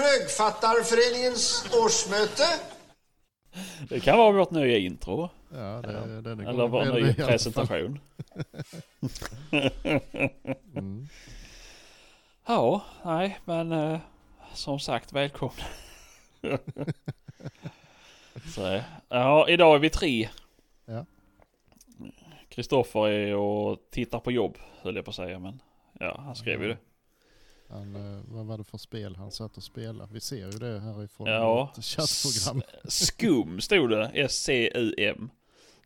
Trögfattarföreningens årsmöte. Det kan vara vårt nya intro. Ja, det, det, det Eller vår nya presentation. Mm. Ja, nej, men eh, som sagt, välkomna. Så, ja, idag är vi tre. Ja. Kristoffer är och tittar på jobb, höll jag på att säga, men ja, han skrev ju det. Han, eh, vad var det för spel han satt och spelade? Vi ser ju det härifrån Ja. chattprogram. Skum stod det, S-C-U-M.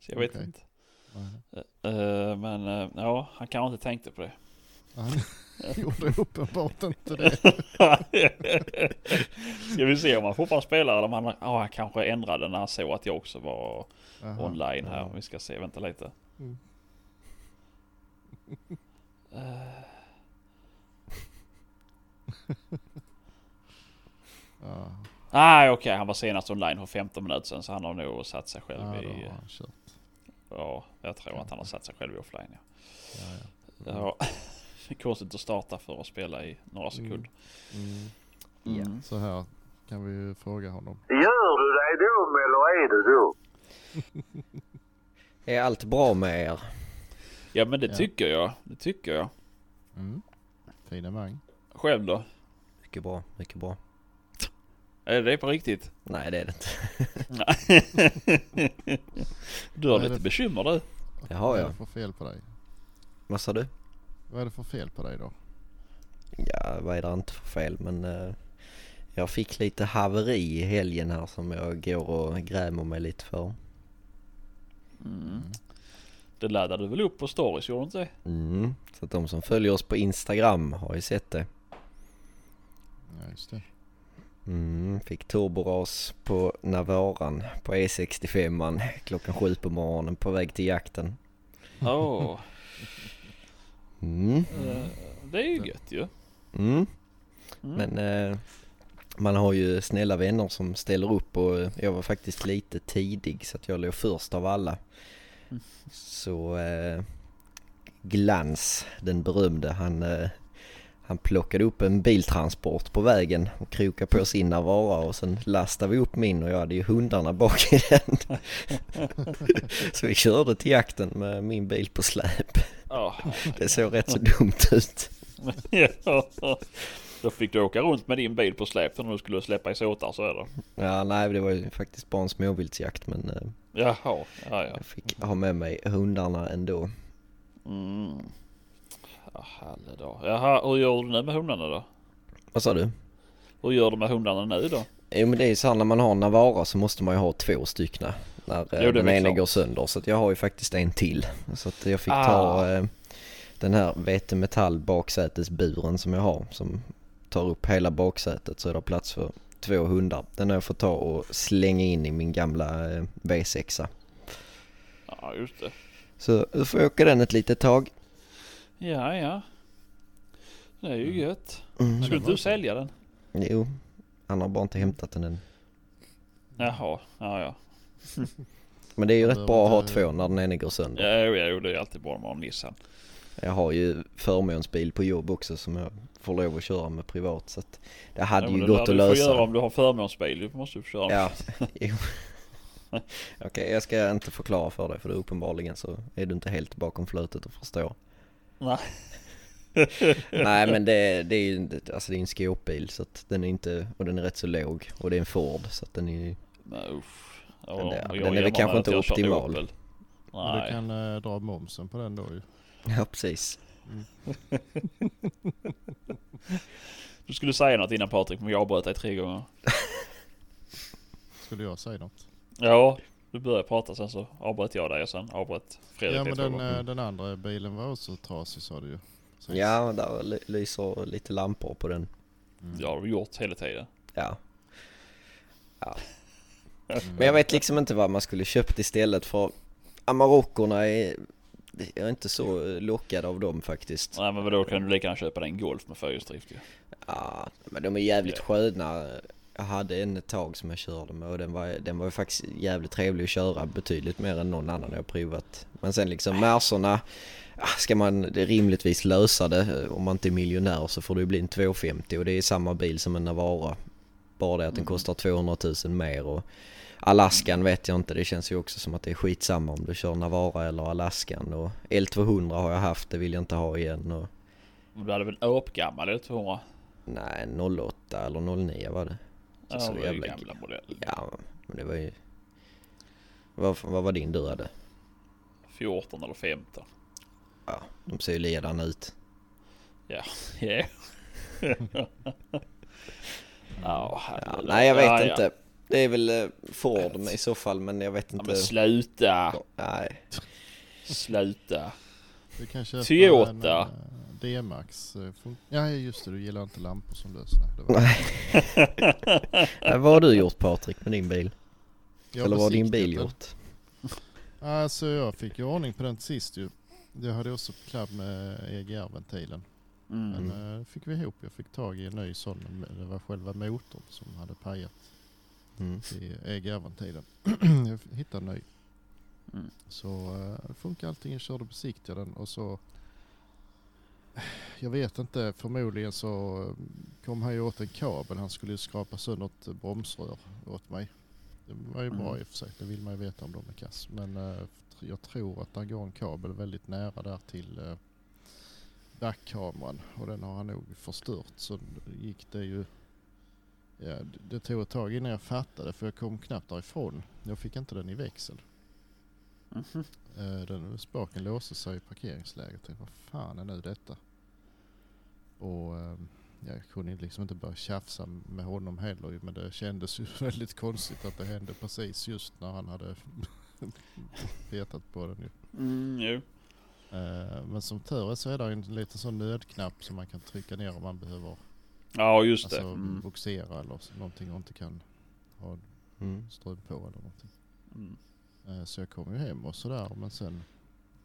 Så jag vet inte. Eh, men eh, ja, han kanske inte tänkte på det. Han gjorde uppenbart inte det. Ska vi se om han fortfarande spelar eller om han, ja, han kanske ändrade när han såg att jag också var Aha, online här. ja. Vi ska se, vänta lite. Mm. Eh, Ja, Nej okej, han var senast online för 15 minuter sedan så han har nog satt sig själv ja, i... Ja, jag tror att han har satt sig själv i offline ja. Ja, ja. ja. Konstigt att starta för att spela i några Mm. sekunder. Mm. Mm. Så här kan vi ju fråga honom. Gör du dig dum eller är du dum? Är allt bra med er? Ja men det Ja. tycker jag. Det tycker jag. Mm. Finemang. Själv då? Mycket bra, mycket bra. Är det på riktigt? Nej det är det inte. du har lite bekymmer du. Det har Vad är jag. det för fel på dig? Vad sa du? Vad är det för fel på dig då? Ja, vad är det inte för fel men eh, jag fick lite haveri i helgen här som jag går och grämer mig lite för. Mm. Det laddade du väl upp på stories, gjorde du inte det? Mm. Så att de som följer oss på Instagram har ju sett det. Ja, just det. Mm, fick turboras på Navaran på E65 klockan sju på morgonen på väg till jakten. Åh, Mm. eh, det är ju gött ju. Mm. Mm. Men eh, man har ju snälla vänner som ställer upp och eh, jag var faktiskt lite tidig så att jag låg först av alla. Mm. Så eh, Glans, den berömde, han, eh, han plockade upp en biltransport på vägen och krokade på sin Navara och sen lastade vi upp min och jag hade ju hundarna bak i den. så vi körde till jakten med min bil på släp. Ja. Det såg rätt så dumt ut. Ja. Då fick du åka runt med din bil på släp när du skulle släppa i såtar så är det. Ja, nej det var ju faktiskt bara en småviltsjakt men eh, Jaha, ja ja. jag fick ha med mig hundarna ändå. Mm. Ja, då. Jaha, hur gör du nu med hundarna då? Vad sa du? Hur gör du med hundarna nu då? Jo men det är ju så här när man har Navara så måste man ju ha två stycken när eh, Jo, den ena går sönder. Så att jag har ju faktiskt en till. Så att jag fick Ah. ta eh, den här VT Metall baksätesburen som jag har som tar upp hela baksätet så är det plats för två hundar. Den har jag fått ta och slänga in i min gamla eh, V6. Ja, just det. Så då får jag åka den ett litet tag. Ja, ja. Det är ju gött. Mm. Skulle inte du sälja den? Jo, han har bara inte hämtat den än. Jaha, ja ja. Men det är ju rätt det- bra att ha det- två när den ena går sönder. Ja, jo, jo, det är alltid bra med en Nissan. Jag har ju förmånsbil på jobb också som jag får lov att köra med privat så att det hade Ja, ju gått det att lär Du får göra lösa. om du har förmånsbil. Du måste ju få köra. Ja, jo. Okej, jag ska inte förklara för dig för det uppenbarligen så är du inte helt bakom flötet och förstår. Nej. Nej men det, det är ju alltså det är en skåpbil så att den är inte, och den är rätt så låg och det är en Ford så att den är Men usch. Ja, det- och den är väl kanske inte optimal. Opel. Och du Nej. kan eh, dra momsen på den då ju. ja precis. Du skulle säga något innan Patrik men jag avbröt dig tre gånger. Skulle jag säga något? Ja, du började prata sen så avbröt jag dig och sen avbröt Fredrik Ja men den, eh, den andra bilen var också trasig sa du ju. Så- Ja, där ly- lyser lite lampor på den. Mm. Det har du gjort hela tiden. Ja. ja. Mm. Men jag vet liksom inte vad man skulle köpt istället för Amarockorna är, jag är inte så lockad av dem faktiskt. Nej men då kan du lika gärna köpa dig en Golf med fyrhjulsdrift ju. Ja, men de är jävligt Ja. sköna. Jag hade en ett tag som jag körde med och den var, den var faktiskt jävligt trevlig att köra betydligt mer än någon annan jag provat. Men sen liksom Mercerna, ja, ska man rimligtvis lösa det om man inte är miljonär så får det ju bli en 250 och det är samma bil som en Navara. Bara det att den Mm. kostar 200 000 mer och Alaskan vet jag inte, det känns ju också som att det är skitsamma om du kör Navara eller Alaskan och L200 har jag haft, det vill jag inte ha igen och Du hade väl åpgammal eller 200? nej 08 eller 09 var det. Så, Ja, så det var ju jävla gamla modeller. Ja, men det var ju... Vad, vad var din du hade? 14 eller 15. Ja, de ser ju ledande ut. Ja. ja, Ja, herregud. nej jag vet Ja, ja. inte. Det är väl eh, Ford i så fall men jag vet Ja, inte. men sluta. nej. Sluta. Du kan köpa Toyota. en eh, D-Max. eh, Ja just det, du gillar inte lampor som lös. Nej, vad har du gjort Patrik med din bil? Jag Eller vad har din bil gjort? Alltså jag fick ju ordning på den sist ju. Jag hade också klabb med EGR-ventilen. Mm. Men eh, fick vi ihop. Jag fick tag i en ny sån. Det var själva motorn som hade pajat Mm. i EGR-ventilen. jag hittade en ny. Mm. Så uh, det funkar allting. Jag körde och besiktigade den och så... Jag vet inte, förmodligen så eh, kom han ju åt en kabel. Han skulle ju skrapa sönder ett bromsrör åt mig. Det var ju bra Mm. i och för sig, det vill man ju veta om de är kass. Men eh, jag tror att det går en kabel väldigt nära där till uh, backkameran och den har han nog förstört. Så gick det ju... Ja, det- det tog ett tag innan jag fattade för jag kom knappt därifrån. Jag fick inte den i växel. Mhm. Eh, Den spaken låste sig i parkeringsläget. Jag vad fan är nu detta? Och eh, jag kunde liksom inte börja tjafsa med honom heller. Men det kändes ju väldigt konstigt att det hände precis just när han hade petat på den. Ju. Mm, jo. Eh, Men som tur är så är det en liten sån nödknapp som man kan trycka ner om man behöver Ja, just det. alltså, Mm. boxera eller så- någonting och inte kan ha Mm. ström på eller någonting. Mm. Eh, Så jag kom ju hem och sådär men sen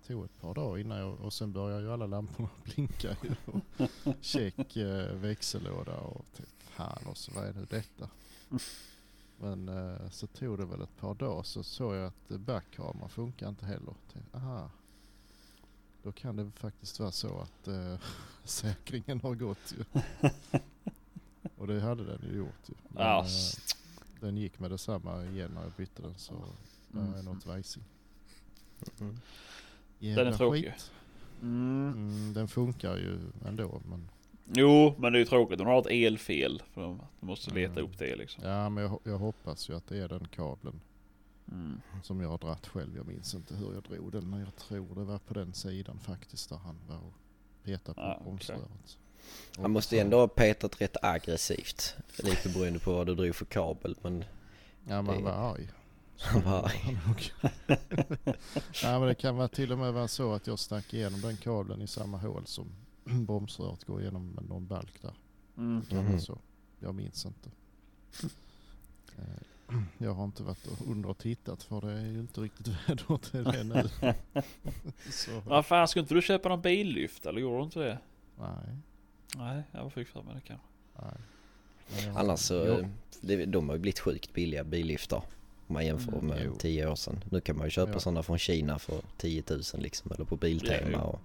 tog ett par dagar innan jag, och sen började ju alla lamporna blinka Check eh, växellåda och tänkte, fan och så vad är nu detta? Men eh, så tog det väl ett par dagar så såg jag att backkameran funkar inte heller. Tänkte, aha. Då kan det faktiskt vara så att eh, säkringen har gått ju. och det hade den ju gjort ju. Men, s- den gick med detsamma igen när jag bytte den så det är något vajsing. Mm. Jävla tråkig. skit. Mm. Mm, den funkar ju ändå men, Jo, men det är ju tråkigt du har ett elfel. För du måste leta Mm. upp det liksom. ja, men jag, jag hoppas ju att det är den kabeln Mm. som jag har dratt själv. Jag minns inte hur jag drog den men jag tror det var på den sidan faktiskt där han var och petade på Ah, bromsröret. Han måste ändå ha petat rätt aggressivt. Lite beroende på vad du drog för kabel men Ja men han var arg. Han var arg. Han nog. ja men det kan vara till och med vara så att jag stack igenom den kabeln i samma hål som bromsröret går igenom med någon balk där. Mm. Kan Mhm. vara så. Jag minns inte. Eh, Jag har inte varit under och tittat för det är ju inte riktigt väder till det nu. så, Vad fan, ska inte du köpa någon billyft eller gjorde du inte det? nej, Nej, jag fick för mig det kanske. nej. Annars så, eh, det, de har ju blivit sjukt billiga billiftar. Om man jämför Mm, med jo. 10 år sedan. Nu kan man ju köpa Ja. sådana från Kina för 10 000 liksom. Eller på Biltema Ja, jo. och,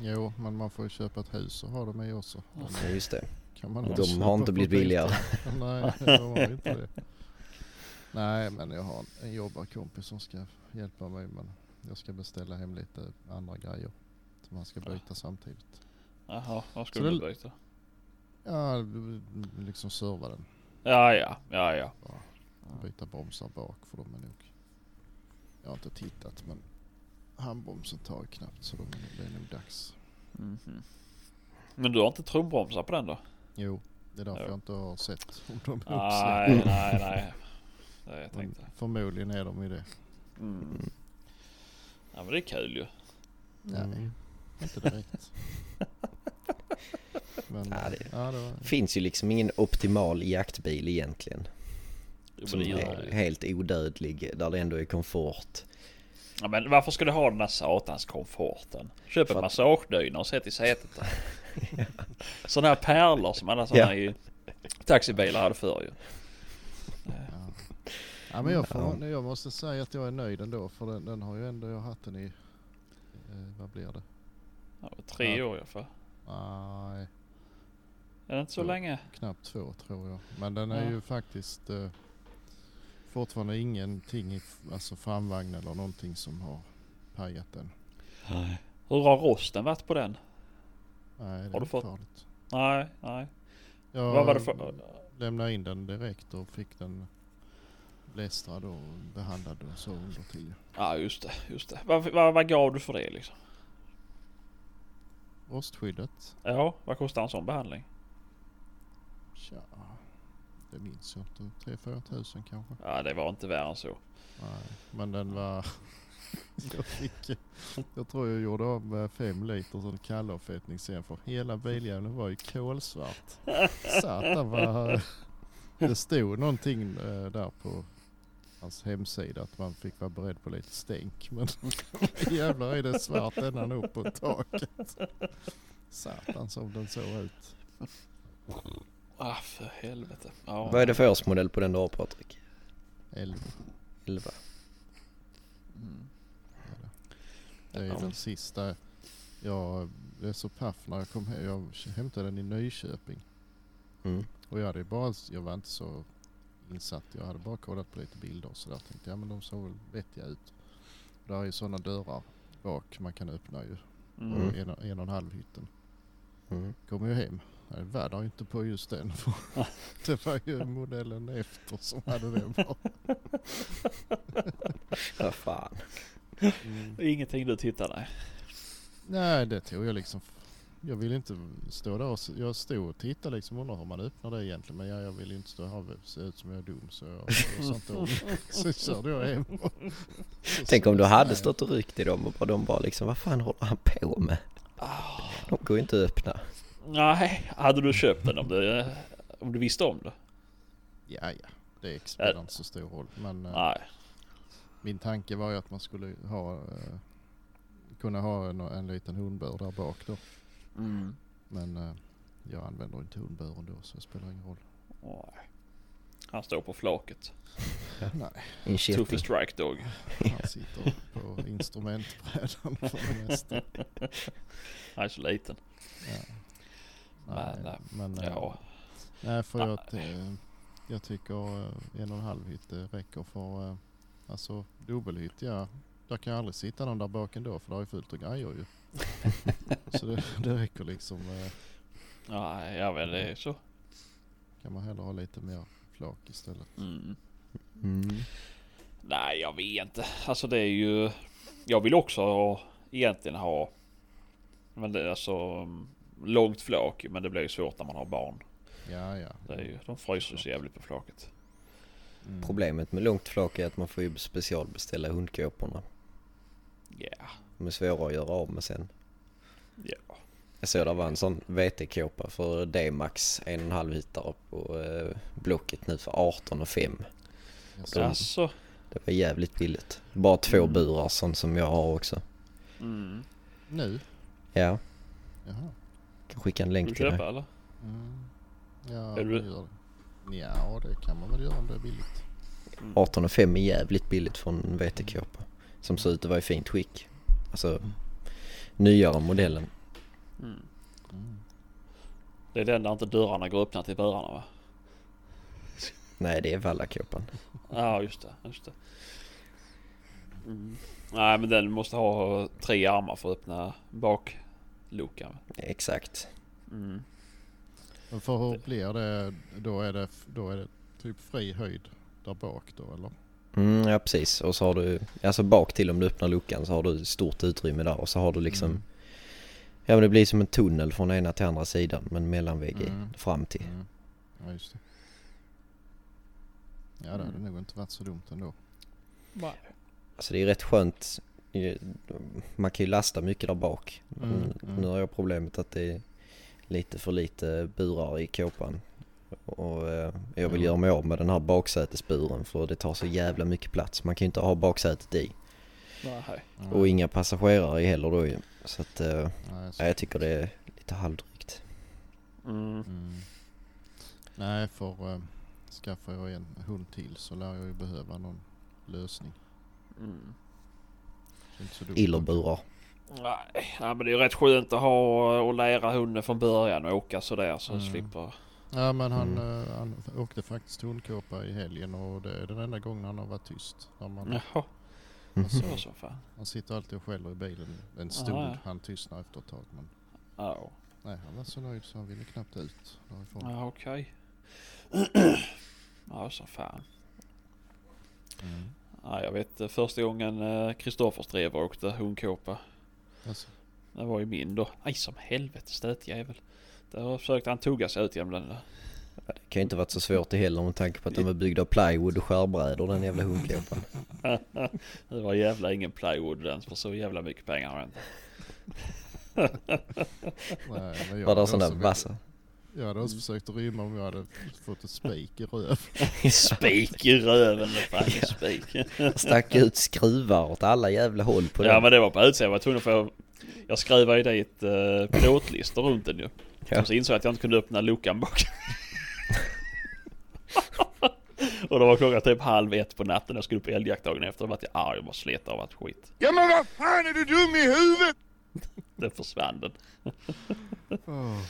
Jo, men man får ju köpa ett hus och ha dem i också. De ja, just det. kan man Och de har inte blivit billigare. Nej, de har ju inte det. Nej, men jag har en jobbarkompis som ska hjälpa mig. Men jag ska beställa hem lite andra grejer som han ska byta samtidigt. Jaha, vad Så skulle du det- byta? Ja, liksom serva den. Ja, ja, ja, ja. Byta bromsar bak för de är nog... Jag har inte tittat men handbromsen tar ju knappt så de, det är nog dags. Mhm. Men du har inte trumbromsar på den då? Jo, det är därför Ja. jag inte har sett om de är Nej, nej, nej. Det jag Men förmodligen är de i det. Mm. Ja men det är kul ju. Nej, Mm. inte direkt. Men, Ja, det- ja, det var, finns ju liksom ingen optimal jaktbil egentligen. Som är det. helt odödlig, där det ändå är komfort. Ja, men varför ska du ha den där satans komforten? Köp en att- massagedyna och sätt i sätet där. Sådana här pärlor som alla sådana Ja. i taxibilar hade förr ju. ja. ja, men jag, får, jag måste säga att jag är nöjd ändå för den, den har ju ändå, jag har haft den i, eh, vad blir det? Ja, tre Ja. år i alla fall. Nej, Är det inte så Ja. länge? Knappt två tror jag. Men den är Ja. ju faktiskt eh, fortfarande ingenting i alltså framvagn eller någonting som har pajat än. Nej. Hur har rosten varit på den? Nej, det Har du fått- farligt. Nej, nej. Jag Vad var det för... lämnade in den direkt och fick den lästrad och behandlad och så under tio. Ja just det, just det. Vad, vad, vad gav du för det liksom? Rostskyddet? Ja, vad kostar en sån behandling? Tja, det minns jag inte. 3-4 tusen kanske. Ja det var inte värre än så. Nej, men den var... jag fick... Jag tror jag gjorde av med fem liter sån kallavfettning sen för hela biljäveln var ju kolsvart. Satan vad... Det stod någonting eh, där på hans hemsida att man fick vara beredd på lite stänk. Men jävlar är det svart ända upp på taket. Satan som den såg ut. Ah för helvete. Ja. Vad är det för årsmodell på den du har Patrik? Elva. 11? Mm. det. Är Ja. den sista. Jag blev så paff när jag kom hem. Jag hämtade den i Nyköping. Mm. Och jag hade ju bara, jag var inte så insatt. Jag hade bara kollat på lite bilder och sådär. Tänkte ja men de såg väl vettiga ut. Där är ju sådana dörrar bak man kan öppna ju. Mm. En, och- en och en halv hytten. Mm. Kom ju hem. Nej, ju inte på just den. det var ju modellen efter som hade den bara. Ja fan. Mm. Ingenting du tittar nej. Nej det tog jag liksom. Jag ville inte stå där och jag stod och tittade liksom och undrade hur man öppnar det egentligen. Men jag, jag ville inte stå här och se ut som jag är dum så jag, inte om. Så körde jag hem. Tänk om du hade Nej. stått och ryckt i dem och de bara liksom, vad fan håller han på med? De går ju inte att öppna. Nej, hade du köpt den om du, om du visste om det? Ja ja, det spelar inte så stor roll. Men eh, Nej. min tanke var ju att man skulle ha eh, kunna ha en, en liten hundbur där bak då. Mm. Men eh, jag använder inte hundburen då så det spelar ingen roll. Nej. Han står på flaket. Nej, En Tuffe kätting. strike dog. han sitter på instrumentbrädan för det mesta. Han är så liten. Ja. Men, Nej, eh, men eh, Ja. nej för jag, eh, jag tycker eh, en och en halv hytt räcker för eh, alltså dubbelhytt ja. Där kan jag aldrig sitta någon där bak ändå för det har ju fullt av grejer ju. så det, det räcker liksom. eh, Nej, ja men det är så. Kan man hellre ha lite mer flak istället. Mm. Mm. Nej, jag vet inte. Alltså det är ju... Jag vill också ha, egentligen ha... Men det är alltså mm, långt flak. Men det blir ju svårt när man har barn. Ja ja. Det är ju, de fryser så jävligt på flaket. Mm. Problemet med långt flak är att man får ju specialbeställa hundkåporna. Ja. De är svåra att göra av med sen. Ja. Jag såg det var en sån VT-kåpa för D-max 1,5 hittare på eh, Blocket nu för 18 och 5. Jag Så- ser- Alltså. Det var jävligt billigt. Bara två Mm. burar sån som jag har också. Mm. Nu? Ja, Jaha. Kan skicka en länk du till dig. köpa eller? Mm. Ja, du- det gör det. Ja, det kan man väl göra om det är billigt. Mm. 18 och 5 är jävligt billigt för en VT-kåpa. Som ser ut att vara i fint skick. Alltså nyare modellen. Mm. Mm. Det är den där inte dörrarna går öppna till burarna va? Nej det är Vallakåpan. Ja just det, just det. Mm. Nej men den måste ha tre armar för att öppna bakluckan. Exakt. Mm. Men för hur blir det då? Är det, då är det typ fri höjd där bak då eller? Mm, ja precis. Och så har du, alltså bak till om du öppnar luckan så har du stort utrymme där och så har du liksom Mm. Ja men det blir som en tunnel från ena till andra sidan men mellanvägg Mm. fram till. Mm. Ja just det. Ja det hade Mm. nog inte varit så dumt ändå. Nej. Alltså det är rätt skönt. Man kan ju lasta mycket där bak. Mm, mm. Nu har jag problemet att det är lite för lite burar i kåpan. Och eh, jag vill Mm. göra mig av med den här baksätesburen för det tar så jävla mycket plats. Man kan ju inte ha baksätet i. Nej. Och inga passagerare i heller då ju. Så att eh, Nej, så. ja, jag tycker det är lite halvdrygt. Mm. Mm. Nej för äh, skaffar jag en hund till så lär jag ju behöva någon lösning. Mm. Så inte så dumt. Illerburar. Nej, ja, men det är ju rätt skönt att ha och lära hunden från början och åka sådär så Mm. slipper... Ja men han, Mm. eh, han åkte faktiskt hundkåpa i helgen och det är den enda gången han har varit tyst. När man, Jaha, Mm. så fan. Han sitter alltid och skäller i bilen en stund. Ja, ja. Han tystnar efter ett tag. Men Ja, nej, han var så nöjd så han ville knappt ut därifrån. ja okej. Ja, som fan. Mm. Ja, jag vet eh, första gången eh, Kristoffer Strever åkte hundkåpa. Alltså, Det var ju min då. Aj som helvete stötjävel. Där försökte han tugga sig ut genom den där. Det kan ju inte varit så svårt det heller med tanke på att de var byggda av plywood och skärbrädor den jävla hundkåpan. Det var jävla ingen plywood den för så jävla mycket pengar har jag inte. nej, men jag Var det hade sån där vassa? Jag hade också försökt att rymma om jag hade fått ett spik i röv. Spik i röven. Fan en spik. Stack ut skruvar åt alla jävla håll på Ja den. men det var på utsidan. Jag var tvungen att få... Jag skruvade ju dit uh, plåtlistor runt den ju. Ja. Och så insåg jag att jag inte kunde öppna luckan bak. och då var klockan typ halv ett på natten. Jag skulle upp älgjakt dagen efter. Då var jag arg och bara slet av allt skit. Ja men vad fan är du dum i huvudet? Den försvann den. Oh,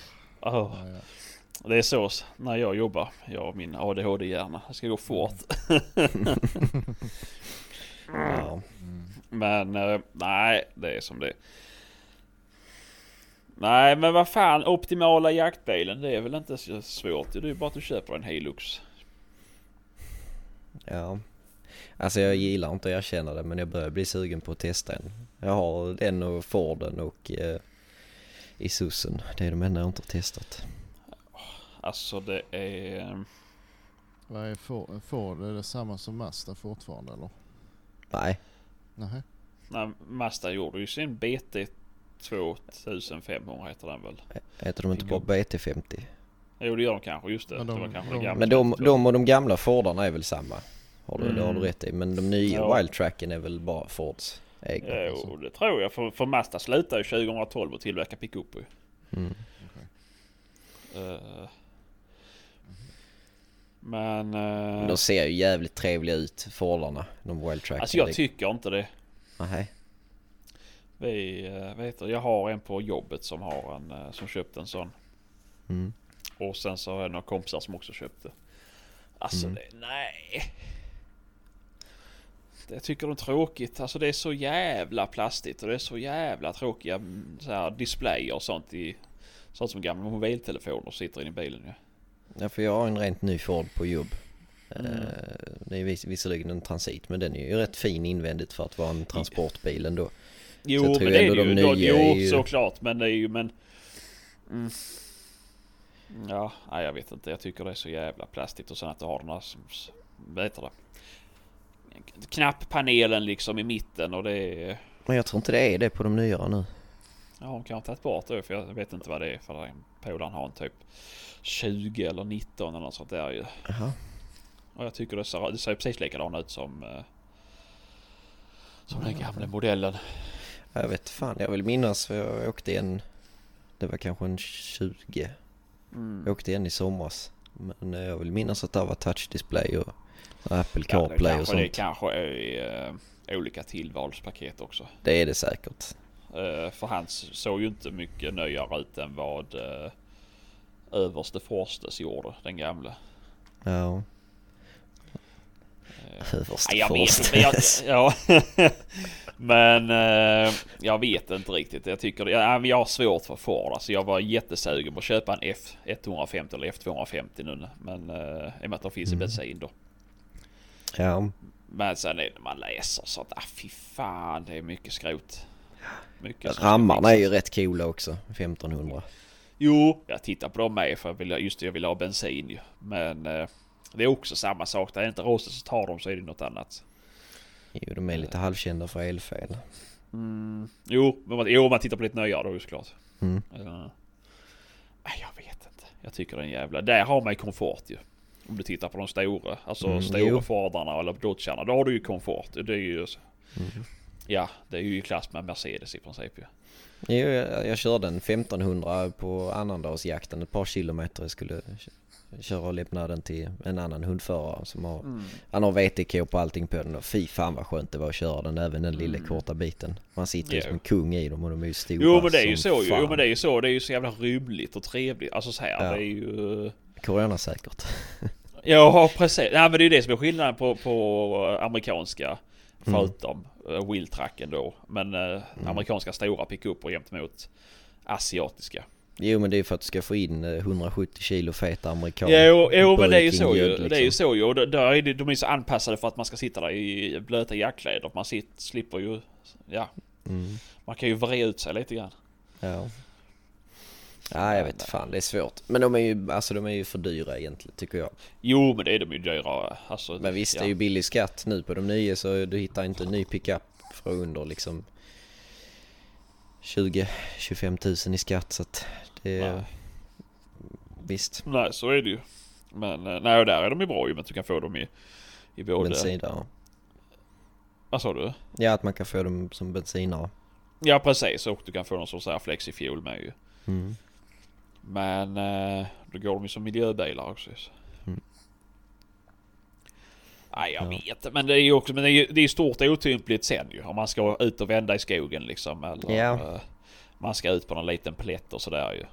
Åh, ja, ja. det är så när jag jobbar. Jag och min ADHD-hjärna. Det ska gå fort. Ja. Mm. Men eh, nej, det är som det är. Nej men vad fan, optimala jaktbilen det är väl inte så svårt. Det är ju bara att du köper en Hilux. ja. Alltså jag gillar inte att erkänna det men jag börjar bli sugen på att testa en. Jag har den och Forden och eh, Isuzen. Det är de enda jag inte har testat. Alltså det är... Vad är Ford? Ford? Är det samma som Mazda fortfarande eller? Nej, Nej. Nej, Mazda gjorde ju sin BT 2500 heter den väl? heter de inte bara BT50? Jo det gör de kanske, just det. Men det de- var kanske de- gamla Men de, 52. de och de gamla Fordarna är väl samma? Har du, Det har du Mm. rätt i. Men de nya Ja. Wildtracken är väl bara Fords egna? Jo det tror jag. För, för Mazda slutade ju 2012 att tillverka pickuper. Mm. Eh, Men... eh, De ser ju jävligt trevliga ut, Fordarna. De Wildtracken. alltså jag tycker inte det. Nej. Vi, eh, vet du, jag har en på jobbet som har en eh, som köpte en sån. Mm. Och sen så har jag några kompisar som också köpte. Alltså Mm. det, nej. Jag tycker det är tråkigt. Alltså det är så jävla plastigt och det är så jävla tråkiga mm, så här, displayer och sånt i sånt som gamla mobiltelefoner sitter in i bilen ju. Ja, för jag har en rent ny Ford på jobb. Mm. Eh, Det är vis- visserligen en transit men den är ju rätt fin invändigt för att vara en transportbil ändå. Jo men det är det ju. de Då, nya jo är ju- såklart men det är ju men... Mm. Ja, nej, jag vet inte. Jag tycker det är så jävla plastigt och sen att du har den här Vad heter det? Knapppanelen liksom i mitten och det är... Men jag tror inte det är det på de nyare nu. Ja, hon kan ha tagit bort det för jag vet inte vad det är för polaren har en typ 20 eller 19 eller något sånt där ju. Jaha. Och jag tycker det ser, det ser precis likadan ut som... eh, Som den gamla modellen. Jag vet fan, jag vill minnas för jag åkte en... Det var kanske en 20. Mm. Jag åkte en i somras. Men eh, jag vill minnas att det var touch display och Apple Ja, CarPlay och kanske, det sånt. kanske är eh, olika tillvalspaket också. Det är det säkert. Eh, för han såg ju inte mycket nöjare ut än vad uh, överste Forstes gjorde, den gamla. Ja. Överste Nej, jag vet Forst. inte. Jag, ja. Men jag vet inte riktigt. Jag tycker ja, men jag har svårt för Ford. Alltså jag var jättesugen på att köpa en F150 eller F250 nu. Men i och med att de finns i Mm. bensin då. Ja. Men sen är det när man läser sånt. Ah, fy fan, det är mycket skrot. Mycket Rammarna är ju rätt coola också. 1500. Jo, jag tittar på dem med för jag vill, just det, jag vill ha bensin ju. Men eh, det är också samma sak. Där är inte rosten så tar de så är det något annat. Jo, de är lite halvkända för elfel. Mm. Jo, men man, jo, om man tittar på lite nyare då såklart. Mm. Uh, jag vet inte. Jag tycker det är en jävla... Där har man ju komfort ju. Om du tittar på de stora. Alltså Mm, stora jo. Fordarna eller Dodgarna. Då har du ju komfort. Det är ju... Mm. Ja, det är ju i klass med Mercedes i princip ju. Jo, jag, jag körde en 1500 på annandagsjakten ett par kilometer. Jag skulle köra och lämna den till en annan hundförare som har, Mm. han har VTK på allting på den och fy fan vad skönt det var att köra den även den lilla Mm. korta biten. Man sitter ju som en kung i dem och de är ju stora Jo men det är ju så ju. Jo fan. men det är ju så. Det är ju så jävla rymligt och trevligt. Alltså så här, Ja. det är ju... Coronasäkert. Ja precis. Nej men det är ju det som är skillnaden på, på amerikanska. Mm. Förutom mm. wheeltracken då. Men eh, amerikanska stora pickuper jämt mot asiatiska. Jo men det är för att du ska få in eh, 170 kilo fet amerikan. Jo, jo men det är ju så ju. Jug, Det är ju liksom. så ju. Och då- då är det, de är så anpassade för att man ska sitta där i blöta jackkläder. Man sitter, slipper ju... Ja, Mm. man kan ju vrida ut sig lite grann. Ja. Ja, jag vet fan, det är svårt. Men de är ju, alltså de är ju för dyra egentligen tycker jag. Jo men det är de ju dyrare. Alltså, Men visst, ja. det är ju billig skatt nu på de nya så du hittar inte en ny pickup för under liksom 20-25 tusen i skatt så att det. Nej. Visst, Nej så är det ju. Men eh, nej där är de ju bra ju men du kan få dem i, i både... bensin där. Vad sa du? Ja, att man kan få dem som bensinare. Ja precis och du kan få så här flexifuel med ju. Mm. Men eh, då går de ju som miljöbilar också. så. Mm. Nej jag Ja. vet men det är ju också men det är ju det är stort otympligt sen ju. Om man ska ut och vända i skogen liksom. Eller Ja. eh, man ska ut på någon liten plätt och sådär ju.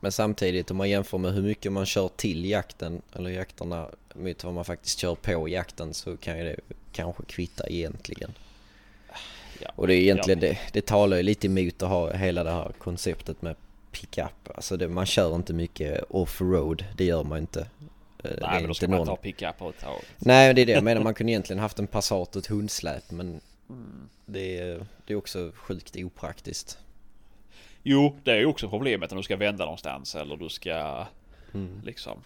Men samtidigt om man jämför med hur mycket man kör till jakten eller jakterna mot vad man faktiskt kör på jakten så kan ju det kanske kvitta egentligen. Ja. Och det är egentligen det, det talar ju lite emot att ha hela det här konceptet med pickup. Alltså det, man kör inte mycket off-road, det gör man inte. Eh, det är Nej men då ska man inte ha pickup överhuvudtaget. Nej det är det jag menar, man kunde egentligen haft en Passat och ett hundsläp men Mm. det är, det är också sjukt opraktiskt. Jo det är ju också problemet när du ska vända någonstans eller du ska Mm. liksom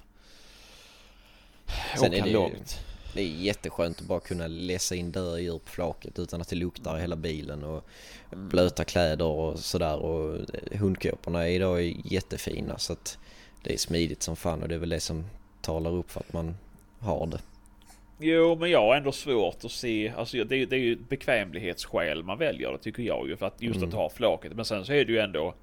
Sen åka är det långt. Det är jätteskönt att bara kunna läsa in dödjur på flaket utan att det luktar i hela bilen och blöta kläder och sådär och hundkåporna idag är jättefina så att det är smidigt som fan och det är väl det som talar upp för att man har det. Jo men jag har ändå svårt att se, alltså det är, det är ju bekvämlighetsskäl man väljer det tycker jag ju för att just Mm. att ha flaket. Men sen så är det ju ändå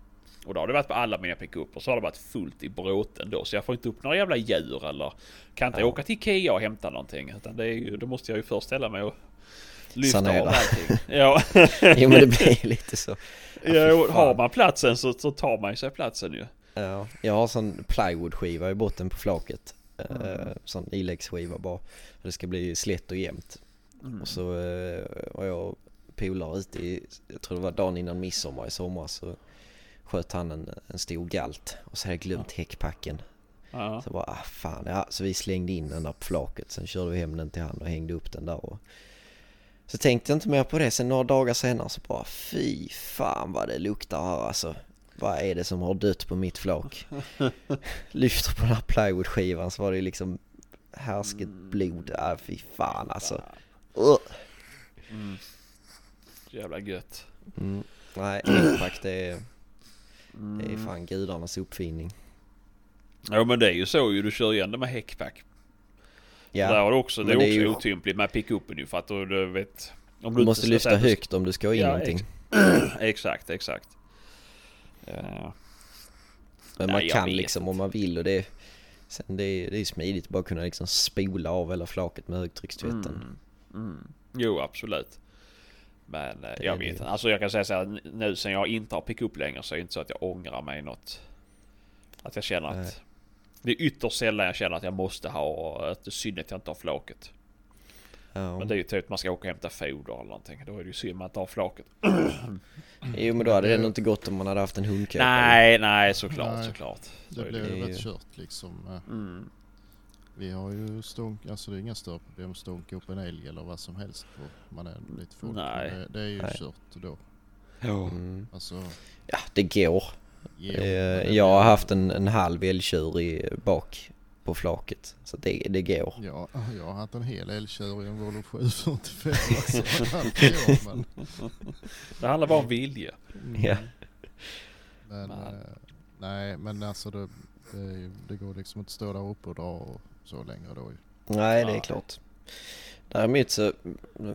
och då har det varit på alla mina pickuper så har det varit fullt i bråten då så jag får inte upp några jävla djur eller kan inte Ja. åka till Ikea och hämta någonting utan det är ju, då måste jag ju först ställa mig och lyfta Sanera. av allting. Ja, Jo men det blir lite så. ja fan. har man platsen så, så tar man ju sig platsen ju. Ja, jag har sån plywoodskiva i botten på flaket. Mm. Eh, sån iläggsskiva bara. Det ska bli slätt och jämnt. Mm. Och så eh, var jag och polare ute i, jag tror det var dagen innan midsommar i somras så sköt han en, en stor galt och så hade jag glömt häckpacken. Ja. Så bara, ah, fan, ja. Så vi slängde in den där på flaket. Sen körde vi hem den till han och hängde upp den där. Och... Så tänkte jag inte mer på det. Sen några dagar senare så bara, fy fan vad det luktar här alltså. Vad är det som har dött på mitt flak? Lyfter på den här plywoodskivan så var det liksom härsket blod. Ah, fy fan alltså. Ugh. Mm. Jävla gött. Mm. Nej, häckpack det är, det är Mm. fan gudarnas uppfinning. Ja men det är ju så ju, du kör ju ändå med häckpack. Ja, Där har du också, det är det också är ju- otympligt med pickupen ju för att du, du vet... Om du inte måste lyfta du- högt om du ska ha in Ja, någonting. Exakt, exakt. Ja. Men Nej, man jag kan vet liksom om man vill och det är, sen det är, det är smidigt att bara kunna liksom spola av hela flaket med högtryckstvätten. Mm. Mm. Jo absolut. Men eh, jag det vet ju. inte. Alltså jag kan säga så här, nu sen jag inte har pickup längre så är det inte så att jag ångrar mig något. Att jag känner att... Nej. Det är ytterst sällan jag känner att jag måste ha, att det är synd att jag inte har flaket. Ja. Men det är ju typ att man ska åka och hämta foder eller någonting. Då är det ju synd att man inte har flaket. Jo men då hade det ändå inte gått om man hade haft en hundkåpa. Nej, nej såklart, Nej. såklart. Så Det är blir ju rätt kört liksom. Eh, Mm. Vi har ju stånk, alltså det är inga större problem att stånka upp en älg eller vad som helst på man är lite folk. Nej. Det, det är ju Nej. kört då. Mm. Alltså, Ja det går. jo, Eh, det jag har haft en, en halv älgtjur i bak på flaket. Så det, det går. Ja, jag har haft en hel älgtjur i en Volvo 745 alltså. Allt går, men, Det handlar bara om vilja. Ja. men Men- eh, nej men alltså det, det, det går liksom att stå där uppe och dra och så längre då ju. Nej det är klart. Däremot så,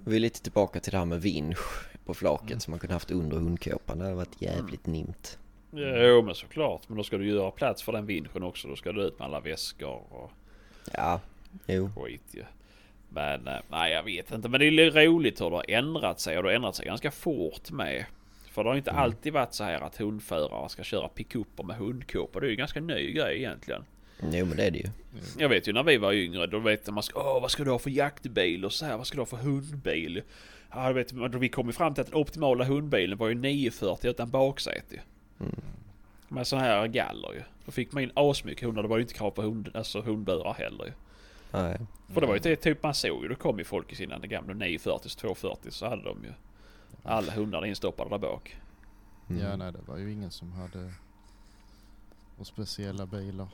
vi är lite tillbaka till det här med vinsch. på flaket som man kunde haft under hundkåpan. Det hade varit jävligt nimt. Jo men såklart. Men då ska du göra plats för den vinschen också. Då ska du ut med alla väskor och Ja, jo. skit ju. Men eh, nej jag vet inte. Men det är roligt hur det har ändrat sig. Och det har ändrat sig ganska fort med. För det har inte alltid varit så här att hundförare ska köra pickuper med hundkåpor. Det är ju en ganska ny grej egentligen. Jo men det är det ju. Jag vet ju när vi var yngre, då vet man ska, åh vad ska du ha för jaktbil och så här, vad ska du ha för hundbil? Ja, du vet, då vi kom ju fram till att den optimala hundbilen var ju 940 utan baksäte ju. Med sådana här galler ju. Då fick man in asmycket hundar, det var ju inte krav på hund, alltså hundburar heller ju. Nej. För det var ju det typ man såg ju, då kom ju folk i sina gamla 940 240 så hade de ju alla hundar instoppade där bak. Mm. Ja nej det var ju ingen som hade och speciella bilar.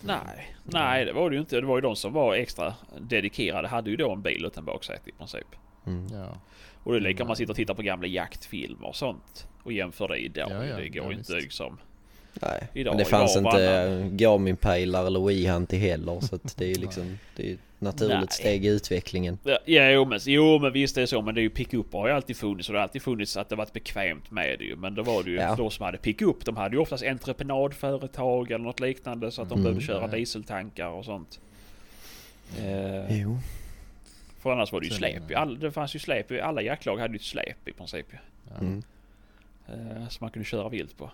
Nej, nej det var det ju inte. Det var ju de som var extra dedikerade hade ju då en bil utan baksäte i princip. Mm. Ja, Och det är lika om man sitter och tittar på gamla jaktfilmer och sånt. Och jämför det idag. Ja, ja, det går ja, inte visst. liksom. Nej. Idag Men det fanns inte Garmin-pejlar eller Wii-Hunt heller så att det är ju liksom det är naturligt Nej. steg i utvecklingen. Ja, jo, men, jo men visst är det så. Men det är ju pickup har ju alltid funnits. Och det har alltid funnits att det varit bekvämt med det ju. Men då var det ju Ja. de som hade pickup. De hade ju oftast entreprenadföretag eller något liknande. Så att de Mm. behövde köra Ja. dieseltankar och sånt. Eh, Jo. för annars var det ju släp. all- Det fanns ju släp. Alla jaktlag hade ju ett släp i princip. ju. ja. Mm. Eh, som man kunde köra vilt på.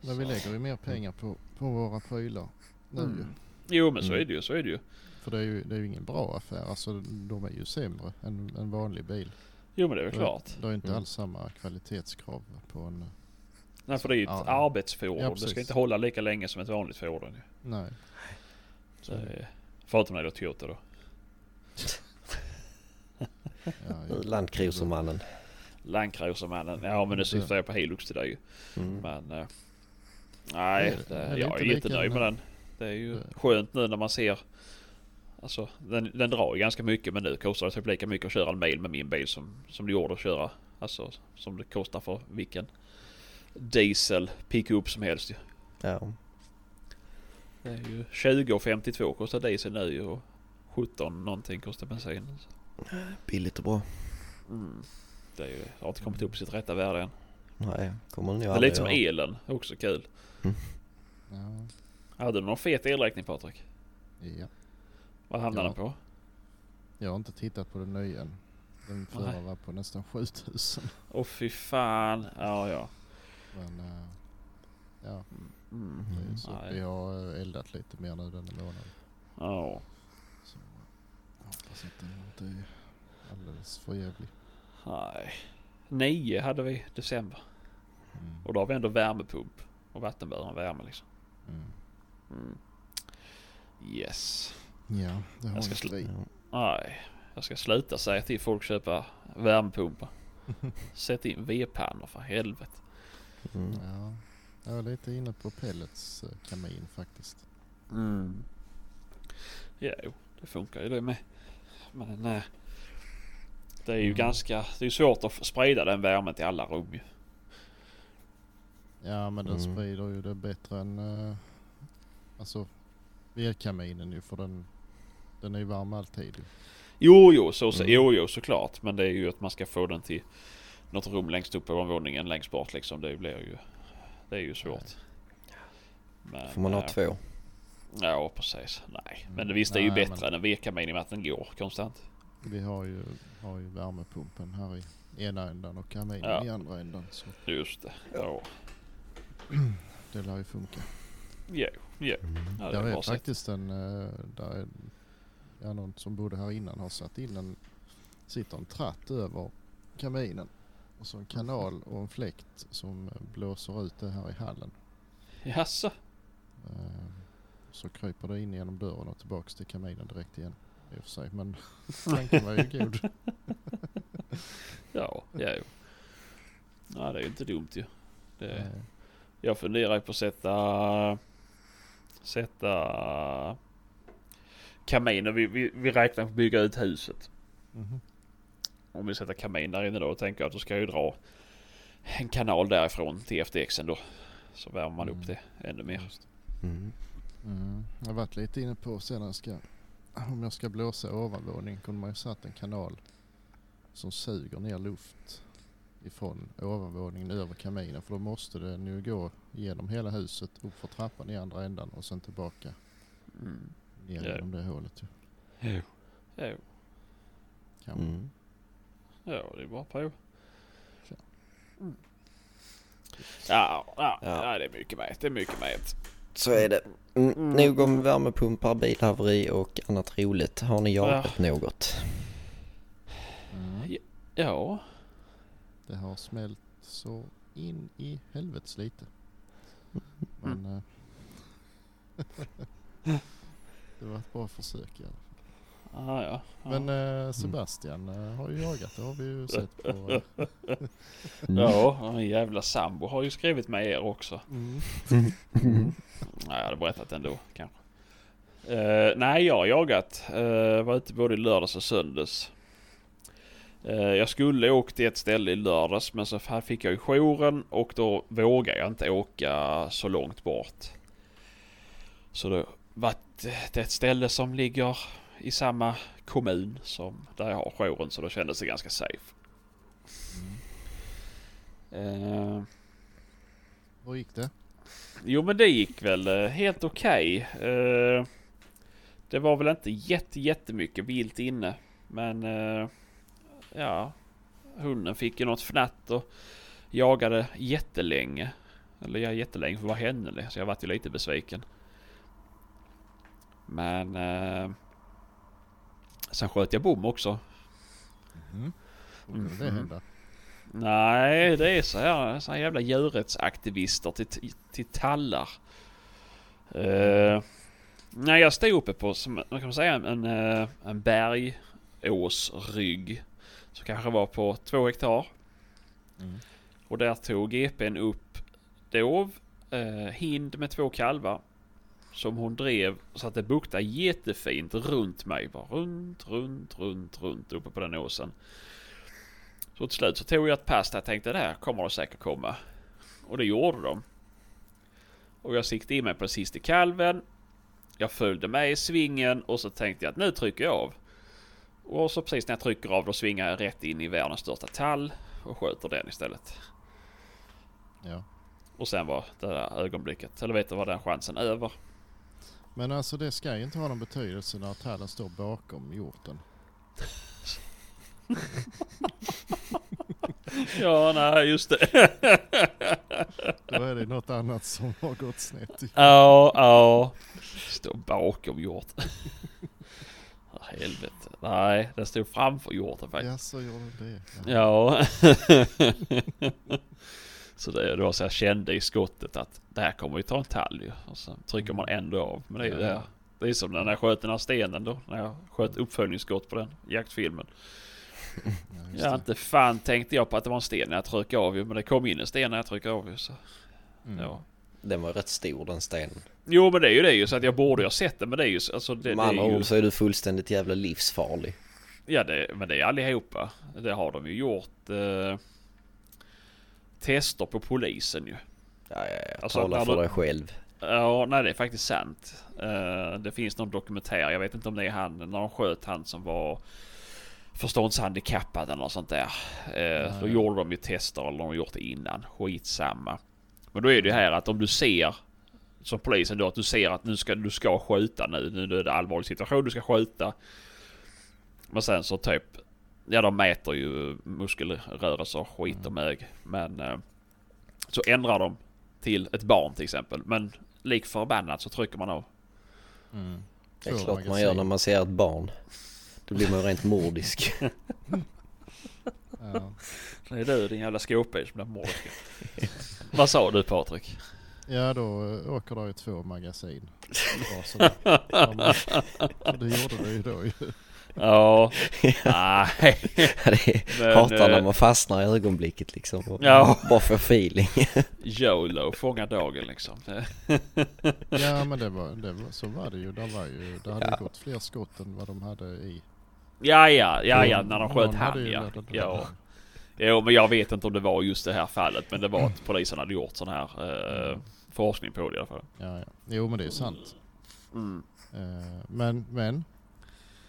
Men vi lägger ju mer pengar på, på våra prylar nu. Mm. Jo men så Mm. är det ju. Så är det ju. För det är ju, det är ju ingen bra affär. Alltså de är ju sämre än en vanlig bil. Jo men det är väl Det- klart. Det är inte Mm. alls samma kvalitetskrav på en... Nej för det är ju ett Ja. arbetsfordon. Ja, det ska inte hålla lika länge som ett vanligt fordon. ju. Nej. Så, eh, förutom när det är Toyota då. Ja, ja. Landcruisermannen. Landcruisermannen. Ja men det syftar jag på Hilux till dig ju. Mm. Men... Eh, nej, det- det, det jag är inte jättenöjd med den. Det är ju Det- skönt nu när man ser... Alltså den, den drar ju ganska mycket men nu kostar det typ lika mycket att köra en mil med min bil som, som det gjorde att köra. Alltså som det kostar för vilken diesel pickup som helst ju. Ja. Det är ju 20,52 kostar diesel nu ju och 17 någonting kostar bensin. Billigt och bra. Mm. Det är ju, har inte kommit upp i sitt rätta värde än. Nej, kommer ni Det är lite som elen, också kul. Ja. Hade du någon fet elräkning Patrik? ja. Vad hamnade Ja. den på? Jag har inte tittat på den nya än. Den förra var på nästan 7000. Åh fy fan. Ja ja. Men äh, ja, Mm. är så. Nej. Vi har äh, eldat lite mer nu den månaden. Ja. Så jag hoppas att den inte är alldeles för jävlig. Nej. Nio hade vi december. Mm. Och då har vi ändå värmepump. Och vattenburen värme liksom. Mm. Mm. Yes. Ja, det har Jag ska vi. Nej. Jag ska sluta säga till folk köpa värmepumpar. Sätt in vedpannor för helvete. Mm. Ja, jag är lite inne på pellets eh, kamin faktiskt. Mm. Ja, jo, det funkar ju det med. Men eh, det är ju Mm. ganska, det är ju svårt att sprida den värmen till alla rum ju. Ja men den Mm. sprider ju det bättre än uh, alltså vedkaminen ju för den, den är ju varm alltid. Jo, jo, så, så, Mm. jo, jo, såklart. Men det är ju att man ska få den till något rum längst upp på våningen längst bort liksom. Det blir ju, det är ju svårt. Men, Får man ha eh, två? Ja, precis. Nej, men det Mm. visst det är ju Nej, bättre men- än en vedkamin i och med att den går konstant. Vi har ju, har ju värmepumpen här i ena ändan och kaminen Ja. i andra ändan så Just det. Ja, det lär ju funka. Jo, jo. Ja, det är faktiskt en, eh, där är, ja, någon som bodde här innan har satt in en, sitter en tratt över kaminen. Och så en kanal och en fläkt som eh, blåser ut det här i hallen. Jaså? Eh, Så kryper det in genom dörren och tillbaks till kaminen direkt igen. I och för sig, men tanken var ju god. Ja, ja, jo. Ja, det är ju inte dumt ju. Det, Jag funderar ju på att sätta... Sätta... Kaminer. Vi, vi, vi räknar på att bygga ut huset. mhm. Om vi sätter kamin där inne då tänker jag att då ska jag ju dra en kanal därifrån till FTXen då. Så värmer man upp Mm. det ännu mer. Mm. Mm. Jag har varit lite inne på sen jag ska, om jag ska blåsa ovanvåning kunde man ju satt en kanal som suger ner luft ifrån ovanvåningen över kaminen. För då måste den ju gå genom hela huset, upp för trappan i andra ändan och sen tillbaka Mm. ner Ja. genom det hålet. Ju. Jo. Jo. Kan man. Mm. Ja, det är bara på. Ja. Mm. Ja, ja, Ja. ja, det är mycket med. Det är mycket med. Så är det. Mm, nog om värmepumpar, bilhaveri och annat roligt. Har ni jagat något? Mm. Ja, Det har smält så in i helvetes lite. Men eh, det var ett bra försök i alla fall. ja, ja. Men eh, Sebastian eh, har ju jagat, det har vi ju sett på. eh, Ja, en jävla sambo har ju skrivit med er också. mm. Nej, jag hade berättat ändå kanske. Uh, nej, jag har jagat. Uh, var ute både i lördags och söndags. Eh, jag skulle åkt till ett ställe i lördags men så här fick jag ju jouren och då vågar jag inte åka så långt bort. Så då var det ett ställe som ligger i samma kommun som där jag har jouren så då kändes det ganska safe. Eh, Hur gick det? Jo men det gick väl eh, helt okej. Eh, det var väl inte jätte, jättemycket vilt inne. Men eh, ja, hunden fick ju något fnatt och jagade jättelänge. Eller ja, jättelänge för att vara henne så jag vart ju lite besviken. Men eh, sen sköt jag bom också. Mm. Kunde det Mhm. hända? Nej, det är så här, så här jävla djurrättsaktivister till, till tallar. Uh, nej, jag stod uppe på, som, vad kan man säga, en, eh, en bergåsrygg. Som kanske var på två hektar. Mm. Och där tog GPn upp dov, eh, hind med två kalvar. Som hon drev så att det buktade jättefint runt mig. Bara runt, runt, runt, runt uppe på den åsen. Så till slut så tog jag ett pass där jag tänkte det här kommer det säkert komma. Och det gjorde de. Och jag siktade in mig på den sista kalven. Jag följde med i svingen och så tänkte jag att nu trycker jag av. Och så precis när jag trycker av då svingar jag rätt in i världens största tall och skjuter den istället. Ja. Och sen var det där ögonblicket, eller vet du vad den chansen över. Men alltså det ska ju inte ha någon betydelse när tallen står bakom hjorten. Ja, nej just det. Då är det något annat som har gått snett. Ja, ja. Står bakom hjorten. Helvete. Nej, den stod framför hjorten faktiskt. Ja, så gjorde det. Ja. Ja. så det var så jag kände i skottet att det här kommer ju ta en tall ju. Och så trycker man ändå av. Men det är ju Ja. det. Det är som när jag sköt den här stenen då. När jag sköt uppföljningsskott på den jaktfilmen. Ja, Ja, inte fan tänkte jag på att det var en sten när jag tryckte av ju. Men det kom in en sten när jag tryckte av ju. Så, Mm. ja. Den var rätt stor den stenen. Jo men det är ju det ju. Så att jag borde ju ha sett det. Men det är ju så- alltså det, Med andra är ju... ord så är du fullständigt jävla livsfarlig. Ja, det, men det är allihopa. Det har de ju gjort. Eh, tester på polisen ju. Ja, ja, ja. Alltså, Tala för du- dig själv. Ja, nej det är faktiskt sant. Eh, det finns någon dokumentär, jag vet inte om det är han, när de sköt han som var förståndshandikappad eller något sånt där. Eh, då Nej. gjorde de ju tester, eller de har gjort det innan. Skitsamma. Men då är det ju här att om du ser, som polisen då, att du ser att nu ska, du ska skjuta nu. Nu är det allvarlig situation, du ska skjuta. Men sen så typ, ja de mäter ju muskelrörelser och skit och mög. Men eh, så ändrar de till ett barn till exempel. Men lik förbannat så trycker man av. Mm. Det är klart man gör när man ser ett barn. Då blir man ju rent mordisk. Ja. Det är du din jävla skåpbil som blir mordisk. Vad sa du Patrik? ja, då eh, åker det ju två magasin. Ja, det gjorde det ju då ju. Ja, nej. det är, Men, hatar när eh, man fastnar i ögonblicket liksom. Och Ja. Bara får feeling. YOLO, fånga dagen liksom. Ja men det var, det var, så var det ju. Det, var ju, det hade Ja. gått fler skott än vad de hade i. Ja, ja, ja, ja, när de sköt Någon hade han ja. ja. Jo, men jag vet inte om det var just det här fallet. Men det var att polisen hade gjort sån här eh, forskning på det i alla fall. Ja, ja. Jo men det är sant. Mm. Eh, men, men.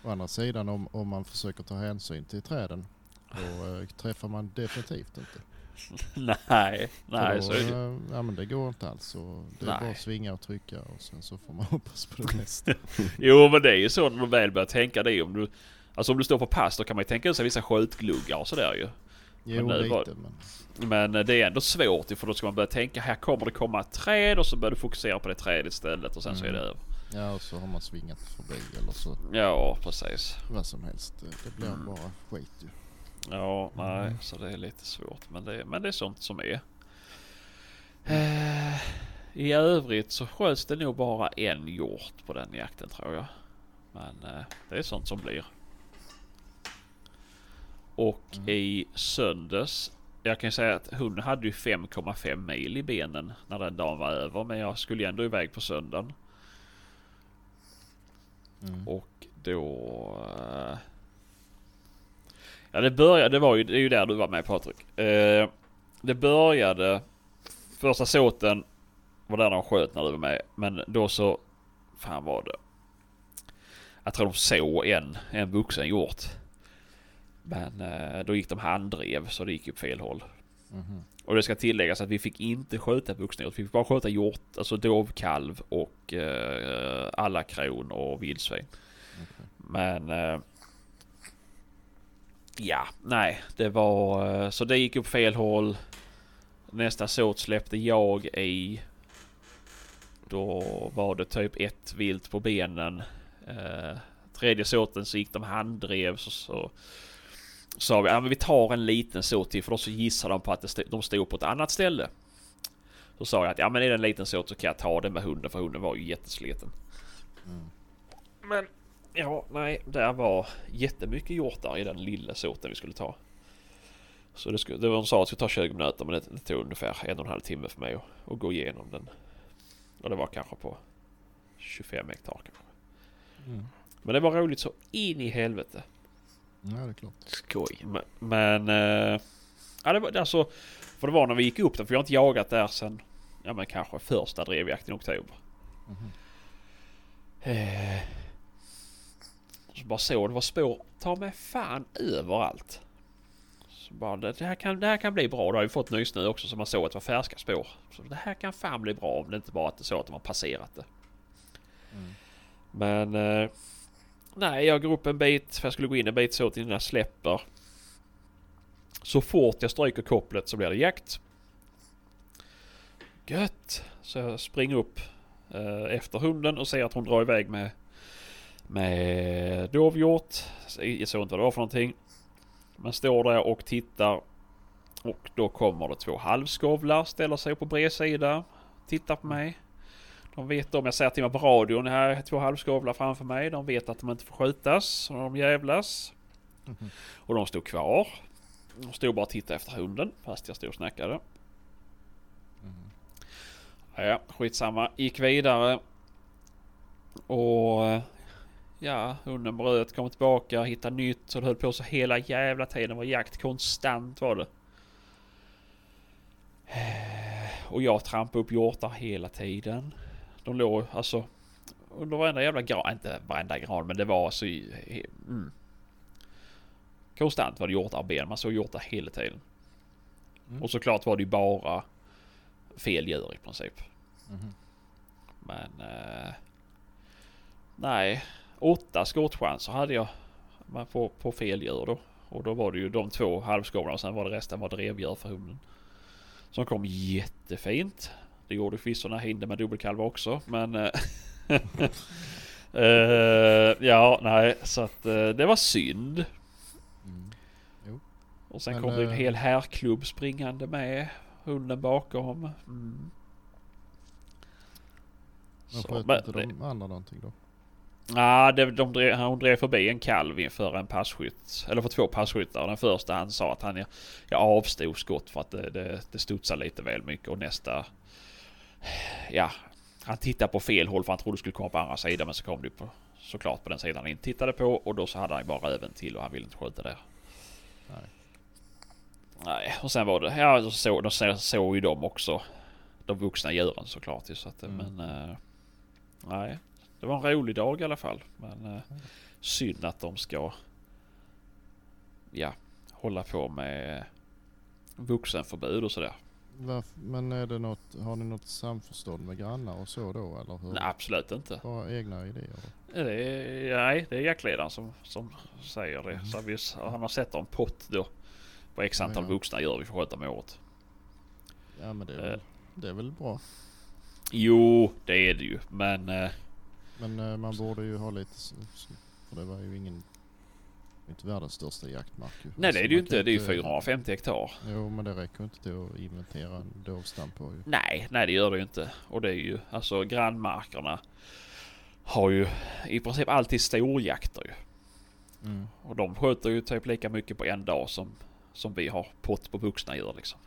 Å andra sidan om, om man försöker ta hänsyn till träden. då eh, träffar man definitivt inte. nej, nej då, så är det. eh, Ja men det går inte alls. Och det är Nej. bara att svinga och trycka och sen så får man hoppas på det mesta. Jo men det är ju så när du väl börjar tänka det. Om du, alltså om du står på pass då kan man ju tänka sig vissa skjutgluggar och sådär ju. Jo det lite men Men eh, det är ändå svårt för då ska man börja tänka här kommer det komma ett träd och så börjar du fokusera på det trädet istället och sen så är det Mm. över. ja och så har man svingat förbi eller så Ja precis. vad som helst. Det, det blir Mm. bara skit ju. Ja, nej, så det är lite svårt. Men det, men det är sånt som är. Eh, I övrigt så sköts det nog bara en hjort på den jakten tror jag. Men eh, det är sånt som blir. Och Mm. i söndags. Jag kan säga att hon hade ju 5,5 mil i benen när den dagen var över. Men jag skulle ändå iväg på söndagen. Mm. Och då... eh, Ja det började, det var ju, det är ju där du var med Patrik. Eh, det började... Första såten var där de sköt när du var med. Men då så... Fan var det? Jag tror de såg en, en vuxen hjort. Men eh, då gick de handdrev så det gick ju på fel håll. Mhm. Och det ska tilläggas att vi fick inte skjuta vuxna hjort. Vi fick bara skjuta hjort, alltså dovkalv och eh, alla kron och vildsvin. Okej. Men... Eh, ja, nej. Det var... Eh, så det gick upp fel håll. Nästa såt släppte jag i. Då var det typ ett vilt på benen. Eh, tredje såten så gick de handdrev så, så sa vi att vi tar en liten såt till för då så gissar de på att st- de stod på ett annat ställe. Så sa jag att ja men är det en liten såt så kan jag ta den med hunden för hunden var ju jättesliten. Mm. Men ja, nej, där var jättemycket hjortar i den lilla såten vi skulle ta. Så det, skulle, det var de sa att det skulle ta 20 minuter men det, det tog ungefär en och en halv timme för mig att, att gå igenom den. Och det var kanske på 25 hektar kanske. Mm. Men det var roligt så in i helvete. Ja det är klart. Skoj. Men, men eh, ja, det var alltså, för det var när vi gick upp där, för vi har inte jagat där sen, ja men kanske första drevjakten i oktober. Mhm. Eh, så bara så, det var spår, ta mig fan överallt. Så bara, det, här kan, det här kan bli bra. Då har vi fått nysnö också så man såg att det var färska spår. Så det här kan fan bli bra om det inte bara att det så att de har passerat det. Mm. Men eh, nej, jag går upp en bit för jag skulle gå in en bit så till innan jag släpper. Så fort jag stryker kopplet så blir det jakt. Gött! Så jag springer upp eh, efter hunden och ser att hon drar iväg med med dovhjort. Jag såg inte vad det var för någonting. Men står där och tittar. Och då kommer det två halvskovlar, ställer sig på bredsida. Tittar på mig. De vet om jag säger till mig på radion, här är två halvskovlar framför mig. De vet att de inte får skjutas. Och de jävlas. Mhm. Och de stod kvar. De stod bara och tittade efter hunden fast jag stod och snackade. Mhm. Ja, skitsamma. Gick vidare. Och ja, hunden bröt, kom tillbaka, hittade nytt. Så det höll på så hela jävla tiden. Det var jakt konstant var det. Och jag trampade upp hjortar hela tiden. De låg alltså under varenda jävla gran. Inte varenda gran men det var så... i- Mm. Konstant var det hjortar och ben. Man såg hjortar hela tiden. Mm. Och såklart var det ju bara fel djur i princip. Mhm. Men... Eh, nej. Åtta skottchanser hade jag men på, på fel djur då. Och då var det ju de två halvskovlarna och sen var det resten var drevdjur för hunden. Som kom jättefint. Det gjorde förvisso när hinden med dubbelkalvar också men... eh, ja, nej så att eh, det var synd. Mm. Och sen Men, kom det en hel herrklubb springande med. Hunden bakom. Mm. Men sköt inte de andra någonting då? Ja, det, de drev, hon drev förbi en kalv inför en passkytt. Eller för två passkyttar. Den första han sa att han jag avstod skott för att det, det, det studsade lite väl mycket. Och nästa... Ja, han tittade på fel håll för han trodde det skulle komma på andra sidan. Men så kom det på, såklart på den sidan han inte tittade på. Och då så hade han bara röven till och han ville inte skjuta där. Nej. Nej, och sen var det... Ja, så de så, såg ju de också. De vuxna djuren såklart ju. Så att, Mm. Men... eh, nej. Det var en rolig dag i alla fall. Men eh, synd att de ska... Ja, hålla på med vuxenförbud och sådär. Men är det något, har ni något samförstånd med grannar och så då eller hur? Nej, absolut inte. Bara egna idéer? Det är, nej, det är jaktledaren som, som säger det. Så vi, han har sett en pott då. På x antal Ja. vuxna djur vi får skjuta om året. Ja men det är, Eh. väl, det är väl bra. Jo, det är det ju. Men eh, Men eh, man borde ju ha lite, för det var ju ingen, inte världens största jaktmark ju. nej det är Alltså, det ju kan inte. Det är ju 450 hektar. Jo men det räcker inte till att inventera en dovstam på ju. Nej, nej det gör det ju inte. Och det är ju alltså grannmarkerna har ju i princip alltid storjakter ju. Mm. Och de skjuter ju typ lika mycket på en dag som, som vi har pott på vuxna djur liksom.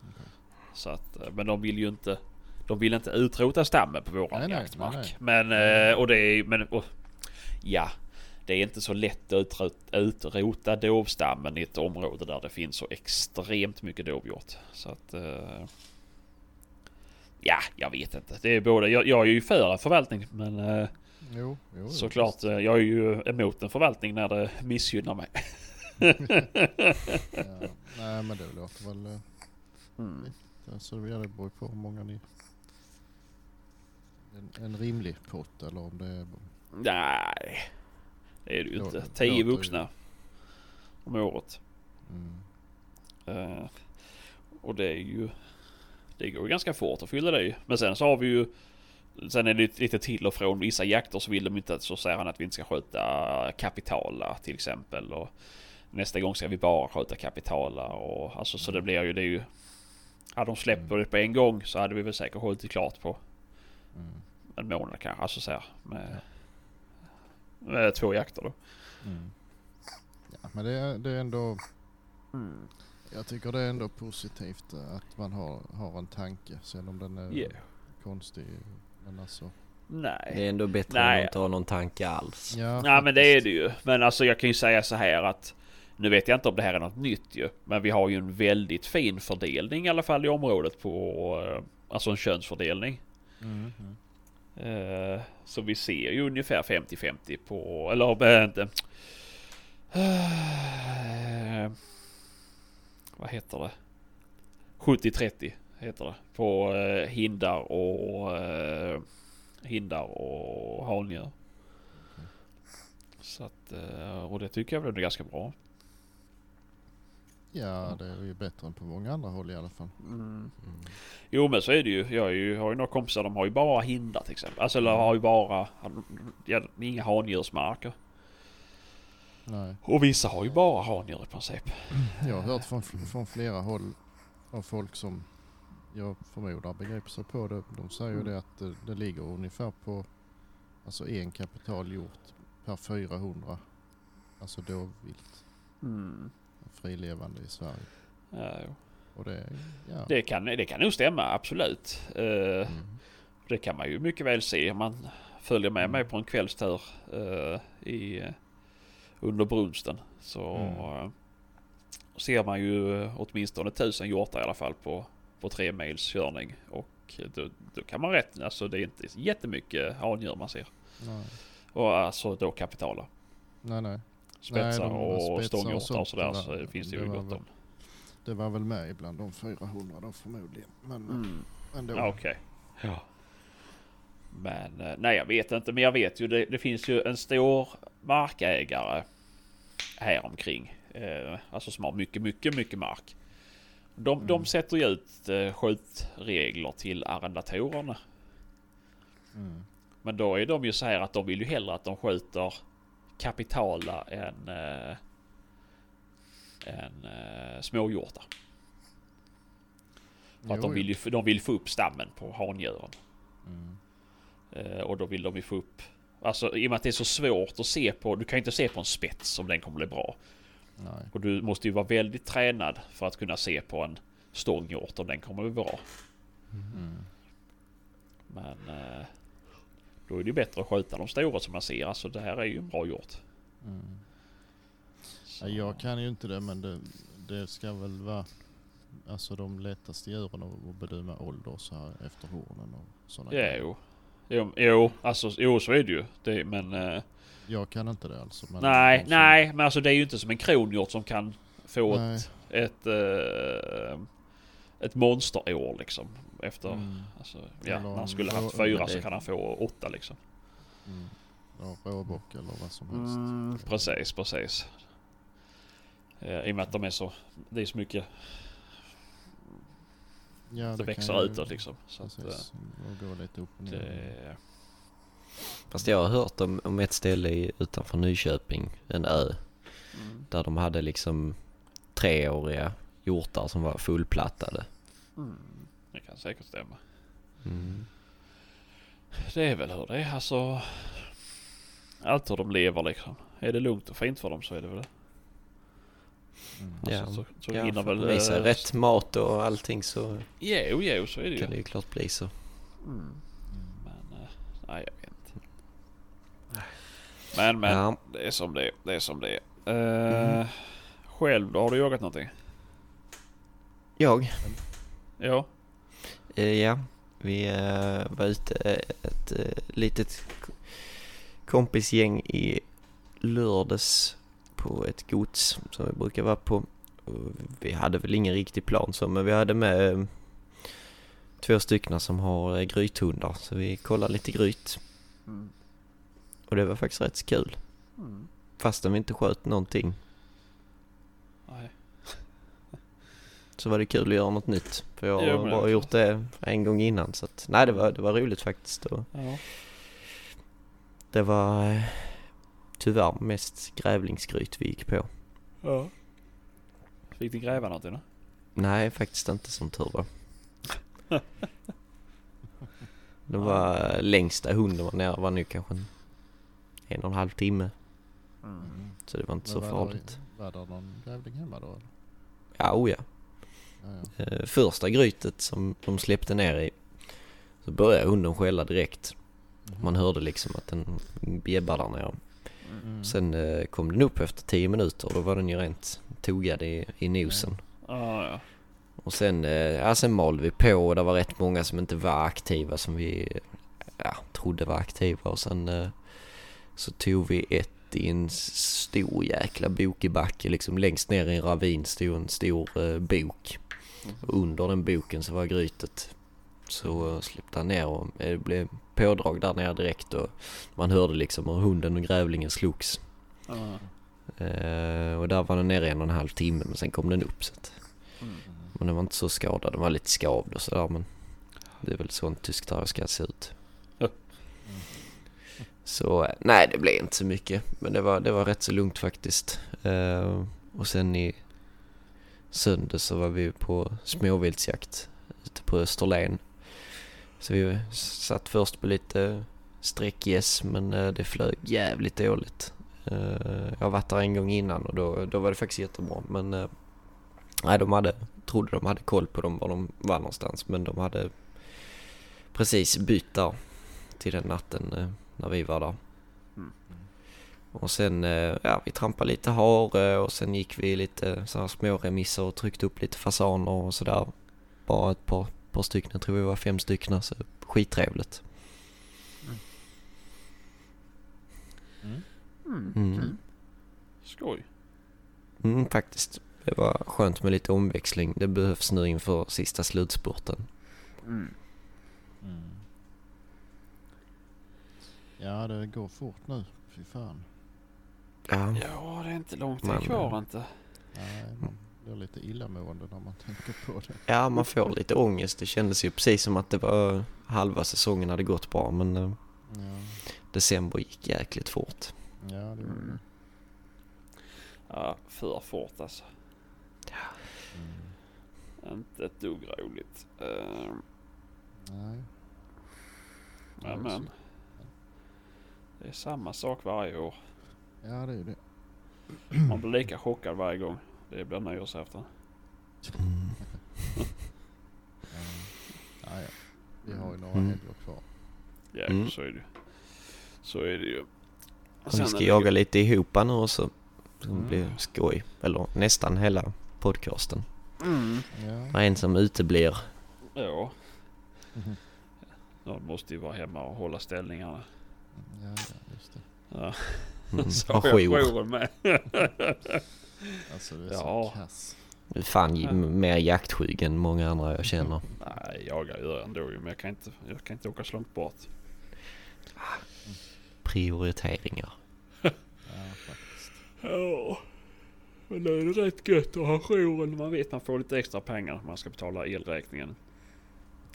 Okej. Så att, eh, men de vill ju inte de vill inte utrota stammen på våran Nej, nej, jaktmark. nej, Men, eh, och det är men, och, ja. Det är inte så lätt att utrota, dovstammen i ett område där det finns så extremt mycket dovhjort. Så att... Eh, ja, jag vet inte. Det är både, jag, jag är ju för en förvaltning men eh, Jo, jo, såklart visst. eh, jag är ju emot en förvaltning när det missgynnar mig. Ja. Nej men det låter väl eh, Mm. Alltså det beror på hur många ni... En, en rimlig pott eller om det är... Nej, det är det ju inte. Tio ju- vuxna om året. Mm. Eh, och det är ju... Det går ju ganska fort att fylla det ju. Men sen så har vi ju... Sen är det lite till och från vissa jakter så vill de inte så säger han att vi inte ska skjuta kapitala till exempel. Och nästa gång ska vi bara skjuta kapitala och alltså så det blir ju det ju... Hade de släppt på det på en gång så hade vi väl säkert skjutit klart på Mm. en månad kanske. Alltså så här med, med två jakter då. Mm. Ja, men det är, det är ändå... Jag tycker det är ändå positivt eh, att man har, har en tanke. Sen om den är Ja. konstig. Men alltså... Nej. Det är ändå bättre Nej. än att inte ha någon tanke alls. Ja, Ja men det är det ju. Men alltså jag kan ju säga så här att nu vet jag inte om det här är något nytt ju. Men vi har ju en väldigt fin fördelning i alla fall i området på eh, alltså en könsfördelning. Mm, mm. Eh, Så vi ser ju ungefär 50-50 på, eller äh, inte. Eh, Vad heter det? 70-30 heter det. På eh, hindar och eh, hindar och handjur. Så att, eh, och det tycker jag väl är ganska bra. Ja, det är ju bättre än på många andra håll i alla fall. Mm. Jo men så är det ju. Jag, är ju, har ju några kompisar de har ju bara hindar till exempel. Alltså eller har ju bara, ja, inga handjursmarker. Nej. Och vissa har ju bara handjur i princip. Jag har hört från, från flera håll av folk som jag förmodar begriper sig på det. De säger ju Mm. det att det, det ligger ungefär på alltså en kapitalhjort per 400 alltså dovvilt Mm. Frilevande i Sverige. Ja. Och det, ja. det, kan, det kan nog stämma absolut. Eh, Mm. Det kan man ju mycket väl se om man följer med mig på en kvällstur eh, i, under brunsten. Så Mm. eh, ser man ju åtminstone tusen hjortar i alla fall på, på tre mils körning. Och då, då kan man rätt, alltså det är inte jättemycket handjur man ser. Nej. Och alltså då kapitala. nej, nej. Spetsar de och stånghjortar och sådär så finns det det ju gott väl- om. Det var väl med ibland de 400 då förmodligen. Men Mm. ändå. Ja, Okej. Ja. Men eh, nej jag vet inte. Men jag vet ju det, det finns ju en stor markägare här omkring. Eh, alltså som har mycket, mycket, mycket mark. De, Mm. de sätter ju ut eh, skjutregler till arrendatorerna. Mm. Men då är de ju så här att de vill ju hellre att de skjuter kapitala än, eh, än eh, småhjortar. För att de vill ju de vill få upp stammen på handjuren. Mm. Eh, och då vill de ju få upp... Alltså i och med att det är så svårt att se på... Du kan ju inte se på en spets om den kommer bli bra. Nej. Och du måste ju vara väldigt tränad för att kunna se på en stånghjort om den kommer bli bra. Mm. Men... Eh, då är det bättre att skjuta de stora som man ser. Alltså det här är ju bra hjort. Mm. Ja, jag kan ju inte det men det, det ska väl vara alltså de lättaste djuren att bedöma ålder så här efter hornen och sådana Ja, jo. Jo, jo, alltså, jo så är det ju. Det, men... Eh, Jag kan inte det alltså. Men nej, som- nej. Men alltså det är ju inte som en kronhjort som kan få Nej. ett, ett, eh, ett monsterår liksom. Efter, Mm. alltså, ja, Eller när han skulle haft fyra det- så kan han få åtta liksom. Mm. Ja, råbock eller vad som helst. Mm, precis, precis. Eh, I och med att de är så, det är så mycket, Ja, det, kan växer utåt liksom. Så att, eh, Precis, och gå lite upp och ner. det, Fast jag har hört om, om ett ställe i, utanför Nyköping, en ö, mm, där de hade liksom treåriga hjortar som var fullplattade. mm, det kan säkert stämma. Mm. Det är väl hur det är alltså. Allt hur de lever liksom. Är det lugnt och fint för dem så är det väl det. Mm. Ja, Alltså, så, så ja hinner väl... visa eh, rätt mat och allting så Jo, jo, så är det kan det ju. ju klart bli så. Mm. Men, eh, nej jag vet inte. Men, men. Ja. Det är som det är. Det är som det är. Eh, Själv då? Har du jagat någonting? Jag? Ja. Eh, ja, vi eh, var ute ett eh, litet k- kompisgäng i lördags på ett gods som vi brukar vara på. Vi hade väl ingen riktig plan så, men vi hade med två stycken som har grythundar så vi kollade lite gryt. Mm. Och det var faktiskt rätt kul. Mm. Fastän vi inte sköt någonting Nej. Så var det kul att göra något nytt. För jag har bara gjort det en gång innan så att, nej det var, det var roligt faktiskt. Och Ja. det var eh, tyvärr mest grävlingsgryt vi gick på. ja. Fick ni gräva någonting då? Nej, faktiskt inte som tur var. Det var eh, längsta hunden var nere var nu kanske en, en och en halv timme. Mm. Så det var inte Men så var farligt. Det, var det någon grävling hemma då eller? Ja, oh ja. Ja, ja. Eh, Första grytet som de släppte ner i så började hunden skälla direkt. Mhm. Man hörde liksom att den bjäbbade där nere. Mm. Sen eh, kom den upp efter 10 minuter och då var den ju rent togad i, i nosen. Ja, ja. Och sen, eh, ja, sen malde vi på och det var rätt många som inte var aktiva som vi ja, trodde var aktiva. Och sen så tog vi ett i en stor jäkla bok i backe. Liksom längst ner i en ravin stod en stor eh, bok. Under den boken så var grytet. Så släppte han ner och det blev pådrag där nere direkt och man hörde liksom hur hunden och grävlingen slogs. Eh, och där var den nere en och en halv timme men sen kom den upp. Så att, Mm. men den var inte så skadad, den var lite skavd och sådär men det är väl så en tysk ska se ut. Så nej det blev inte så mycket men det var, det var rätt så lugnt faktiskt. Eh, och sen i söndag så var vi på småviltsjakt ute på Österlen. Så vi satt först på lite sträckgäss men eh, det flög jävligt dåligt. Eh, jag har varit där en gång innan och då, då var det faktiskt jättebra men eh, nej de hade, trodde de hade koll på dem var de var någonstans men de hade precis bytt där till den natten när vi var där. Mm. Och sen, eh, ja vi trampade lite hare och sen gick vi lite så här små remisser och tryckte upp lite fasaner och sådär. Bara ett par, par stycken, jag tror vi var fem stycken så skittrevligt. Mm. Mm. Skoj. Mm, faktiskt. Det var skönt med lite omväxling. Det behövs nu inför sista slutspurten. Mm. Mm. Ja det går fort nu, fy fan. Ja, Ja, det är inte långt Men, kvar inte. Nej, man blir lite illamående när man tänker på det. ja man får lite ångest. Det kändes ju precis som att det var halva säsongen hade gått bra men eh, Ja, december gick jäkligt fort. ja det gjorde Mm. Ja, för fort alltså. mm. Inte ett dugg roligt. Uh, Nej. Ja, men, men. Det är samma sak varje år. Ja det är ju det. Man blir lika chockad varje gång. Det blir nyårsafton. Mm. Ja. Ja. Vi har ju några Mm. helger kvar. Ja, Mm. så är det ju. Så är det ju. Och vi ska jaga ju- lite ihop nu också. Det Mm. blir skoj. Eller nästan hela podcasten. Mm. Ja. En som uteblir. Ja, Mhm. någon måste ju vara hemma och hålla ställningarna. ja, ja just det. Ja. Mm. Så Och har jag jour. jouren med. Alltså det är Ja. så kass. Du är fan mer jaktskygg än många andra jag känner. Nej, jagar gör jag ändå ju, men jag kan inte, jag kan inte åka så långt bort. Prioriteringar. Ja, faktiskt. Ja, men det är rätt gött att ha jouren. Man vet man får lite extra pengar när man ska betala elräkningen.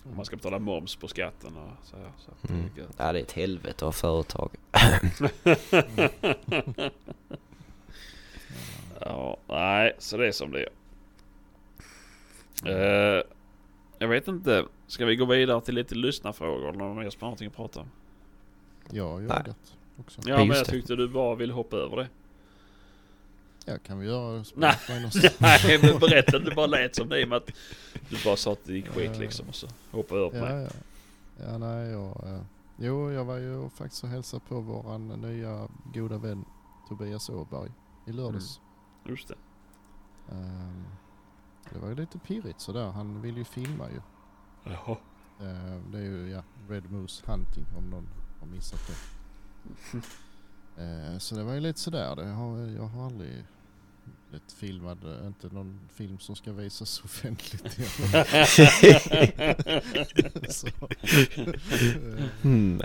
Och man ska betala moms på skatten och så här. Så att det Mm. är gött. Ja det är ett helvete att ha företag. Ja, nej, så det är som det är. Eh, jag vet inte. Ska vi gå vidare till lite lyssnarfrågor? Eller någon mer som har någonting att prata om? Jag har jagat också. Ja, Ja, men jag det. tyckte du bara ville hoppa över det. Ja, kan vi göra. Nej. Nej. Men berätta. Det bara lät som det med att du bara sa att det gick skit liksom och så hoppa över på Ja, mig. ja. ja, nej, jag... eh, Jo, jag var ju faktiskt och hälsade på våran nya goda vän Tobias Åberg i lördags. Just det. Ehm, det var ju lite pirrigt sådär. Han vill ju filma ju. Jaha. Ehm, det är ju ja, Red Moose Hunting om någon har missat det. Ehm, så det var ju lite sådär. Det har, jag har aldrig blivit filmad. eh, Inte någon film som ska visas offentligt. så. Mm.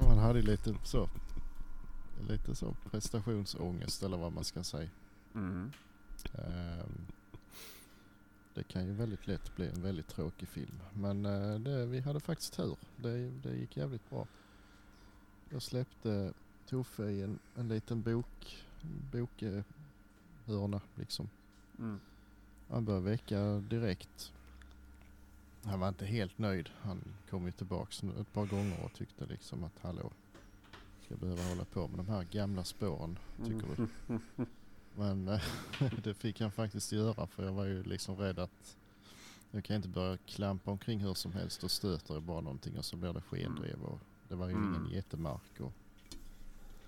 Han hade lite så, lite så prestationsångest eller vad man ska säga. Mm. Ehm, det kan ju väldigt lätt bli en väldigt tråkig film. Men eh, det, vi hade faktiskt tur. Det, det gick jävligt bra. Jag släppte Toffe i en, en liten bok, bokhörna liksom. Mm. Han började väcka direkt. Han var inte helt nöjd. Han kom ju tillbaks ett par gånger och tyckte liksom att hallå, ska jag behöva hålla på med de här gamla spåren, tycker du? Men eh, det fick han faktiskt göra för jag var ju liksom rädd att jag kan inte börja klampa omkring hur som helst och stöter jag bara någonting och så blir det skendrev och det var ju Mm. ingen jättemark och,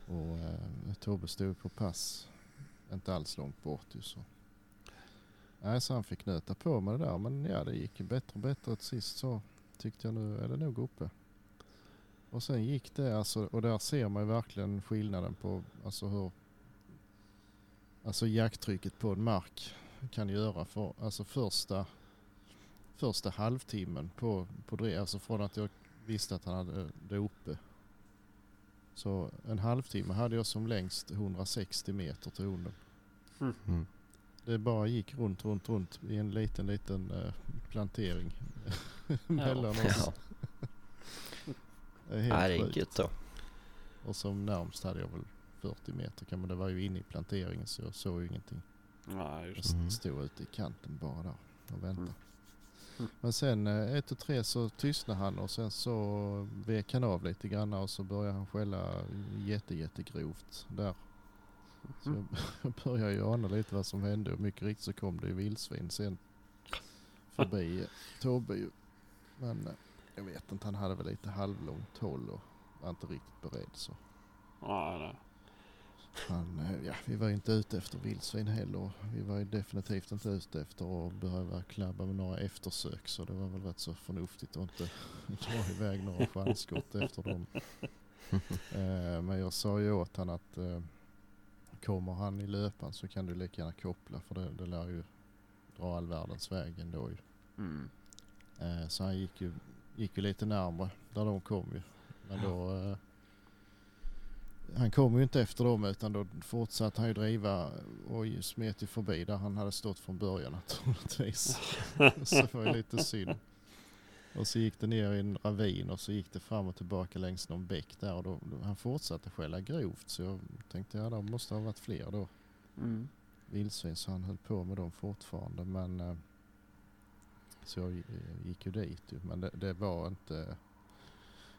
och eh, Tobbe stod på pass inte alls långt bort ju så. Nej, så han fick nöta på med det där men ja det gick ju bättre och bättre till sist så tyckte jag nu är det nog uppe. Och sen gick det alltså och där ser man ju verkligen skillnaden på alltså hur alltså jakttrycket på en mark kan göra för alltså första första halvtimmen på, på det, alltså från att jag visste att han hade det uppe. Så en halvtimme hade jag som längst 160 meter till hunden. Mm. Det bara gick runt, runt, runt i en liten, liten eh, plantering mellan oss. Ja. Det är helt Ja, det är gött då. Och som närmst hade jag väl 40 meter kan man, det var ju inne i planteringen så jag såg ju ingenting. Nej, just Jag Mm. stod ute i kanten bara där och väntade. Mm. Mm. Men sen eh, ett och tre så tystnade han och sen så vek han av lite grann och så började han skälla jätte, jättegrovt där. Så Mm. jag började ju ana lite vad som hände och mycket riktigt så kom det ju vildsvin sen förbi Tobbe ju. Men eh, jag vet inte, han hade väl lite halvlångt håll och var inte riktigt beredd så. Nej, nej. Han, eh, ja, vi var ju inte ute efter vildsvin heller. Vi var ju definitivt inte ute efter att behöva klabba med några eftersök. Så det var väl rätt så förnuftigt att inte dra iväg några chansskott efter dem. Eh, Men jag sa ju åt han att kommer han i löpan så kan du lika gärna koppla för det, det lär ju dra all världens väg ändå ju. Mm. Eh, Så han gick ju, gick ju lite närmare där de kom ju. Men då... Eh, han kom ju inte efter dem utan då fortsatte han ju driva och smet ju förbi där han hade stått från början naturligtvis. så det var ju lite synd. Och så gick det ner i en ravin och så gick det fram och tillbaka längs någon bäck där. Och då, då han fortsatte skälla grovt. Så jag tänkte ja det måste ha varit fler då. Mm. vildsvin så han höll på med dem fortfarande. Men eh, så jag gi- gick ju dit ju. Men det, det var inte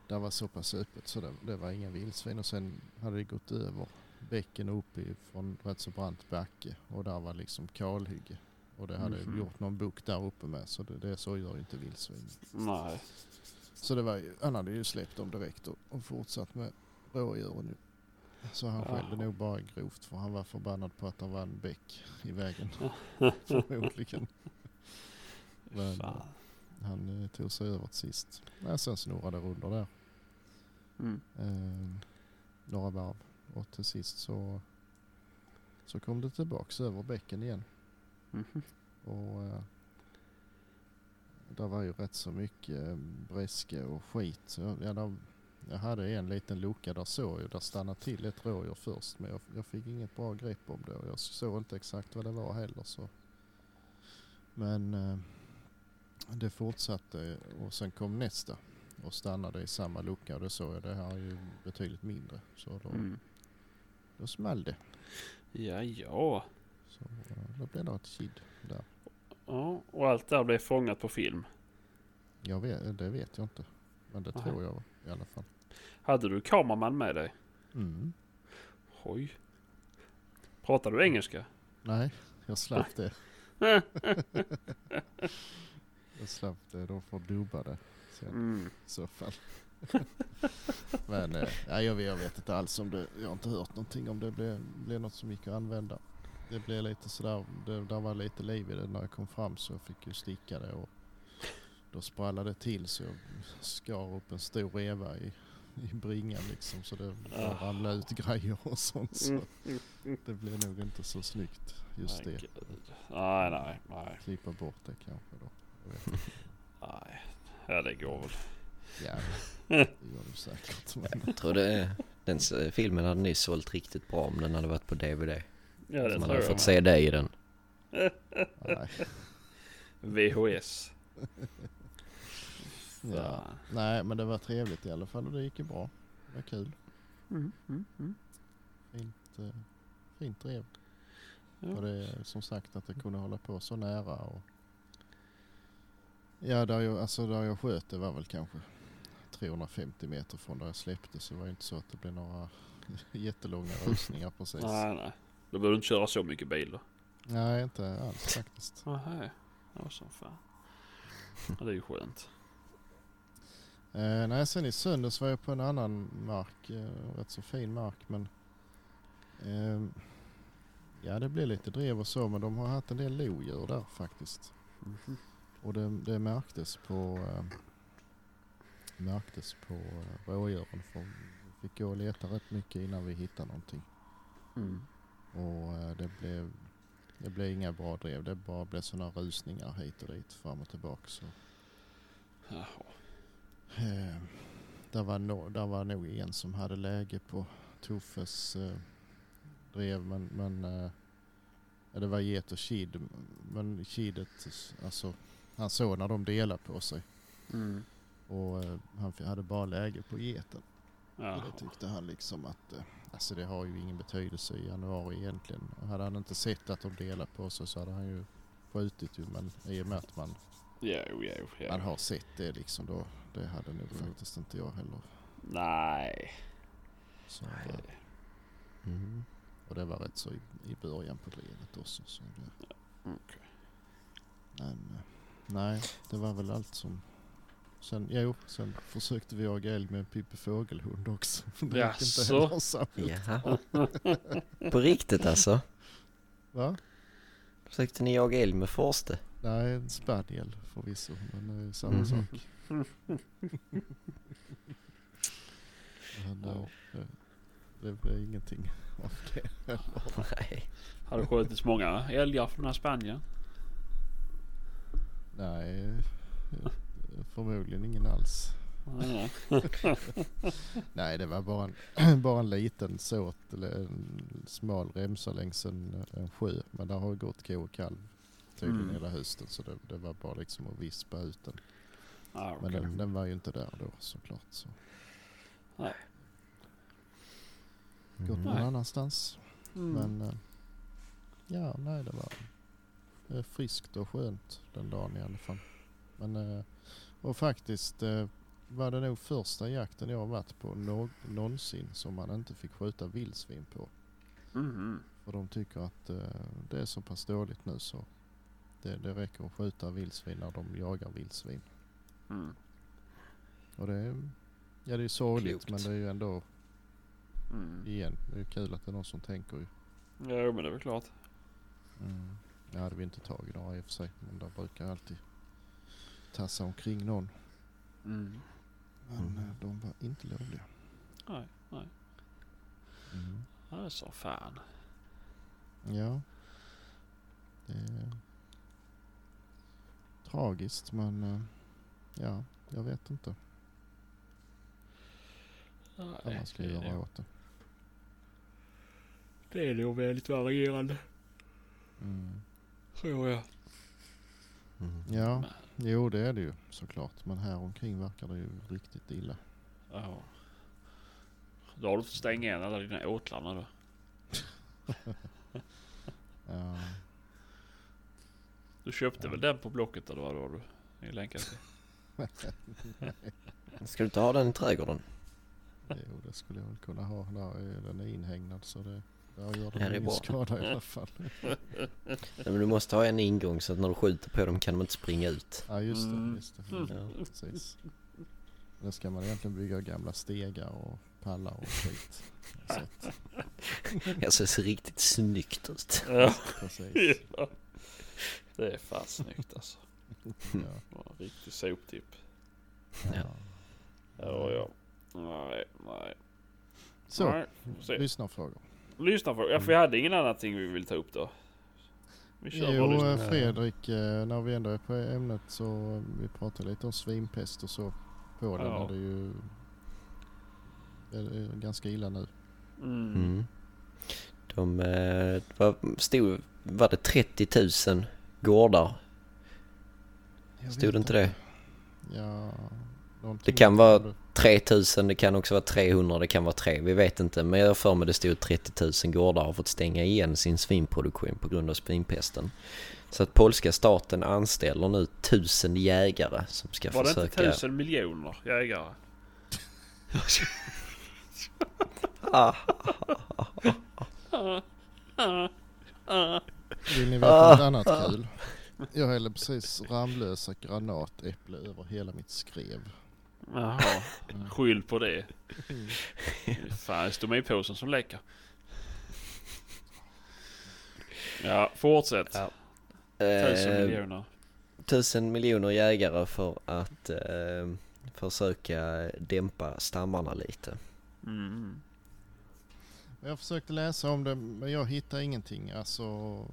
det var så pass öppet så det, det var inga vildsvin. Och sen hade det gått över bäcken upp från rätt så brant backe. Och där var liksom kalhygge och det hade Mhm. gjort någon buck där uppe med så det, det så gör inte vildsvin. Nej. Så det var ju, han hade ju släppt dem direkt och, och fortsatt med rådjuren ju. Så han Ja. skällde nog bara grovt för han var förbannad på att det var en bäck i vägen. Förmodligen. Men Fan. han eh, tog sig över till sist. Ja, sen snurrade det runder där. Mm. Eh, några varv. Och till sist så Så kom det tillbaks över bäcken igen. Mhm. Och eh, det var ju rätt så mycket eh, bräske och skit. Så jag, ja, där, jag hade en liten lucka där såg jag. Där stannade till ett rådjur först. Men jag, jag fick inget bra grepp om det och jag såg inte exakt vad det var heller. Så. Men eh, det fortsatte och sen kom nästa och stannade i samma lucka och då såg jag det här är ju betydligt mindre. Så då, Mm. då small det. Ja, ja. Så eh, då blev det ett kid där. ja. Och allt där blev fångat på film. Jag vet, det vet jag inte. Men det Nej. tror jag i alla fall. Hade du kameraman med dig? Mm. Oj. Pratar du engelska? Nej, jag slapp det. jag slapp det. De får dubba det sen Mm. i så fall. Men eh, jag, vet, jag vet inte alls om det. Jag har inte hört någonting om det blev, blev något som gick att använda. Det blev lite sådär. Det, där var lite liv i det när jag kom fram så jag fick ju sticka det. Och då sprallade det till så jag skar upp en stor reva i, i bringan liksom. Så det Ah. ramlade ut grejer och sånt. Så Mm. Det blev nog inte så snyggt just Nej, det. Nej, nej, nej. Klippa bort det kanske då. Nej. Ja, det går väl. Ja, det gör det säkert. Men Jag tror det, den filmen hade nyss sålt riktigt bra om den hade varit på DVD. Ja, det man hade jag. fått se dig i den. nej. VHS. Ja. Nej, men det var trevligt i alla fall och det gick ju bra. Det var kul. Mm, mm, mm. Fint, eh, fint drev. Ja. Och det är som sagt att det kunde hålla på så nära. Och ja, där jag, alltså där jag sköt det var väl kanske 350 meter från där jag släppte. Så det var ju inte så att det blev några jättelånga rusningar precis. Nej, nej. Då behöver du inte köra så mycket bil då. Nej, inte alls faktiskt. Nej. Ja, som fan. Ja, det är ju skönt. Eh, nej, sen i söndags var jag på en annan mark. Eh, rätt så fin mark men ehm, ja det blev lite drev och så men de har haft en del lodjur där faktiskt. Mhm. Och det, det märktes på eh, märktes på eh, rådjuren för vi fick gå och leta rätt mycket innan vi hittade någonting. Mm. Och eh, det blev det blev inga bra drev. Det bara blev sådana rusningar hit och dit fram och tillbaka. Så. Jaha. Eh, där, var no, där var nog en som hade läge på Tuffes eh, drev men, men eh, det var get och kid. Men kidet, alltså han såg när de delade på sig Mm. och eh, han hade bara läge på geten. Och det tyckte han liksom att, eh, alltså det har ju ingen betydelse i januari egentligen. Hade han inte sett att de delade på sig så hade han ju skjutit ju men i och med att man, Jo, jo, jo. man har sett det liksom då, det hade nog Mm. faktiskt inte jag heller. Nej. Så, eh, Mm. Och det var rätt så i, i början på drevet också. Så det, Okej. men eh, nej, det var väl allt som... Sen, jo, sen försökte vi jaga älg med en Pippi Fågelhund också. Det gick inte Jaså? Jaha. På riktigt alltså? Va? Försökte ni jaga älg med Forste? Nej, en spaniel förvisso, men det är ju samma Mhm. sak. Men, eh, det, det blev ingenting av det heller. Nej. Har du skjutits många älgar från den här Spanien? Nej, eh, förmodligen ingen alls. Nej. Nej, det var bara en, bara en liten såt, en smal remsa längs en, en sjö. Men där har gått ko och kalv tydligen Mm. hela hösten. Så det, det var bara liksom att vispa ut den. Ah, Men okej. den, den var ju inte där då såklart. Så. Nej. Gått någon Nej. annanstans. Mm. Men eh, ja, nej det var friskt och skönt den dagen i alla fall. Men eh, och faktiskt eh, var det nog första jakten jag varit på nå- någonsin som man inte fick skjuta vildsvin på. Mhm. För de tycker att eh, det är så pass dåligt nu så det, det räcker att skjuta vildsvin när de jagar vildsvin. Mm. Och det är, ja det är sorgligt Klokt. men det är ju ändå Mm. igen, det är kul att det är någon som tänker ju. Jo men det är väl klart. Mm. Det hade vi inte tagit några i och för sig. Men där brukar alltid tassa omkring någon. Mm. Men Mm. eh, de var inte lovliga. Nej, nej. Mm. Ja, så fan. Ja. Det är tragiskt men eh, ja, jag vet inte vad man ska göra åt det. Det är nog väldigt varierande. Mm. Tror jag. Mm. Ja, jo det är det ju såklart. Men här omkring verkar det ju riktigt illa. Ja. Då har du fått stänga igen alla dina åtlar nu då. Ja, Du köpte väl den på Blocket eller vad var du? I länken till? Ska du inte ha den i trädgården? jo det skulle jag väl kunna ha. Där är, den är inhägnad så det, där gör Ja, det ingen bra. skada i alla fall. Nej, men du måste ha en ingång så att när du skjuter på dem kan de inte springa ut. Ja just det. Mm. Just det. Ja. Ja, precis. Där ska man egentligen bygga gamla stegar och pallar och skit. Så att, Alltså det ser riktigt snyggt ut. Ja. precis. ja. Det är fan snyggt alltså. Ja. Ja, Riktig soptipp. Ja. Ja, ja. Nej, nej. Så, lyssnarfrågor. Lyssna för, ja, för vi hade ingen annan ting vi vill ta upp då. Vi kör Jo, eh, Fredrik, eh, när vi ändå är på ämnet så vi pratade lite om svinpest och så. Polen Ja. är det ju är ganska illa nu. Mm. Mm. De, eh, vad stod, var det 30 000 gårdar? Jag Stod det inte det? Ja, någonting Det kan var vara 3000, det kan också vara 300, det kan vara 3, vi vet inte. Men jag för mig det stod 30 000 gårdar har fått stänga igen sin svinproduktion på grund av svinpesten. Så att polska staten anställer nu tusen jägare som ska Var det försöka... inte tusen miljoner jägare? Ah, Vill ni veta något annat kul? Jag hällde precis Ramlösa granatäpple över hela mitt skrev. Jaha, skyll på det. Fan, det är stomipåsen som läcker. Ja, fortsätt. Ja. Tusen eh, miljoner. tusen miljoner jägare för att eh, försöka dämpa stammarna lite. Mm. Jag försökte läsa om det men jag hittade ingenting. Alltså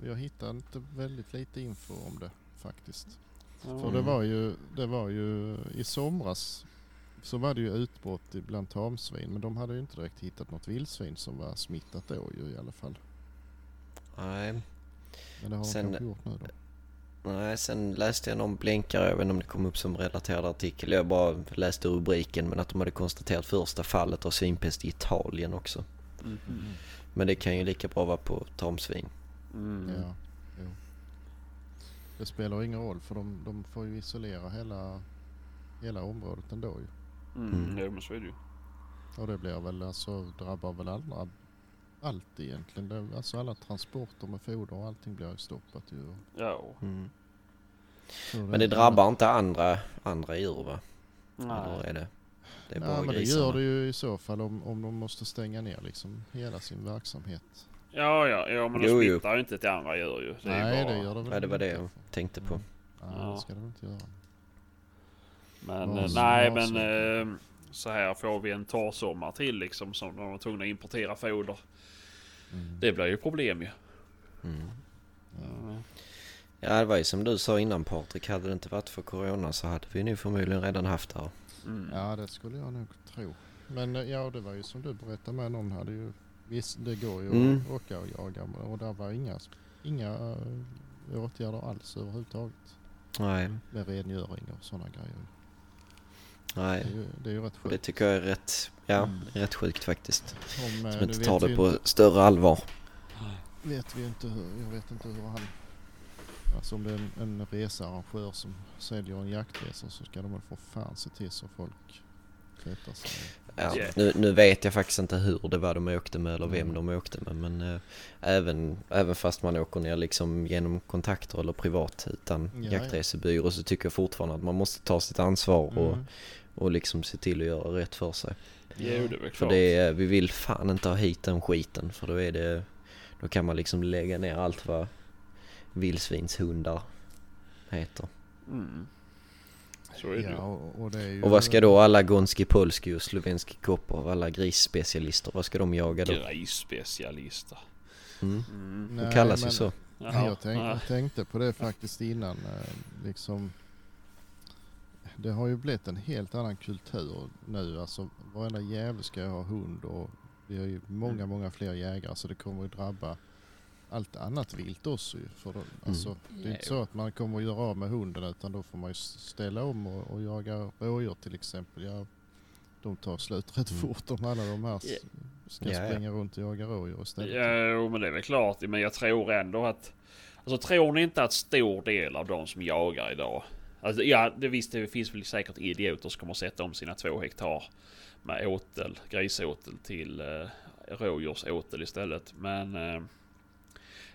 jag hittade inte väldigt lite info om det faktiskt. För det var ju, det var ju i somras så var det ju utbrott bland tamsvin men de hade ju inte direkt hittat något vildsvin som var smittat då ju i alla fall. Nej, Men det har Sen- de kanske gjort nu då. nej, sen läste jag någon blänkare, jag vet inte om det kom upp som relaterad artikel. Jag bara läste rubriken men att de hade konstaterat första fallet av svinpest i Italien också. Mm. Men det kan ju lika bra vara på tamsvin. Mm. Ja, jo. Det spelar ingen roll för de, de får ju isolera hela, hela området ändå ju. Mm. Mm. Jo men så är det ju. Och det blir väl alltså, drabbar väl andra allt egentligen. Det, alltså alla transporter med foder och allting blir ju stoppat ju. Ja. Mm. Men det drabbar inte andra, andra djur va? Eller Nej. är det? Det är Nej bara men det grisarna. gör det ju i så fall om, om de måste stänga ner liksom hela sin verksamhet. Ja, ja, ja men de Jo, jo. smittar ju inte till andra djur ju. Det är Nej ju bara... det gör det väl Ja, det var det jag tänkte på. Mm. Nej Ja. det ska det väl inte göra. Men så- nej men så. eh, så här får vi en torr sommar till liksom som de var tvungna att importera foder. Mm. Det blir ju problem ju. Mm. Ja. Ja det var ju som du sa innan Patrik, hade det inte varit för Corona så hade vi nu förmodligen redan haft det här. Mm. ja det skulle jag nog tro. Men eh, ja det var ju som du berättade med någon hade ju Visst det går ju Mm. att åka och jaga och där var inga, inga eh, åtgärder alls överhuvudtaget. Nej, Med rengöring och sådana grejer. Det nej. det är ju rätt Och det sjukt. tycker jag är rätt, ja, Mm. rätt sjukt faktiskt. Om, eh, Som inte tar det på inte- större allvar. vet vi inte hur, jag vet inte hur han... Alltså om det är en, en researrangör som säljer en jaktresa så ska de väl få fan se till så folk. Ja, Yeah. nu, nu vet jag faktiskt inte hur det var de åkte med eller vem Mm. de åkte med men eh, även, även fast man åker ner liksom genom kontakter eller privat utan Ja, ja. jaktresebyrå så tycker jag fortfarande att man måste ta sitt ansvar och, Mm. och liksom se till att göra rätt för sig. Jo det är För det är, vi vill fan inte ha hit den skiten för då är det, då kan man liksom lägga ner allt vad vildsvinshundar heter. Mm. Så är det Ja, ju. och, och det är ju... Och vad ska då alla Gonski Polski och Slovenski Kopov, alla grisspecialister, vad ska de jaga då? Grisspecialister. Mm. Mm. Det Nej, kallas ju men- så. Jaha. Jag tänk, Ja. tänkte på det faktiskt innan. eh, Liksom, det har ju blivit en helt annan kultur nu. Alltså, varenda jävel ska ju ha hund och vi har ju många, Mm. många fler jägare så det kommer ju drabba allt annat vilt också. För då, alltså, det är inte så att man kommer att göra av med hunden utan då får man ju ställa om och, och jaga rådjur till exempel. Ja, de tar slut rätt Mm. fort om alla de här ska Ja, ja. springa runt och jaga rådjur istället. Jo men det är väl klart. Men jag tror ändå att... Alltså tror ni inte att stor del av de som jagar idag... Alltså, ja det visst det finns väl säkert idioter som kommer sätta om sina två hektar med åtel, grisåtel till eh, rådjursåtel istället. Men eh,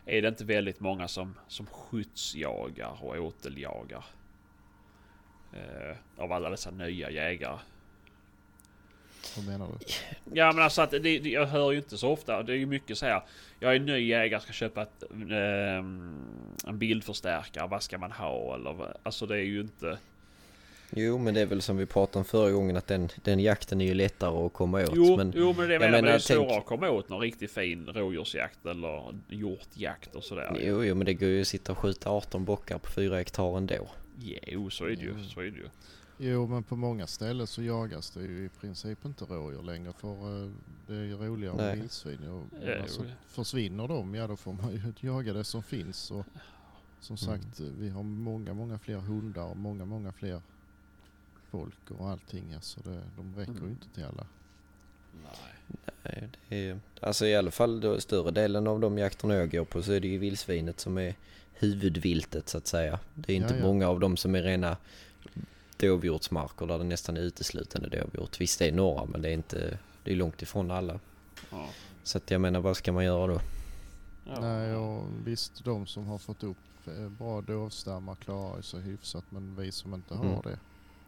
är det inte väldigt många som, som skyddsjagar och åteljagar? Eh, av alla dessa nya jägare. Vad menar du? Ja men alltså att det, det, jag hör ju inte så ofta. Det är ju mycket så här. Jag är ny jägare, ska köpa ett, ehm, en bildförstärkare. Vad ska man ha? Eller, alltså det är ju inte... Jo men det är väl som vi pratade om förra gången att den, den jakten är ju lättare att komma åt. Jo, men, jo men det jag menar, men det är svårare tänk- att komma åt någon riktigt fin rådjursjakt eller hjortjakt och sådär. jo, jo men det går ju att sitta och skjuta 18 bockar på 4 hektar ändå. Jo så är det ju. Mm. Så är det ju. Jo, men på många ställen så jagas det ju i princip inte rådjur längre för eh, det är ju roligare med Nej. vildsvin. Och, Ja, alltså, försvinner de, ja då får man ju jaga det som finns. Och, som Mm. sagt, eh, vi har många, många fler hundar och många, många fler folk och allting. Alltså det, de räcker ju Mm. inte till alla. Nej. Nej, Det är, alltså i alla fall då, större delen av de jakterna jag går på så är det ju vildsvinet som är huvudviltet så att säga. Det är inte Ja, ja. många av dem som är rena dovhjortsmarker där det nästan är uteslutande dovhjort. Visst det är några men det är inte, det är långt ifrån alla. Ja. Så att jag menar vad ska man göra då? Ja. Nej, och visst de som har fått upp eh, bra dovstammar klarar sig hyfsat men vi som inte har Mm. det.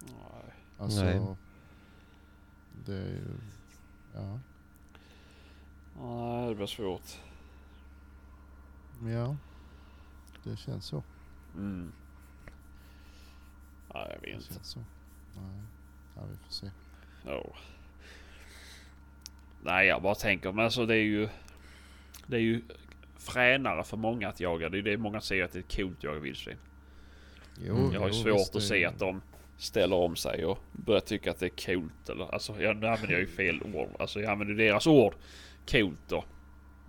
Nej. Alltså, Nej. det är ju, ja. Nej, det blir svårt. Ja, det känns så. Mm. Nej, jag Det vet inte. känns så. Nej, ja, vi får se. Ja. Nej, jag bara tänker, men alltså det är ju... Det är ju fränare för många att jaga. Det är det många säger att det är coolt att jaga vildsvin. Jo, Mm. Jag har ju jo, svårt att det- se att de ställer om sig och börjar tycka att det är coolt. Eller, alltså, jag, nu använder jag ju fel ord. Alltså jag använder deras ord. Coolt då.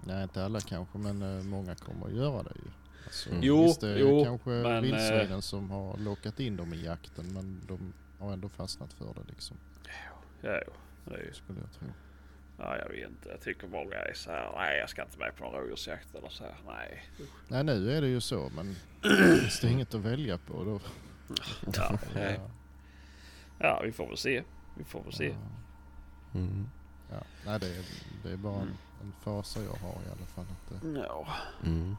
Nej, inte alla kanske, men eh, många kommer att göra det ju. Alltså, Mm. Jo, visst, det är jo, kanske men, vildsvinen som har lockat in dem i jakten, men de har ändå fastnat för det liksom, Ja, jo, det är ju... skulle jag tro. Ja, jag vet inte. Jag tycker många är så här. Nej, jag ska inte med på någon rådjursjakt eller så här. Nej. Nej, nu är det ju så, men finns det inget att välja på då? Ja, Nej. Ja, vi får väl se. Vi får väl se. Ja, Mm. ja. Nej, det är, det är bara en, Mm. en fasa jag har i alla fall. Att det, Ja. Mm.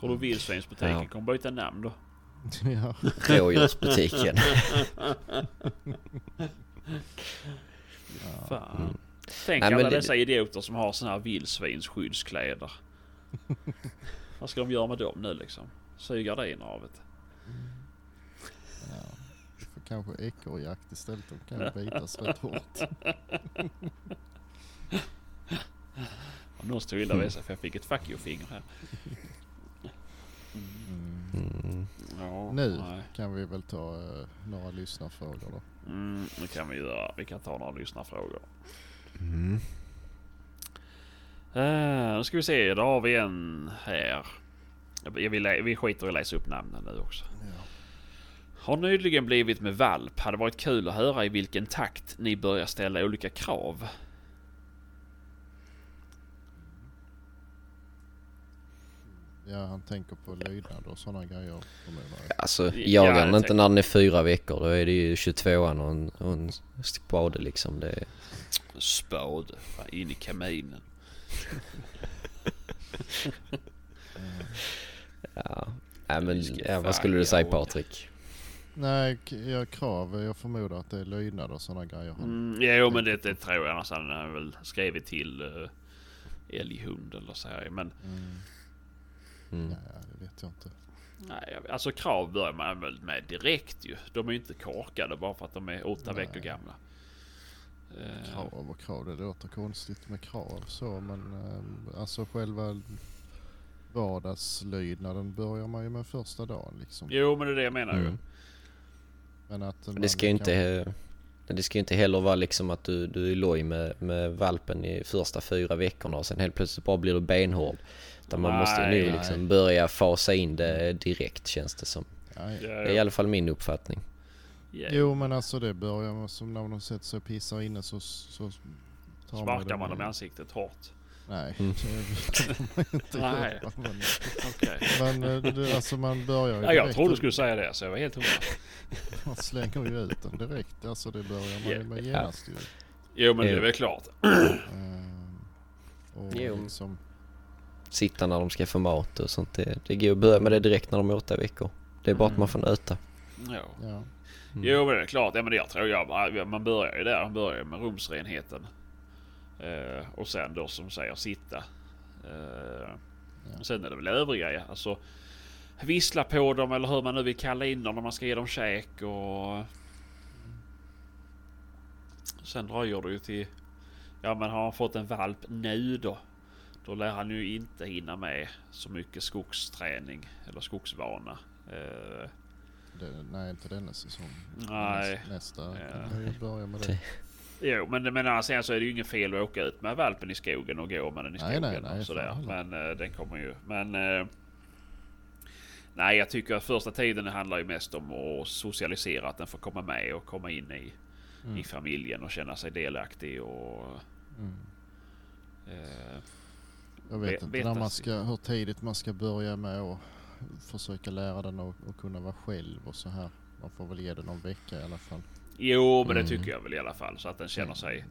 Tror du vildsvinsbutiken Ja. kommer byta namn då? ja. Rådjursbutiken. Ja. Fan. Mm. Tänk Nej, alla det- dessa idioter som har såna här vildsvinsskyddskläder. Vad ska de göra med dem nu liksom? Sy gardiner av det. Ja. Vi får kanske ekorrjakt istället, de kan ju bitas rätt hårt. Om någon stod illa vid sig för jag fick ett fuck you-finger här. Mm. Mm. Ja, Nu nej. kan vi väl ta eh, några lyssnarfrågor då. Mm, det kan vi göra. Vi kan ta några lyssnarfrågor. Mm. Uh, nu ska vi se, då har vi en här. Jag vill, lä- vi skiter i att läsa upp namnen nu också. Har nyligen blivit med valp. Hade varit kul att höra i vilken takt ni börjar ställa olika krav. Ja, han tänker på lydnad och sådana grejer. Alltså Ja, jagar jag den inte när den är fyra veckor då är det ju 22an och en, och en spade liksom. Det är, Spade. In i kaminen. ja. Nej men ja, vad skulle du säga. Patrik? Nej, k- ja, krav. Jag förmodar att det är lydnad och sådana grejer. Mm, jo men det, det tror jag. Annars hade han väl skrivit till uh, älghund eller så här. Men Mm. Mm. Ja, det vet jag inte. nej, jag- alltså krav börjar man väl med direkt ju. De är ju inte korkade bara för att de är åtta Nej. veckor gamla. Eh, Krav. och krav. Det låter konstigt med krav så men eh, alltså själva vardagslydnaden börjar man ju med första dagen liksom. Jo men det är det jag menar ju. Men att det ska ju kan- inte, det ska ju inte heller vara liksom att du, du är loj med, med valpen i första fyra veckorna och sen helt plötsligt bara blir du benhård. Utan man måste ju Nej, nu nej. liksom börja fasa in det direkt känns det som. Det är i alla fall min uppfattning. ja. Jo men alltså det börjar som när de sätter sig och pissar inne så, så tar Sparkar man dem i- ansiktet hårt. Nej, Mm. det kan man inte Nej. göra. Men, Okej. men eh, det- alltså man börjar ju Ja, jag direkt trodde du skulle säga det så jag var helt hundra. Man slänger ju ut den direkt. Alltså det börjar man ju med genast ju. Jo men det är Jo. väl klart. Ehm, och Jo. liksom, Sitta när de ska få mat och sånt. Det, det går att börja med det direkt när de är åtta veckor. Det är bara att man får nöta. Ja. ja. Mm. Jo men det är klart. Ja, men det jag tror jag. man- Man börjar ju där. Man börjar ju med rumsrenheten. Eh, och sen då som säger sitta. Eh, Ja. Sen är det väl övriga ja. Alltså vissla på dem eller hur man nu vill kalla in dem när man ska ge dem käk och... Sen dröjer det ju till... Ja men har han fått en valp nu då? Då lär han ju inte hinna med så mycket skogsträning eller skogsvana. Eh, Det, nej inte denna säsong. Nej. Nästa, Ja. kan man ju börja med det. Jo, men, men annars sen så är det ju inget fel att åka ut med valpen i skogen och gå med den i Nej, skogen nej, nej, och sådär. Men eh, den kommer ju. Men eh, nej, jag tycker att första tiden handlar ju mest om att socialisera, att den får komma med och komma in i, Mm. i familjen och känna sig delaktig och Mm. eh, Jag vet Ve- inte när man ska, hur tidigt man ska börja med att försöka lära den att kunna vara själv och så här. Man får väl ge den någon vecka i alla fall. Jo, men Mm. det tycker jag väl i alla fall så att den känner sig.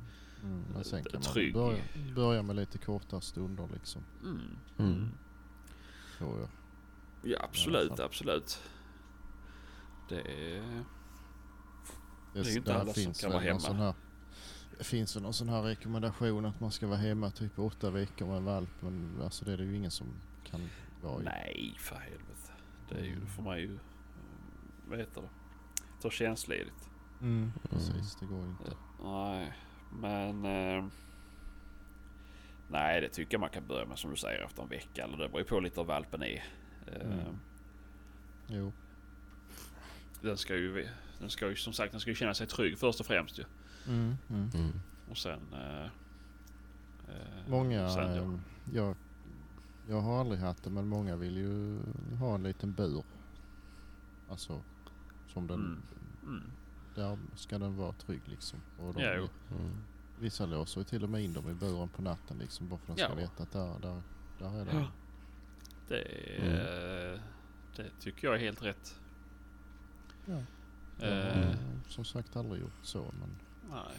Mm, men sen kan Trygg. man börja, börja med lite korta stunder liksom. Mm. Mm. Tror jag. Ja, absolut, absolut. Det är... Det, är ju inte alla som kan vara hemma. Här, det finns väl någon sån här rekommendation att man ska vara hemma typ åtta veckor med en valp. Men alltså det är det ju ingen som kan vara i. Nej, för helvete. Det är ju, då får man ju... eh, Vad heter det? Ta tjänstledigt. Mm, precis, det går ju inte. Nej, men... Eh, nej, det tycker jag man kan börja med som du säger efter en vecka. Eller det beror ju på lite hur valpen är. Eh, Mm. Jo. Den ska ju... Den ska ju som sagt den ska ju känna sig trygg först och främst ju. Mm, mm. Mm. Och sen... Eh, eh, Många, sen, ja. ehm, jag, jag har aldrig haft det men många vill ju ha en liten bur. Alltså som den, Mm. Mm. där ska den vara trygg liksom. Och de, Ja, jo. Mm. Vissa låser ju till och med in dem i buren på natten liksom bara för att de ska Ja. veta att där, där, där är den. Ja. Det, Mm. eh, det tycker jag är helt rätt. Ja. Har Eh, som sagt aldrig gjort så men Nej.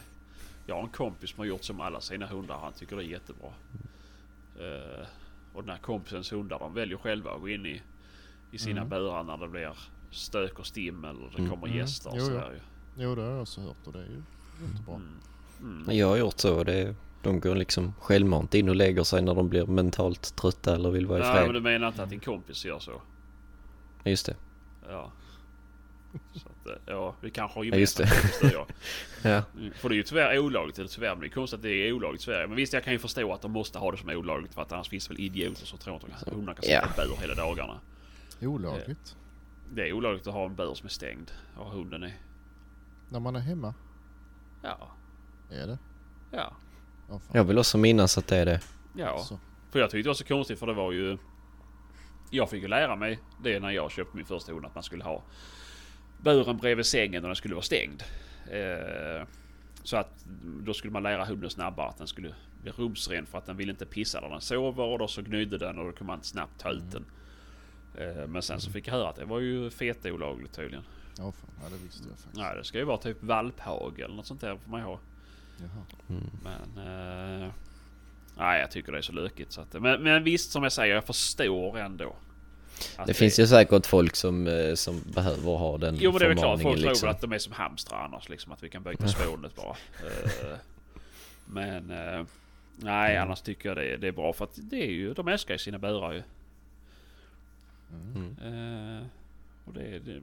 Jag har en kompis som har gjort som alla sina hundar. Han tycker det är jättebra. Eh, och den här kompisens hundar de väljer själva att gå in i, i sina Mm. burar när det blir stök och stim eller det Mm. kommer Mm. gäster och Jo, jo. sådär ju. Jo det har jag också hört och det är ju jättebra. Mm. Mm. Jag har gjort så. Det, de går liksom självmant in och lägger sig när de blir mentalt trötta eller vill vara i Nej men du menar inte att din kompis gör så? Just det. Ja. Så att, eh, ja, vi kanske har Ja, just gemensamt och jag. Ja. För det är ju tyvärr olagligt, eller tyvärr, men det är konstigt att det är olagligt i Sverige. Men visst, jag kan ju förstå att de måste ha det som olagligt för att annars finns det väl idioter som tror att de- hundarna kan sitta Ja. i bur hela dagarna. Olagligt. Det är olagligt att ha en bur som är stängd och hunden är... När man är hemma Ja, är det. ja, Ja, fan. Jag vill också minnas att det är det. ja. Så. För jag tyckte det var så konstigt för det var ju... Jag fick ju lära mig det när jag köpte min första hund att man skulle ha buren bredvid sängen och den skulle vara stängd. Eh, så att då skulle man lära hunden snabbare att den skulle bli rumsren för att den vill inte pissa när den sover och då så gnydde den och då kunde man snabbt ta ut den. Eh, men sen så fick jag höra att det var ju fete olagligt tydligen. Ja, fan. ja det visste jag faktiskt. Nej det ska ju vara typ valphage eller något sånt där får man ju ha. Jaha. Mm. Men... Eh, nej jag tycker det är så lökigt så att, men, men visst som jag säger jag förstår ändå. att Det finns ju säkert folk som, eh, som behöver ha den Jo men det är väl klart, förmaningen folk tror liksom. väl att de är som hamstrar annars liksom. Att vi kan byta spånet bara. Eh, men eh, nej annars tycker jag det är, det är bra för att det är ju, de älskar ju sina burar ju. Mm. Mm. Eh, och det, är- det,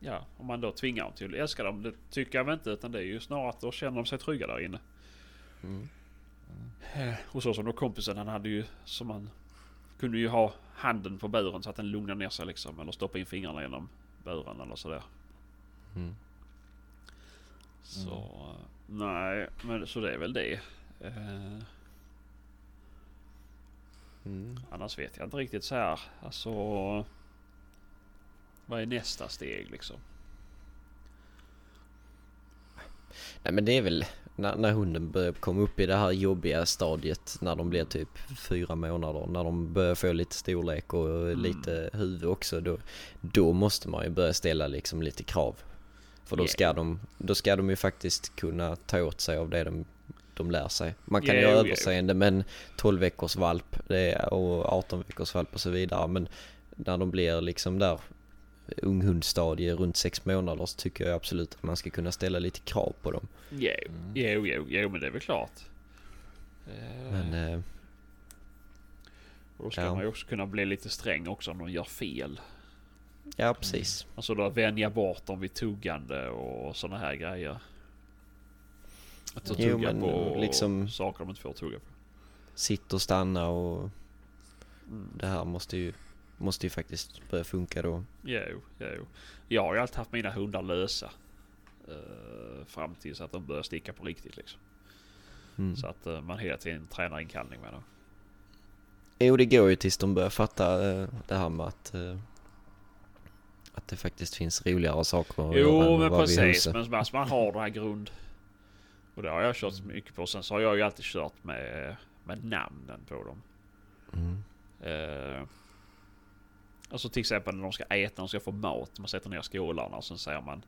ja om man då tvingar dem till att älska dem, det tycker jag väl inte utan det är ju snarare att då känner de sig trygga där inne. Mm. Eh, Och så som då kompisen han hade ju som han kunde ju ha handen på buren så att den lugnar ner sig liksom. Eller stoppa in fingrarna genom buren eller sådär. Mm. Så eh, nej, men så det är väl det. Mm. annars vet jag inte riktigt så här. Alltså. Vad är nästa steg liksom? Nej men det är väl när, när hunden börjar komma upp i det här jobbiga stadiet när de blir typ fyra månader. När de börjar få lite storlek och lite huvud också. Då, då måste man ju börja ställa liksom lite krav. För då Yeah. ska, de, då ska de ju faktiskt kunna ta åt sig av det de, de lär sig. Man kan ju Yeah, ha yeah. överseende med en 12 veckors valp och 18 veckors valp och så vidare. Men när de blir liksom där unghundstadie runt sex månader så tycker jag absolut att man ska kunna ställa lite krav på dem. Jo, jo, jo, jo men det är väl klart. Eh, Men eh, och då ska ja. man ju också kunna bli lite sträng också om de gör fel. ja precis. Alltså då vänja bort dem vid tuggande och sådana här grejer. Att de Jo, tuggar men på liksom- saker de inte får tugga på. Sitt och stanna och det här måste ju, måste ju faktiskt börja funka då. Jo, jo. Jag har ju alltid haft mina hundar lösa. eh, fram tills att de börjar sticka på riktigt liksom. Mm. Så att eh, man hela tiden tränar inkallning med dem. Jo det går ju tills de börjar fatta eh, det här med att eh, att det faktiskt finns roligare saker att Jo men precis. Men alltså, man har det här grund. Och det har jag kört mycket på. Sen så har jag ju alltid kört med, med namnen på dem. Mm. Eh, alltså till exempel när de ska äta, när de ska få mat. Man sätter ner skålarna och sen säger man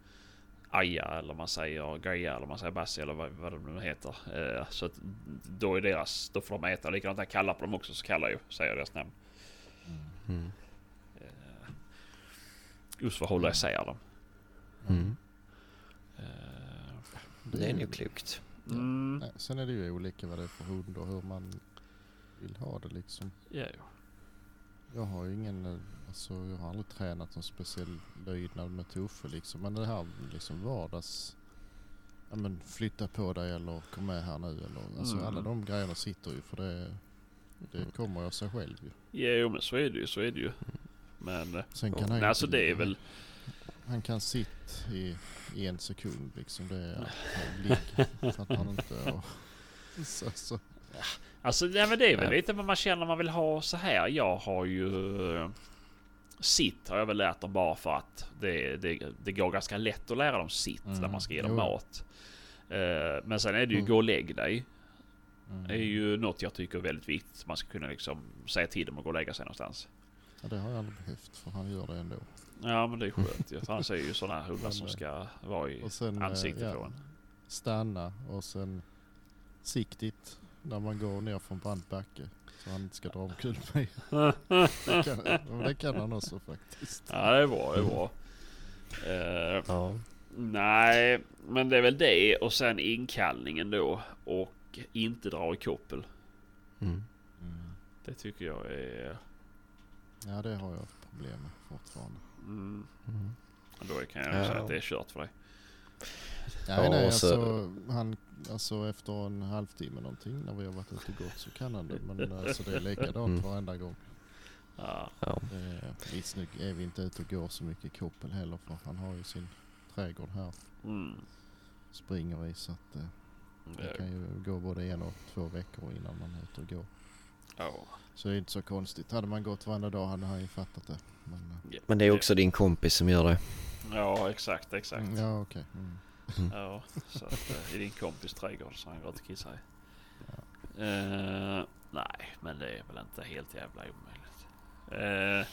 Aja eller man säger Gaia eller man säger Bassi eller vad, vad de nu heter. Eh, så att då är deras, då får de äta. Likadant när jag kallar på dem också så kallar jag ju, säger jag deras namn. Mm. Just för att hålla isär dem. Mm. Eh, Det är nog klokt. mm, Nej, sen är det ju olika vad det är för hund och hur man vill ha det liksom. ja, ja. Jag har ju ingen, eh, alltså jag har aldrig tränat någon speciell lydnad med Tuffe liksom. Men det här liksom vardags, ja men flytta på dig eller kom med här nu eller alltså Mm. alla de grejerna sitter ju för det, det kommer av sig själv ju. Jo men så är det ju, så är det ju. Men eh, Sen kan han nej, alltså det är väl... Han kan sitta i, i en sekund liksom. Det är ligg. Fattar han inte. Och, så, så. Alltså nej, men det är väl lite vad man känner man vill ha så här. Jag har ju... eh, Sitt har jag väl lärt dem bara för att det, det, det går ganska lätt att lära dem sitt Mm, när man ska ge dem jo. mat. Eh, Men sen är det ju Mm. gå och lägg dig. Mm. Det är ju något jag tycker är väldigt viktigt. Man ska kunna liksom säga till dem att gå och lägga sig någonstans. Ja, det har jag aldrig behövt för han gör det ändå. Ja men det är skönt. Annars är ju sådana hundar som ska vara i sen, eh, ansiktet ja. på en. Stanna och sen siktigt när man går ner från brant backe. Så han inte ska dra omkull mig. Det kan, det kan han också faktiskt. Ja det är bra, det är bra. Eh, Ja. Nej, men det är väl det och sen inkallningen då och inte dra i koppel. Mm. Det tycker jag är... Ja det har jag problem med fortfarande. Mm, Mm. då kan jag Ja. säga att det är kört för dig. Nej, Ja, nej och så- alltså, han, alltså efter en halvtimme någonting när vi har varit ute och gått så kan han det. Men alltså det är likadant Mm. varenda gång. Ja, är, visst nu är vi inte ute och går så mycket i koppel heller för han har ju sin trädgård här. mm, Springer i så att eh, det kan ju gå både en och två veckor innan man är ute och går. Ja. Så det är inte så konstigt. Hade man gått varenda dag hade han ju fattat det. Men, eh, Men det är också din kompis som gör det. ja exakt, exakt. mm, ja okej. Mm. Ja, så att, eh, i din kompis trädgård så han går och kissar i. Eh, nej, men det är väl inte helt jävla omöjligt. Eh,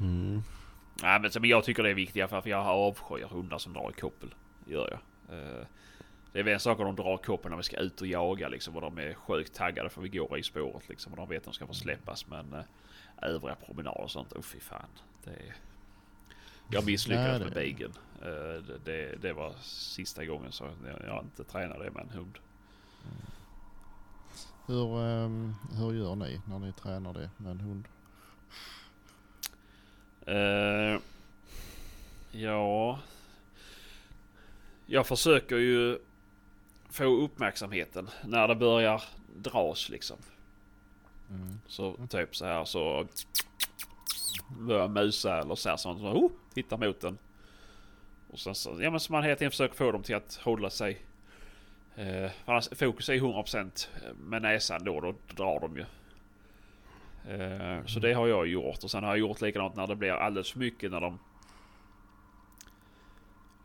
Mm. Nej men, jag tycker det är viktigt för att jag avskyr hundar som drar i koppel. Gör jag. Eh, det är väl en sak om de drar koppel när vi ska ut och jaga liksom och de är sjukt taggade för vi går i spåret liksom och de vet att de ska få släppas men eh, övriga promenader och sånt, oh fy fan. Det är... Jag misslyckades med Beigen. Eh, det, det, det var sista gången så jag, jag inte tränade med en hund. Hur, ehm, hur gör ni när ni tränar det med en hund? Eh, ja. Jag försöker ju få uppmärksamheten när det börjar dras liksom. Mm. Så typ så här så börjar musa eller så här sånt. Så, oh, tittar mot den. Och sen så, ja men så man hela tiden försöker få dem till att hålla sig. Eh, annars, fokus är 100% med näsan då, då drar de ju. Eh, så det har jag gjort och sen har jag gjort likadant när det blir alldeles för mycket när de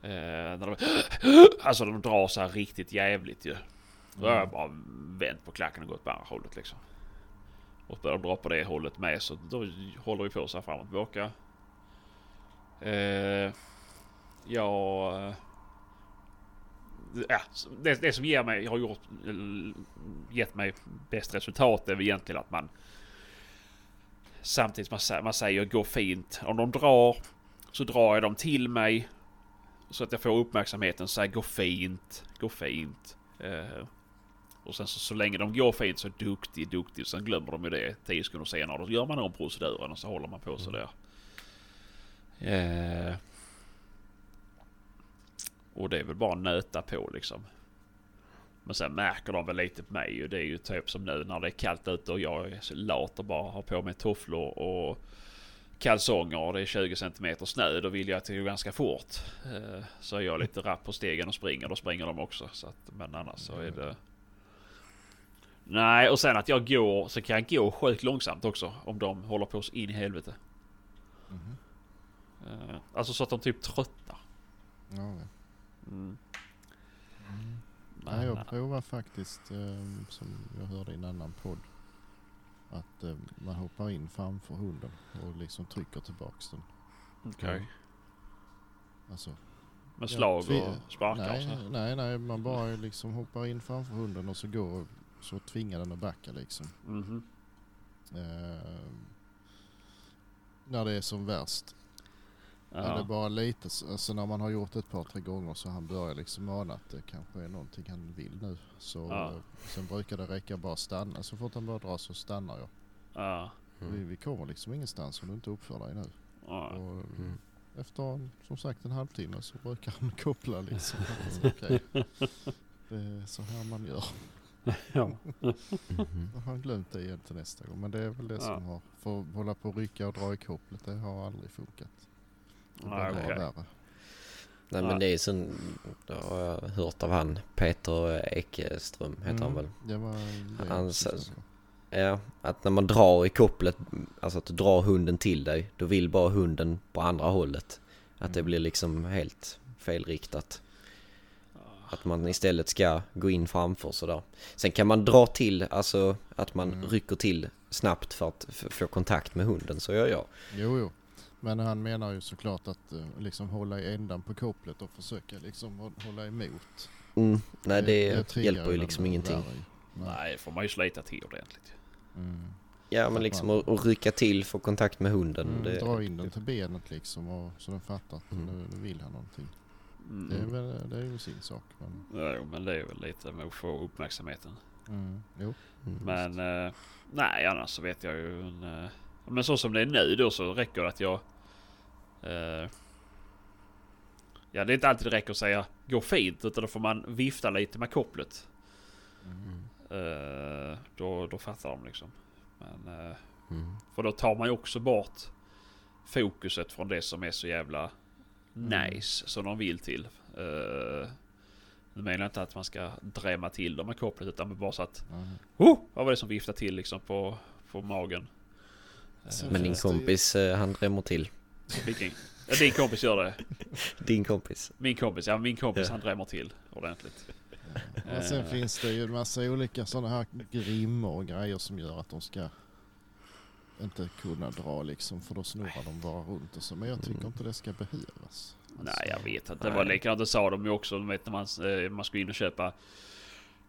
Eh, när de, alltså de drar så här riktigt jävligt ju. Då har jag bara vänt på klacken och gått på andra hållet liksom. Och börjar dra på det hållet med så då håller vi på så här fram och tillbaka. Eh, ja... eh, Ja, det, det som ger mig, har gjort, gett mig bäst resultat är väl egentligen att man Samtidigt man, man säger gå fint. Om de drar så drar jag dem till mig. Så att jag får uppmärksamheten. Så här, gå fint, gå fint. Eh, och sen så, så länge de går fint så duktig, duktig. Sen glömmer de ju det 10 sekunder senare. Då gör man om proceduren och så håller man på så där. Eh, och det är väl bara nöta på liksom. Men sen märker de väl lite på mig ju. Det är ju typ som nu när det är kallt ute och jag är så lat och bara har på mig tofflor och kalsonger och det är 20 cm snö. Då vill jag att det går ganska fort. Eh, Så är jag lite rapp på stegen och springer. Då springer de också. Så att, men annars så är det... Nej och sen att jag går så kan jag gå sjukt långsamt också. Om de håller på så in i helvete. Eh, Alltså så att de typ tröttnar. Ja, ja. Mm. Nej, jag provar faktiskt, eh, som jag hörde i en annan podd, att eh, man hoppar in framför hunden och liksom trycker tillbaks den. Okej. Alltså, Med slag tvi- och sparkar och nej, så. nej, nej, man bara liksom hoppar in framför hunden och så går så tvingar den att backa liksom. Mhm. Eh, när det är som värst. Men det är Ja. bara lite, alltså när man har gjort det ett par tre gånger så han börjar liksom ana att det kanske är någonting han vill nu. Så Ja. eh, sen brukar det räcka bara stanna. Så fort han börjar dra så stannar jag. Ja. Vi, vi kommer liksom ingenstans om du inte uppför dig nu. Ja. Och Mm. efter en- som sagt en halvtimme så brukar han koppla liksom. Att, Okej, det är så här man gör. Ja. Mhm. Då har han glömt det igen till nästa gång. Men det är väl det Ja. som har, för att hålla på och rycka och dra i kopplet, det har aldrig funkat. Det blir Nej, Ja. men det är sån, det har jag hört av han Peter Ekeström heter han Mm, väl. Det var det Han. Ja, att när man drar i kopplet, alltså att du drar hunden till dig, då vill bara hunden på andra hållet. Att det Mm. blir liksom helt felriktat. Att man istället ska gå in framför sådär. Sen kan man dra till, alltså att man Mm. rycker till snabbt för att få kontakt med hunden, så gör jag. Jo, jo. Men han menar ju såklart att eh, liksom hålla i ändan på kopplet och försöka liksom hå- hålla emot. Mm, nej det, triggar hjälper ju liksom ingenting. Nej. Nej, får man ju slita till ordentligt. Mm. Ja men liksom man- att, rycka till, få kontakt med hunden. Mm, det, dra in den till benet liksom och, så den fattar att Mm. nu, nu vill han någonting. Mm. Det, är väl, det är ju sin sak. Men, Ja, jo, men det är väl lite med att få uppmärksamheten. mm, jo. Mm. Men eh, nej, annars så vet jag ju. En, eh, men så som det är nu då så räcker det att jag... Eh, ja, det är inte alltid det räcker att säga gå fint utan då får man vifta lite med kopplet. Mm. Eh, då, då fattar de liksom. Men, eh, Mm. för då tar man ju också bort fokuset från det som är så jävla Mm. nice som de vill till. Uh, nu menar jag inte att man ska drämma till dem med kopplet utan bara så att Mm. oh, vad var det som viftade till liksom på, på magen. Så- Men din det ju- kompis, eh, han drämmer till. vilken? Ja, din kompis gör det. Din kompis. Min kompis, ja min kompis Ja. han drämmer till ordentligt. Och sen Eh. finns det ju en massa olika sådana här grimmor och grejer som gör att de ska inte kunna dra liksom för då snurrar de bara runt och så. Men jag tycker Mm. inte det ska behövas. Nej jag vet inte. Det var likadant. Det sa de ju också. Du vet när man, eh, man skulle in och köpa.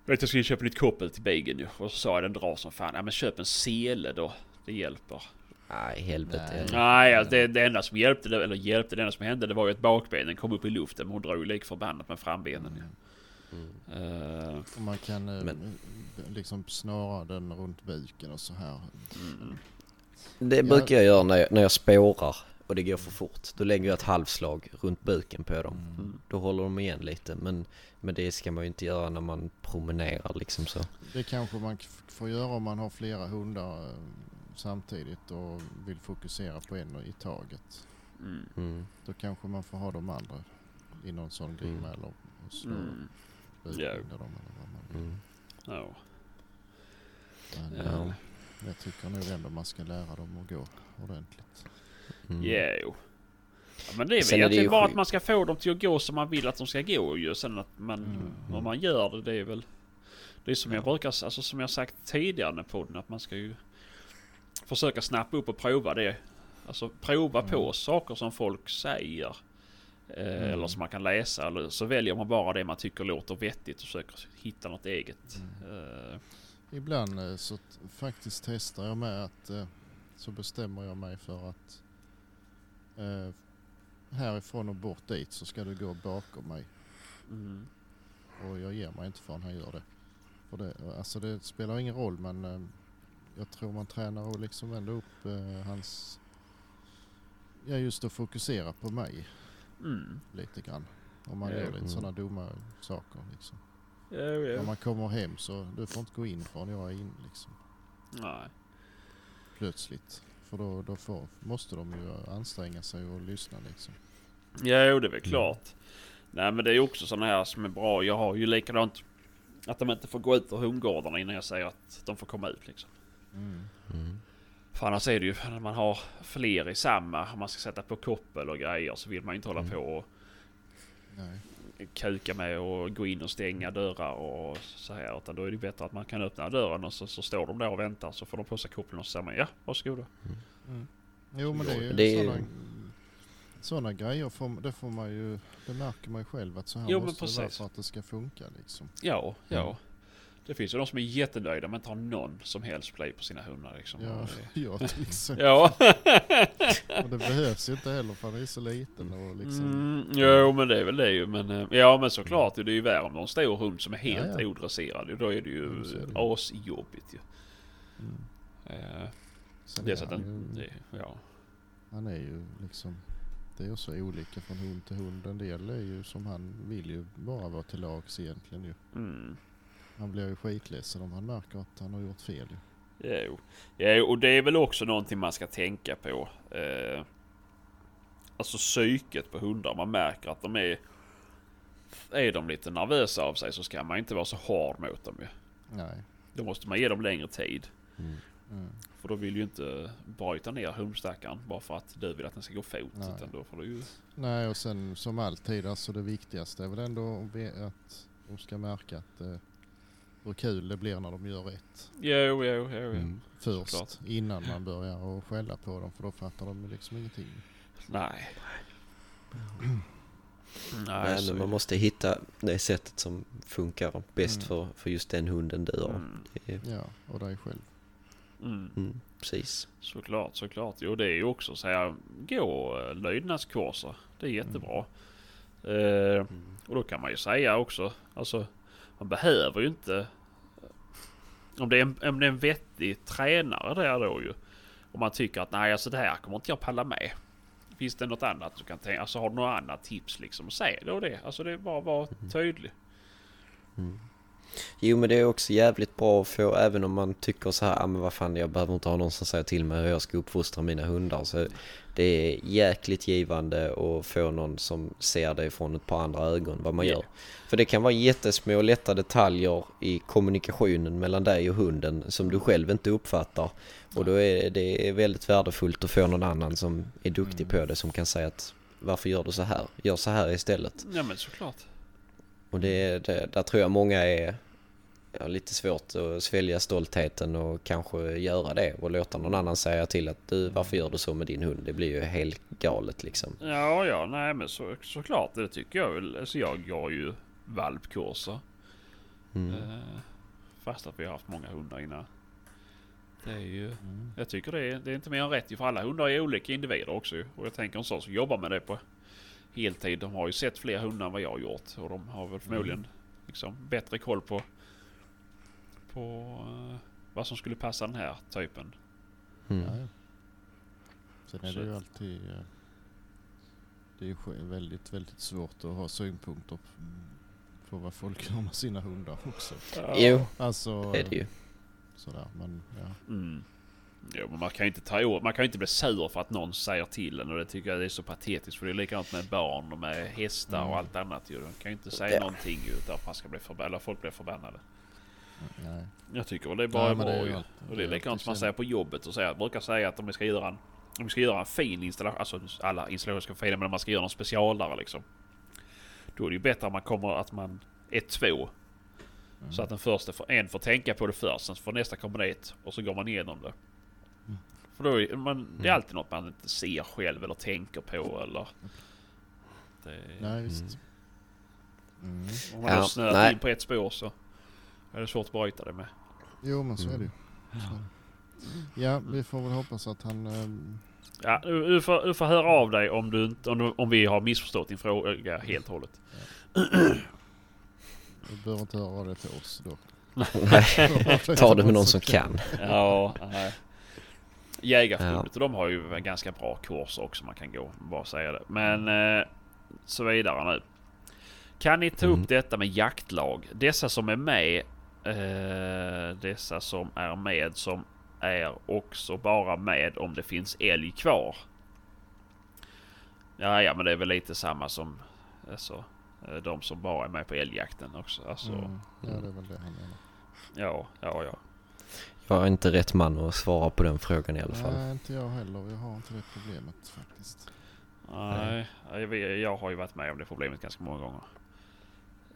Jag vet jag skulle köpa nytt koppel till bigen ju. Och så sa jag den drar som fan. Ja men köp en sele då. Det hjälper. Nej, helvete. Nej. alltså det, det enda som hjälpte, eller hjälpte, det enda som hände det var ju att bakbenen kom upp i luften. Men hon drog lik förbannat med frambenen ju. Mm. Och man kan eh, Men- liksom snara den runt buken och så här. mm. Det brukar jag göra när jag, när jag spårar. och det går för fort. Då lägger jag ett halvslag runt buken på dem. Mm. Då håller de igen lite. Men, men det ska man ju inte göra när man promenerar liksom så. Det kanske man får göra om man har flera hundar eh, samtidigt och vill fokusera på en i taget. Mm. Mm. Då kanske man får ha de andra i någon sån grimma Mm. eller och slå Mm. Ja. dem eller vad man vill. Mm. Ja. Men Ja. eh, jag tycker nog ändå man ska lära dem att gå ordentligt. Mm. Ja, jo. Ja, men det är väl är egentligen ju bara sjuk- att man ska få dem till att gå som man vill att de ska gå ju. Sen att man, Mm. om man gör det, det är väl... Det är som jag Ja. brukar, alltså som jag sagt tidigare i podden, att man ska ju försöka snappa upp och prova det. Alltså prova på Mm. saker som folk säger. Eh, Mm. Eller som man kan läsa. Eller så väljer man bara det man tycker låter vettigt och försöker hitta något eget. Eh, Ibland eh, så faktiskt testar jag med att eh, så bestämmer jag mig för att eh, härifrån och bort dit så ska du gå bakom mig. mm. Och jag ger mig inte förrän han gör det. För det, alltså det spelar ingen roll men jag tror man tränar och liksom ändå upp eh, hans... Ja just att fokusera på mig Mm. lite grann. Om man Ja. gör lite Mm. sådana dumma saker liksom. Ja, När ja. man kommer hem så du får inte gå in förrän jag är in liksom. Nej. Plötsligt. För då, då får, måste de ju anstränga sig och lyssna liksom. Ja, jo, det är väl klart. Nej, men det är ju också sådana här som är bra. Jag har ju likadant att de inte får gå ut ur hundgårdarna innan jag säger att de får komma ut liksom. Mm. Mm. För annars är det ju när man har fler i samma, om man ska sätta på koppel och grejer så vill man ju inte hålla Mm. på och Nej. kuka med och gå in och stänga dörrar och så här. Utan då är det bättre att man kan öppna dörren och så, så står de där och väntar så får de på sig koppeln och så säger man ja, varsågoda. Mm. Jo men det är ju Det är sådana, grejer får, det får man ju, det märker man ju själv att så här Jo, måste det vara för att det ska funka liksom. Ja, ja. Det finns ju de som är jättenöjda men inte har någon som helst play på sina hundar liksom. Ja, det- jag till exempel. Ja. Och det behövs ju inte heller för han är så liten och liksom. Mm, jo men det är väl det ju. Men, eh, ja men såklart det är ju värre om någon stor hund som är helt Ja, ja. odresserad. Då är det ju Mm, det asjobbigt ju. Mm. Eh, det är så att han, den, ju, det, ja. han är ju liksom, det är ju så olika från hund till hund. En del är ju som han vill ju bara vara till lags egentligen ju. Mm. Han blir ju skitledsen om han märker att han har gjort fel ju. Jo. jo, och det är väl också någonting man ska tänka på. Eh, alltså psyket på hundar. Man märker att de är... Är de lite nervösa av sig så ska man inte vara så hård mot dem ju. Nej. Då måste man ge dem längre tid. Mm. Mm. För då vill ju inte bryta ner hundstackaren bara för att du vill att den ska gå fot. Nej. Utan då får du ju... Nej och sen som alltid alltså det viktigaste är väl ändå att de ska märka att eh, hur kul det blir när de gör rätt. Jo, jo, jo. jo. Mm. Först Såklart. innan man börjar och skälla på dem för då fattar de liksom ingenting. Nej. Nej, Nej, så men man måste hitta det sättet som funkar bäst Mm. för, för just den hunden du har. Mm, är- Ja och dig själv. mm. Mm, precis. Såklart, såklart. Jo, det är ju också så här. Gå eh, lydnadskurser. Det är jättebra. Eh, Mm. och då kan man ju säga också. Alltså, man behöver ju inte. Om det är en, om det är en vettig tränare där då ju. Om man tycker att nej, alltså det här kommer inte jag palla med. Finns det något annat du kan tänka? Alltså har du något annat tips liksom? Säg då det. Alltså det är bara att vara tydlig. Mm. Jo men det är också jävligt bra att få, även om man tycker så här, ah, men vad fan jag behöver inte ha någon som säger till mig hur jag ska uppfostra mina hundar. Så det är jäkligt givande att få någon som ser det från ett par andra ögon vad man Ja. gör. För det kan vara jättesmå lätta detaljer i kommunikationen mellan dig och hunden som du själv inte uppfattar. Och då är det väldigt värdefullt att få någon annan som är duktig på det som kan säga att varför gör du så här? Gör så här istället. Ja men såklart. Och det, det, där tror jag många är ja, lite svårt att svälja stoltheten och kanske göra det och låta någon annan säga till att du varför gör du så med din hund? Det blir ju helt galet liksom. Ja, ja, nej men så, såklart. Det tycker jag väl. Alltså jag går ju valpkurser. Mm. Eh, fast att vi har haft många hundar innan. Det är ju... Mm. Jag tycker det är, det är inte mer än rätt för alla hundar är olika individer också. Och jag tänker en sån som jobbar med det på heltid. De har ju sett fler hundar än vad jag har gjort. Och de har väl förmodligen liksom bättre koll på, på eh, vad som skulle passa den här typen. Mm. Ja, ja. Sen är Så- det ju alltid, eh, det är väldigt, väldigt svårt att ha synpunkter på vad folk gör med sina hundar också. Jo, Alltså, det är det ju. sådär, men ja. Mm. Jo, men man kan ju inte ta åt, man kan ju inte bli sur för att någon säger till en och det tycker jag är så patetiskt för det är likadant med barn och med hästar och Mm. allt annat ju. De kan ju inte säga Ja. någonting därför man ska bli förbannad, eller folk blir förbannade. Nej. Jag tycker väl det är bara Nej, bra det är ju Och det är likadant som man säger på jobbet och säger, jag brukar säga att om vi ska göra en, om vi ska göra en fin installation, alltså alla installationer ska vara fina men om man ska göra någon specialare liksom. Då är det ju bättre att man kommer, att man är två. Mm. Så att den första, får, en får tänka på det först, sen får nästa komma dit och så går man igenom det. Mm. För då är man, det är alltid något man inte ser själv eller tänker på eller... Det, Nej, visst. Mm. Om man Ja, snöat nej. in på ett spår så är det svårt att bryta det med. Jo, men så är det ju. Mm. Ja, vi får väl hoppas att han... ehm, Ja, du, du, får, du får höra av dig om, du inte, om, du, om vi har missförstått din fråga helt och hållet. Du behöver inte höra det till oss då. Ta det med någon som kan. Ja, nej. Jägarförbundet och de har ju en ganska bra kurs också man kan gå. Bara säga det. Men eh, så vidare nu. Kan ni ta Mm. upp detta med jaktlag? Dessa som är med. Eh, dessa som är med som är också bara med om det finns älg kvar. Ja, ja men det är väl lite samma som alltså, eh, de som bara är med på älgjakten också. Alltså, Mm. Ja, det är väl det han menar. ja, ja, ja. Jag är inte rätt man att svara på den frågan i alla fall. Nej, inte jag heller. Jag har inte det problemet faktiskt. Nej, jag, vet- jag har ju varit med om det problemet ganska många gånger.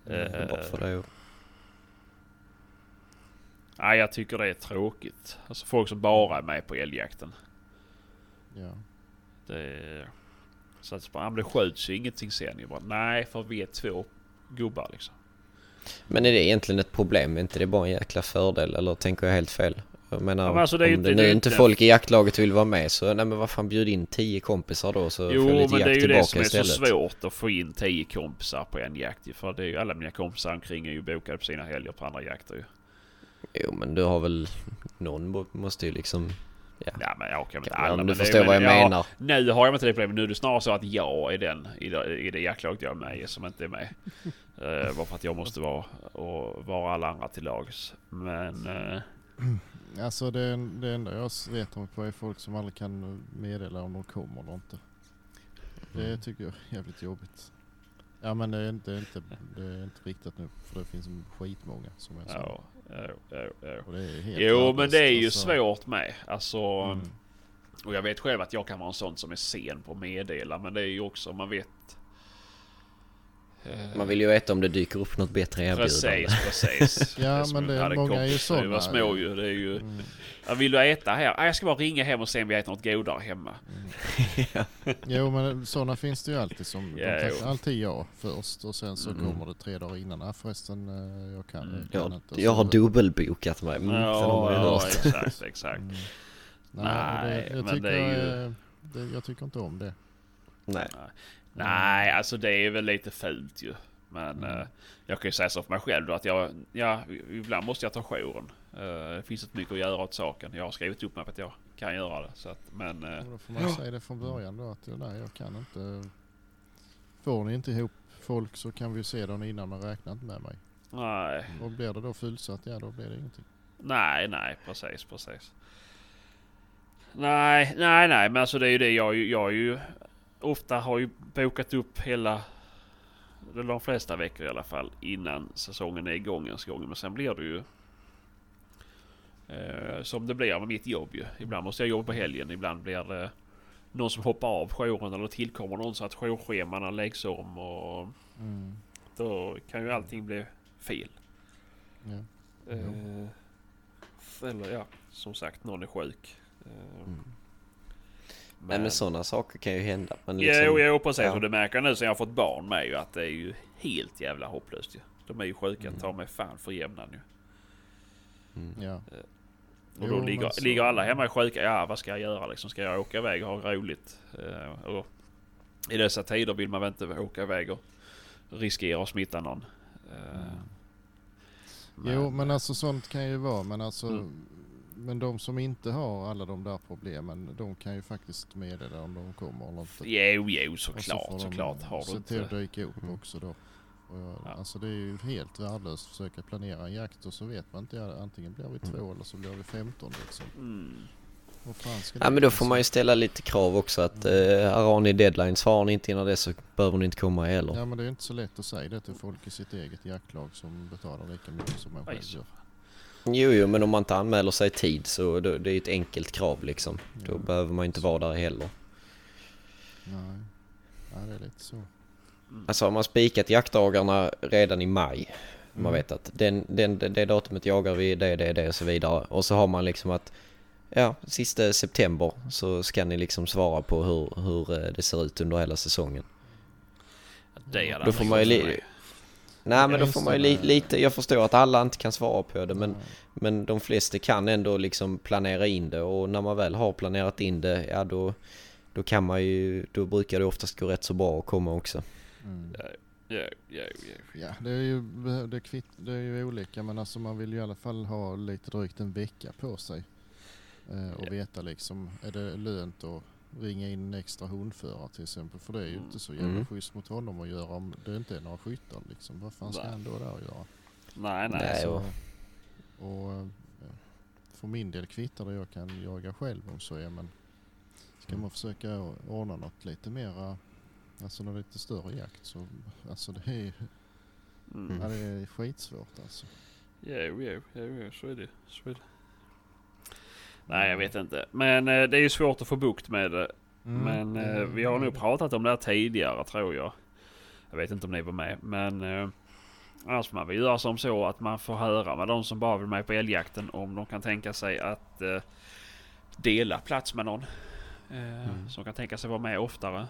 Mm. Bara för det. Nej, jag tycker det är tråkigt. Alltså folk som bara är med på älgjakten. Ja. Det är... Så att men det skjuts ju ingenting sen. Jag bara, nej, för vi är två gubbar liksom. Men är det egentligen ett problem? Är inte det bara en jäkla fördel? Eller tänker jag helt fel? Jag menar, Ja, men alltså, det om inte- det det nu ju inte folk i jaktlaget vill vara med så nej men vad fan bjud in tio kompisar då så Jo, får men lite det är jakt ju det tillbaka som är istället. så svårt att få in tio kompisar på en jakt. För det är ju alla mina kompisar omkring är ju bokade på sina helger på andra jakter ju. Jo men du har väl, någon må- måste ju liksom, ja. Ja men jag orkar inte Ja, alla. om men du det förstår men, vad jag ja, menar. Nu har jag inte det problemet. Nu är det snarare så att jag är den i det, i det jaktlaget jag är med i som inte är med. Uh, bara för att jag måste vara och vara alla andra till lags. Men eh, Alltså det, det enda jag vet om på är folk som aldrig kan meddela om de kommer eller inte. Det Mm. tycker jag är jävligt jobbigt. Ja men det är inte, inte, det är inte riktigt nu för det finns skitmånga som är så. ja, ja, ja. Och det är helt Jo men värdelöst, det är ju alltså. svårt med. Alltså, Mm. och jag vet själv att jag kan vara en sån som är sen på att meddela. Men det är ju också, man vet. Eh, Man vill ju veta om det dyker upp något bättre erbjudande. Precis, precis. Ja, men jag det är- många är ju kompisar, Vi var små ju. Det är ju... Mm. Ja, vill du äta här? Ah, jag ska bara ringa hem och se om vi äter något godare hemma. Jo men sådana finns det ju alltid som, Ja, de tackar alltid ja först och sen så Mm. kommer det tre dagar innan. Ah, förresten eh, jag kan, Mm. jag kan Jag, inte. jag har dubbelbokat mig. Mm, ja, hört. exakt, exakt. Mm. Nej, Nej, det, jag, men tycker, det är ju- det, jag tycker inte om det. Nej. Nej, alltså det är väl lite fult ju. Men Mm. eh, jag kan ju säga så för mig själv då att jag, ja, ibland måste jag ta jouren. Eh, det finns inte mycket att göra åt saken. Jag har skrivit upp mig för att jag kan göra det. Så att, men eh, Och Då får man säga det från början då att ja, nej jag kan inte. Får ni inte ihop folk så kan vi se dem innan men räkna inte med mig. nej, Och blir det då fullsatt, ja då blir det ingenting. nej, nej, precis, precis. Nej, nej, nej, men alltså det är ju det jag, jag är ju ofta har ju bokat upp hela eller de flesta veckor i alla fall innan säsongen är igång ens gång. Men sen blir det ju eh, som det blir med mitt jobb ju. Ibland måste jag jobba på helgen. Ibland blir det någon som hoppar av jouren eller tillkommer någon så att jourschemana läggs om och Mm. då kan ju allting bli fel. Ja. Eh, eller ja, som sagt någon är sjuk. Eh, Mm. Nej men sådana saker kan ju hända. Men Jo, liksom, jo precis. ja. Och det märker jag nu sen jag har fått barn med ju att det är ju helt jävla hopplöst ju. De är ju sjuka Mm. ta mig fan för jämnan ju. Mm. Ja. Och Jo, då men ligger, så- ligger alla hemma sjuka. Ja vad ska jag göra liksom? Ska jag åka iväg och ha roligt? Eh, och I dessa tider vill man väl inte åka iväg och riskera att smitta någon. Eh, Jo men alltså sånt kan ju vara men alltså Mm. Men de som inte har alla de där problemen, de kan ju faktiskt meddela om de kommer eller inte. Jo, jo, Och så såklart, såklart. Har du se till att dyka upp Mm. också då. Och jag, Ja. Alltså det är ju helt värdelöst att försöka planera en jakt och så vet man inte, antingen blir vi två eller så blir vi 15 liksom. Mm. Ja men då får man ju ställa lite krav också att eh, har ni deadlines, har ni inte innan det så behöver ni inte komma heller. Ja men det är inte så lätt att säga det till folk i sitt eget jaktlag som betalar lika mycket som man själv gör. Jo, jo, men om man inte anmäler sig i tid så då, det är ju ett enkelt krav liksom. Då Ja. behöver man inte vara där heller. Nej. Ja det är lite så. Alltså har man spikat jaktdagarna redan i maj. Man Mm. vet att den, den, det, det datumet jagar vi, det, det, det och så vidare. Och så har man liksom att ja, sista september så ska ni liksom svara på hur, hur eh, det ser ut under hela säsongen. Det hade Då får man ju gått li- för mig. Nej men då får man ju li, lite, jag förstår att alla inte kan svara på det men, men de flesta kan ändå liksom planera in det och när man väl har planerat in det, ja då, då kan man ju, då brukar det oftast gå rätt så bra att komma också. Mm. Ja, ja, ja, ja. Det är ju, det, kvitt, det är ju olika men alltså man vill ju i alla fall ha lite drygt en vecka på sig. Eh, och veta liksom, är det lönt att ringa in en extra hundförare till exempel? För det är ju Mm. inte så jävla Mm. schysst mot honom att göra om det inte är några skyttar liksom. Vad fan ska Nej. han då där och göra? Nej, nej. Nej, Så, och- eh, för min del kvittar det jag kan jaga själv om så är men ska Mm. man försöka ordna något lite mera, alltså något lite större jakt så alltså det är, Mm. ja, det är skitsvårt alltså. Jo, jo, jo, jo, så är det. Så är det. Nej, jag vet inte. Men eh, det är ju svårt att få bukt med det. Mm. Men eh, vi har nog pratat om det här tidigare tror jag. Jag vet inte om ni var med. Men eh, annars får man väl göra som så att man får höra med de som bara vill med på älgjakten om de kan tänka sig att eh, dela plats med någon. Eh, Mm. Som kan tänka sig vara med oftare.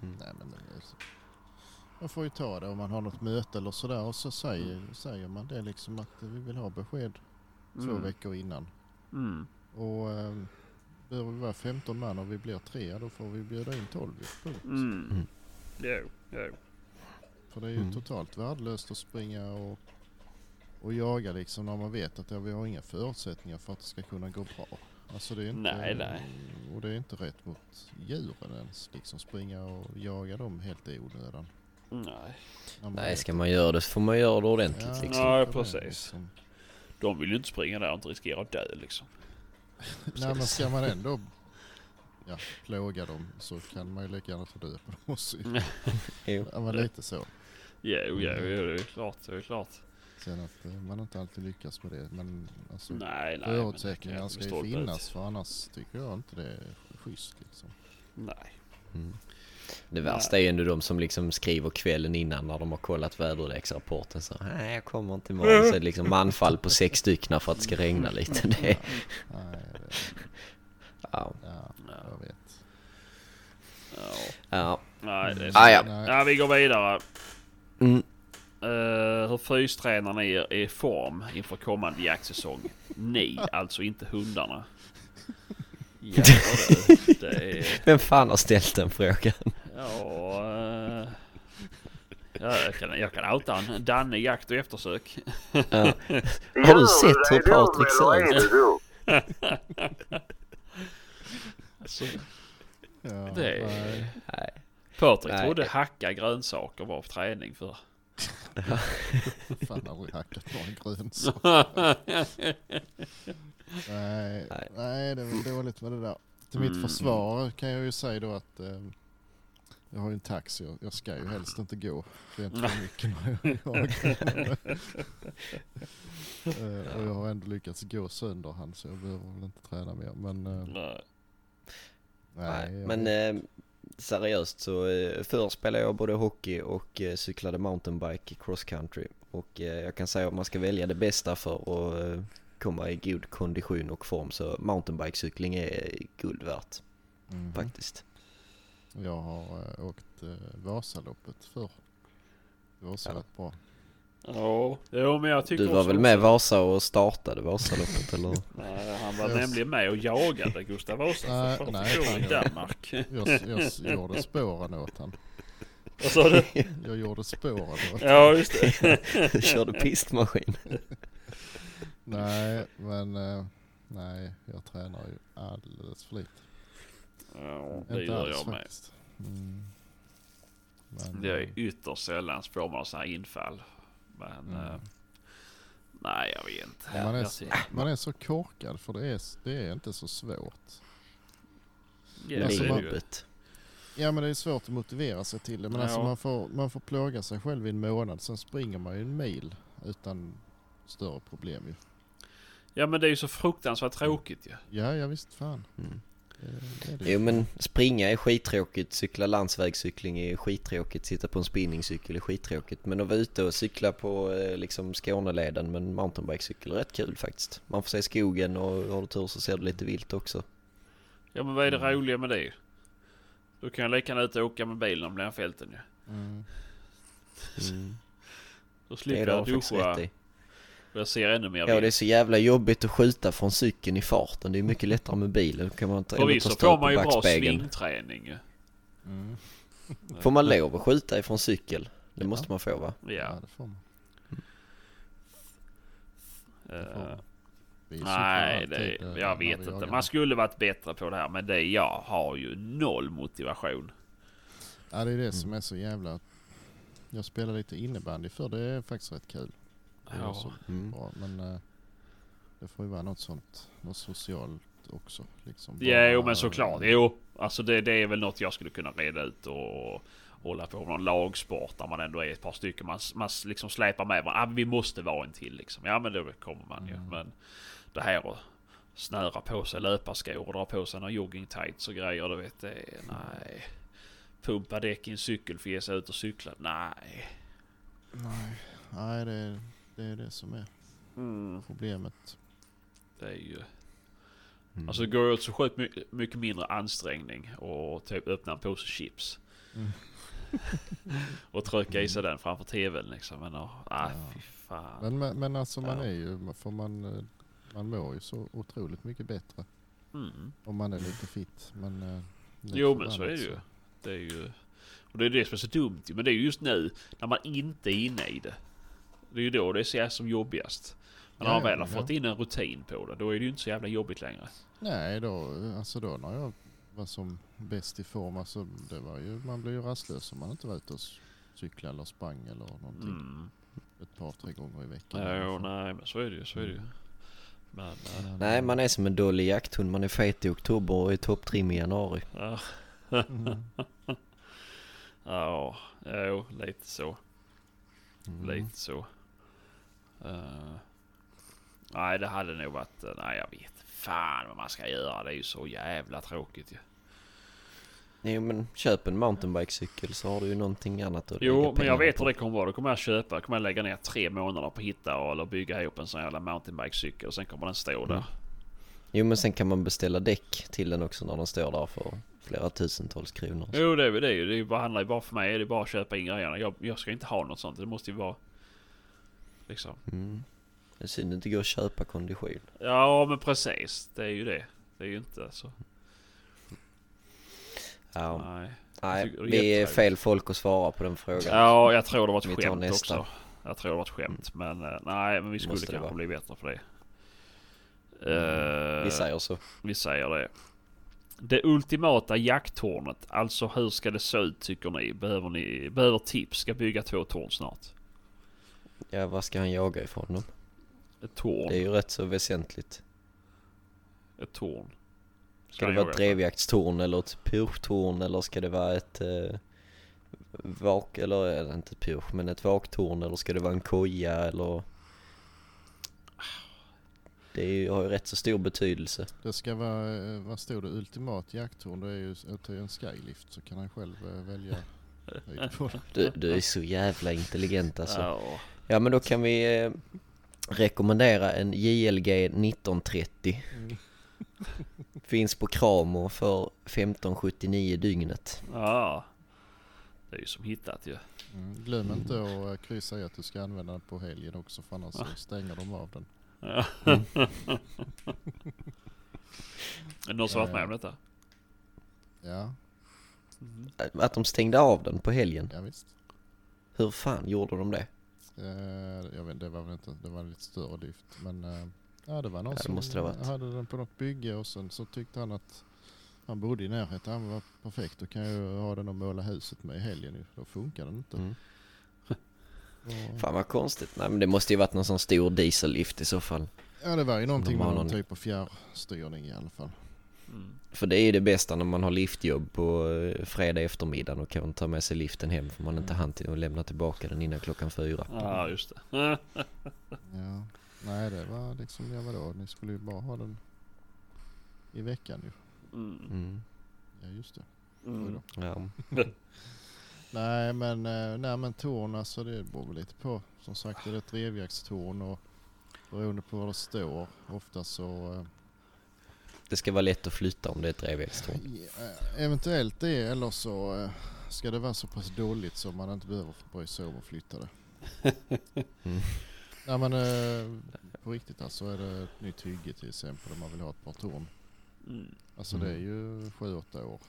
Nej men det är så. Man får ju ta det om man har något möte eller sådär och så säger, säger man det liksom att vi vill ha besked två Mm. veckor innan. Mm. Och eh, behöver vi vara 15 man och vi blir tre då får vi bjuda in 12 punkt. Mm. Mm. Jo, jo. För det är ju Mm. totalt värdelöst att springa och, och jaga liksom när man vet att ja, vi har inga förutsättningar för att det ska kunna gå bra. Alltså det är inte, Nej, nej. Och det är inte rätt mot djuren ens. Liksom springa och jaga dem helt i onödan. Nej. Nej, ska man göra det så får man göra det ordentligt Ja, liksom. Ja, precis. liksom. De vill ju inte springa där och inte riskera att dö liksom. Nej men ska man ändå ja, plåga dem så kan man ju lika gärna ta död på dem också. ju. Jo. Ja men lite så. Jo, jo, jo, det är klart. Det är klart. Sen att eh, man inte alltid lyckas med det. Men alltså Nej, nej. förutsättningar men ska ju finnas för annars tycker jag inte det är schysst liksom. Nej. Mm. Det värsta är ju ändå de som liksom skriver kvällen innan när de har kollat väderleksrapporten så nej jag kommer inte imorgon så är det liksom manfall på sex stycken för att det ska regna lite. Det, det, ja, ja, Ja. jag vet. Ja. ja. Nej, det är Ah, ja. Ja, vi går vidare. Mm. Uh, hur fystränar ni er i form inför kommande jaktsäsong? Ni, alltså inte hundarna. Ja, det, det är... Vem fan har ställt den frågan? Ja, ja, jag, kan, jag kan outa en Danne jakt och eftersök. Ja. Har du sett det hur Patrik ser är ut? Alltså, Ja, Det-. Nej. Patrik Nej. trodde hacka grönsaker var träning för. Fan aldrig hackat några grönsaker. Nej, Nej. nej, det är väl dåligt med det där. Till mitt Mm. försvar kan jag ju säga då att eh, jag har ju en taxi och jag ska ju helst inte gå rent för mycket när jag. Eh, och jag har ändå lyckats gå sönder han så jag behöver väl inte träna mer. Men eh, Nej. nej, jag men eh, seriöst så eh, förr spelade jag både hockey och eh, cyklade mountainbike cross country. Och eh, jag kan säga att man ska välja det bästa för att eh, komma i god kondition och form så mountainbikecykling är guld värt Mhm. faktiskt. Jag har eh, åkt eh, Vasaloppet förr. Det var också Ja. rätt bra. Ja, jo, men jag tycker Du var också väl med också- Vasa och startade Vasaloppet eller? Nej, han var Jag- nämligen med och jagade Gustav Vasa Nej, för nej, fan, i jag- Danmark. Jag, jag gjorde spåren åt han. Vad sa du? Jag gjorde spåren åt Ja, just det. Du körde pistmaskin. Nej, men eh, nej, jag tränar ju alldeles för lite. Ja, det Inte gör alls jag med. faktiskt. Mm. Men, Det är eh, ytterst sällan får man sådana här infall. Men Mm. eh, nej, jag vet inte. man, är, Jag s- tycker- man är så korkad för det är, s- det är inte så svårt. Ja, alltså, det är man- det ju. Ja men det är svårt att motivera sig till det. Men alltså Ja. man får, man får plåga sig själv i en månad. Sen springer man ju en mil utan större problem ju. Ja men det är ju så fruktansvärt tråkigt ju. Ja, ja visst fan. Mm. Det, det det. Jo men springa är skittråkigt, cykla landsvägscykling är skittråkigt, sitta på en spinningcykel är skittråkigt. Men att vara ute och cykla på eh, liksom Skåneleden med en mountainbikecykel är rätt kul faktiskt. Man får se skogen och har du tur så ser du lite vilt också. Ja men vad är det Mm. roliga med det? Då kan jag lika gärna ut och åka med bilen om den fälten ju. Mm. Mm. Då slipper jag duscha jag ser ännu mer Ja det är så jävla jobbigt att skjuta från cykeln i farten. Det är mycket lättare med bilen. Då kan man ta, Förvisso får på man ju bra svingträning. Mm. Får man lov att skjuta ifrån cykel? Det Ja. måste man få va? Ja. Ja. det får man. får man. Vi cyklar nej, det, eh, jag vet inte. jagar. Man skulle varit bättre på det här. Men det jag har ju noll motivation. Ja det är det Mm. som är så jävla... Jag spelar lite innebandy för det är faktiskt rätt kul. Ja. så Mm. bra. Men eh, det får ju vara något sånt, något socialt också. Liksom. Jo Bara- men såklart. Jo, alltså det, det är väl något jag skulle kunna reda ut och hålla på med någon lagsport där man ändå är ett par stycken. Man, man liksom släpar med varandra. Ah, vi måste vara en till liksom. Ja men då kommer man ju. Mm. Men det här att snöra på sig löparskor och dra på sig några joggingtights och grejer. Du vet det är, nej. Pumpa däck i en cykel för att ge sig ut och cykla. Nej. Nej, nej det, är, det är det som är Mm, problemet. det är ju... Mm. Alltså det går åt så sjukt mycket, mycket mindre ansträngning och typ öppna en påse chips. Mm. och trycka i sig den framför tvn liksom. Men åh, ah, Ja. fy fan. Men, men, men alltså man Ja. är ju, för man, eh, man mår ju så otroligt mycket bättre Mm. om man är lite fit. Men, eh, Jo men så är det ju. Det är ju... Och det är det som är så dumt. Men det är ju just nu när man inte är inne i det. Det är ju då det ser som jobbigast. Men när man väl har fått in en rutin på det, då är det ju inte så jävla jobbigt längre. Nej, då, alltså då när jag var som bäst i form, alltså det var ju, man blir ju rastlös om man inte var ute och cyklade eller sprang eller någonting Mm. ett par, tre gånger i veckan. Ja, jo, nej men så är det ju. Så är det ju. Men... äh, Men, Nej man är som en dålig jakthund. Man är fet i oktober och är topptrim i januari. Ja, Mm. ja, jo, lite så. Mm. Lite så. Eh, nej, det hade nog varit... eh, nej, jag vet fan vad man ska göra. Det är ju så jävla tråkigt ju. Jo men köp en mountainbikecykel så har du ju någonting annat att Jo, men jag vet på. hur det kommer vara. Då kommer jag köpa, kommer jag lägga ner tre månader på att hitta eller bygga ihop en sån jävla mountainbikecykel och sen kommer den stå där. Mm. Jo men sen kan man beställa däck till den också när den står där för flera tusentals kronor. Jo, det är det ju. Det är bara, handlar ju bara för mig. Det är bara att köpa in grejerna. Jag, jag ska inte ha något sånt. Det måste ju vara... Liksom. Mm. Det är synd det inte går att köpa kondition. Ja, men precis. Det är ju det. Det är ju inte så. Ja, Nej. nej, vi är fel folk att svara på den frågan. Ja, jag tror det var ett Vi skämt också. Jag tror det var ett skämt. Men eh, nej, men vi skulle Måste kanske bli bättre på det. Eh, Vi säger så. vi säger det. Det ultimata jakttornet. Alltså hur ska det se ut tycker ni? Behöver ni behöver tips? Ska bygga två torn snart. Ja, vad ska han jaga ifrån dem? Ett torn. Det är ju rätt så väsentligt. Ett torn. Ska det han vara ett drevjaktstorn eller ett pyrschtorn eller ska det vara ett eh, vak, eller är inte ett pyrsch, men ett vaktorn eller ska det vara en koja eller? Det är ju, har ju rätt så stor betydelse. Det ska vara, eh, vad stod det, ultimat jakttorn. Det är ju en skylift så kan han själv eh, välja det. Du, du är så jävla intelligent alltså. Ja. Ja men då kan vi eh, rekommendera en JLG 1930. Mm. Finns på Kramo för 1579 dygnet. ja. Det är ju som hittat ju. Mm. Glöm inte att eh, kryssa i att du ska använda den på helgen också för annars så stänger de av den. Ja. Mm. är det någon som varit med om detta? Ja, Att de stängde av den på helgen. ja visst. Hur fan gjorde de det? Eh, jag vet det var väl inte, det var lite större lyft. Men eh, ja, det var någon Ja, det som hade den på något bygge och sen så tyckte han att han bodde i närheten. Han var perfekt, då kan jag ju ha den och måla huset med i helgen. Då funkar den inte. Mm. Och, Fan vad konstigt. Nej men det måste ju varit någon sån stor diesellift i så fall. ja det var ju någonting med någon- typ av fjärrstyrning i alla fall. Mm. För det är ju det bästa när man har liftjobb på eh, fredag eftermiddag och kan ta med sig liften hem för man inte hann till att lämna tillbaka den innan klockan fyra. Ja, just det. Ja. Nej det var liksom, ja vadå, ni skulle ju bara ha den i veckan ju. Mm. Mm. Ja just det. Mm. Ja. Nej men, eh, nej men torn alltså det beror väl lite på. Som sagt det är ett revjäkstorn och beroende på var det står ofta så eh, Det ska vara lätt att flytta om det är ett drevvägstorn. eh, eventuellt det eller så eh, ska det vara så pass dåligt så man inte behöver bry sig om att flytta det. Mm. Nej men eh, på riktigt alltså är det ett nytt hygge till exempel om man vill ha ett par torn. Mm. Alltså det är ju 7-8 år.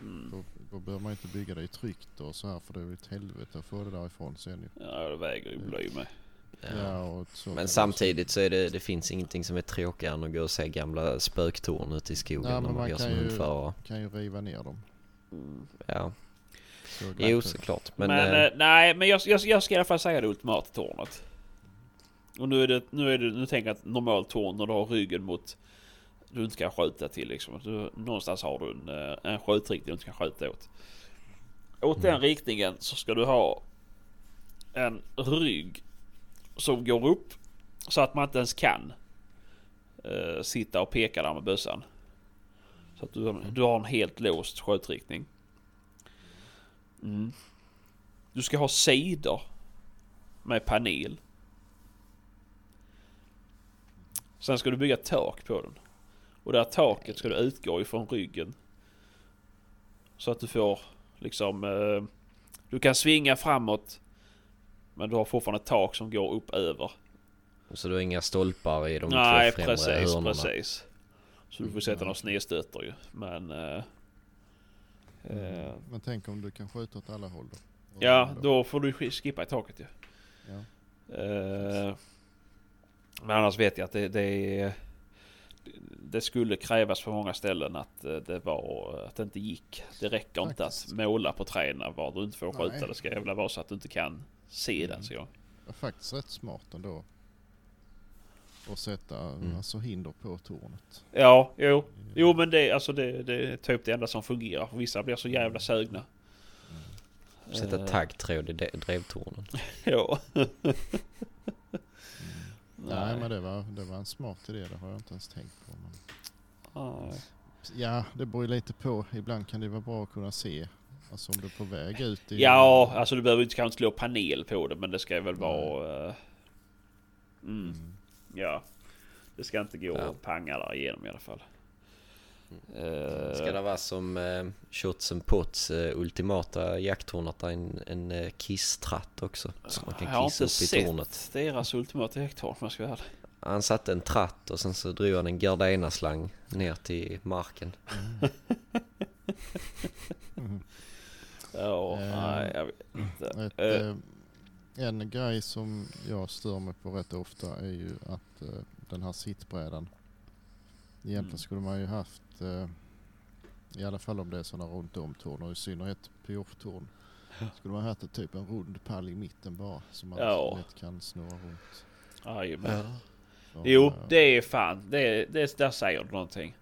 Mm. Då, då behöver man inte bygga det i tryggt och så här för det är ju ett helvete att få det därifrån sen ju. Ja, det väger ju bly med. Ja, kan Men samtidigt så är det, det finns ingenting som är tråkigare än att gå och se gamla spöktorn ute i skogen Ja, när man man går kan som hundförare. kan ju riva ner dem. Mm. Ja, Så jo såklart. Men, Men, eh, nej, men jag, jag, jag ska i alla fall säga det ultimata tornet. Och nu är det, nu är det, nu tänker jag att normalt torn när du har ryggen mot du inte kan skjuta till liksom. Du, någonstans har du en, eh, en skjutriktning du inte kan skjuta åt. Åt den riktningen så ska du ha en rygg som går upp så att man inte ens kan eh, sitta och peka där med bössan. Så att du, har- du har en helt låst skjutriktning. Mm. Du ska ha sidor med panel. Sen ska du bygga tak på den. Och det här taket ska du utgå ifrån ryggen. Så att du får liksom... Eh, du kan svinga framåt. Men du har fortfarande ett tak som går upp över. så du har inga stolpar i de Nej två främre precis, hörnorna. precis. Så du får sätta några snedstötter ju. Men... Eh, eh, Men tänk om du kan skjuta åt alla håll då? Och ja, då- då får du skippa i taket ju. Ja. Eh, men annars vet jag att det, det, det skulle krävas på många ställen att eh, det var att det inte gick. Det räcker inte att Faktiskt. måla på träna var du inte får skjuta. Nej. Det ska jävla vara så att du inte kan se den. Mm. Så jag. Det är faktiskt rätt smart ändå. Att sätta Mm. alltså hinder på tornet. Ja, jo. Jo men det, alltså det, det är typ det enda som fungerar. Vissa blir så jävla sögna. Sätta Eh, taggtråd i drevtornen. Ja. Nej men det var, det var en smart idé, det har jag inte ens tänkt på. Men... Nej. Ja, det beror ju lite på. Ibland kan det vara bra att kunna se. Alltså om du är på väg ut i... Ja, alltså du behöver inte kanske slå panel på det men det ska väl vara... eh, mm, Mm. ja. Det ska inte gå Ja. att panga där igenom i alla fall. Eh, Ska det vara som eh, Shots and Pots eh, ultimata jakttorn är en, en eh, kisstratt också? Så man jag kan har kissa inte upp i sett tornet. deras ultimata hektar om jag ska vara ärlig. Han satte en tratt och sen så drog han en gardena-slang ner till marken. Mm. Ja, Eh, nej jag vet inte. Ett, Eh, eh, en grej som jag stör mig på rätt ofta är ju att eh, den här sittbrädan. Egentligen Mm. skulle man ju haft, eh, i alla fall om det är sådana runt om torn och i synnerhet piofftorn. Skulle man haft ett typ en rund pall i mitten bara som man Ja. lätt kan snurra runt. jajamän. Jo, det är fan. Det, det, där säger du någonting.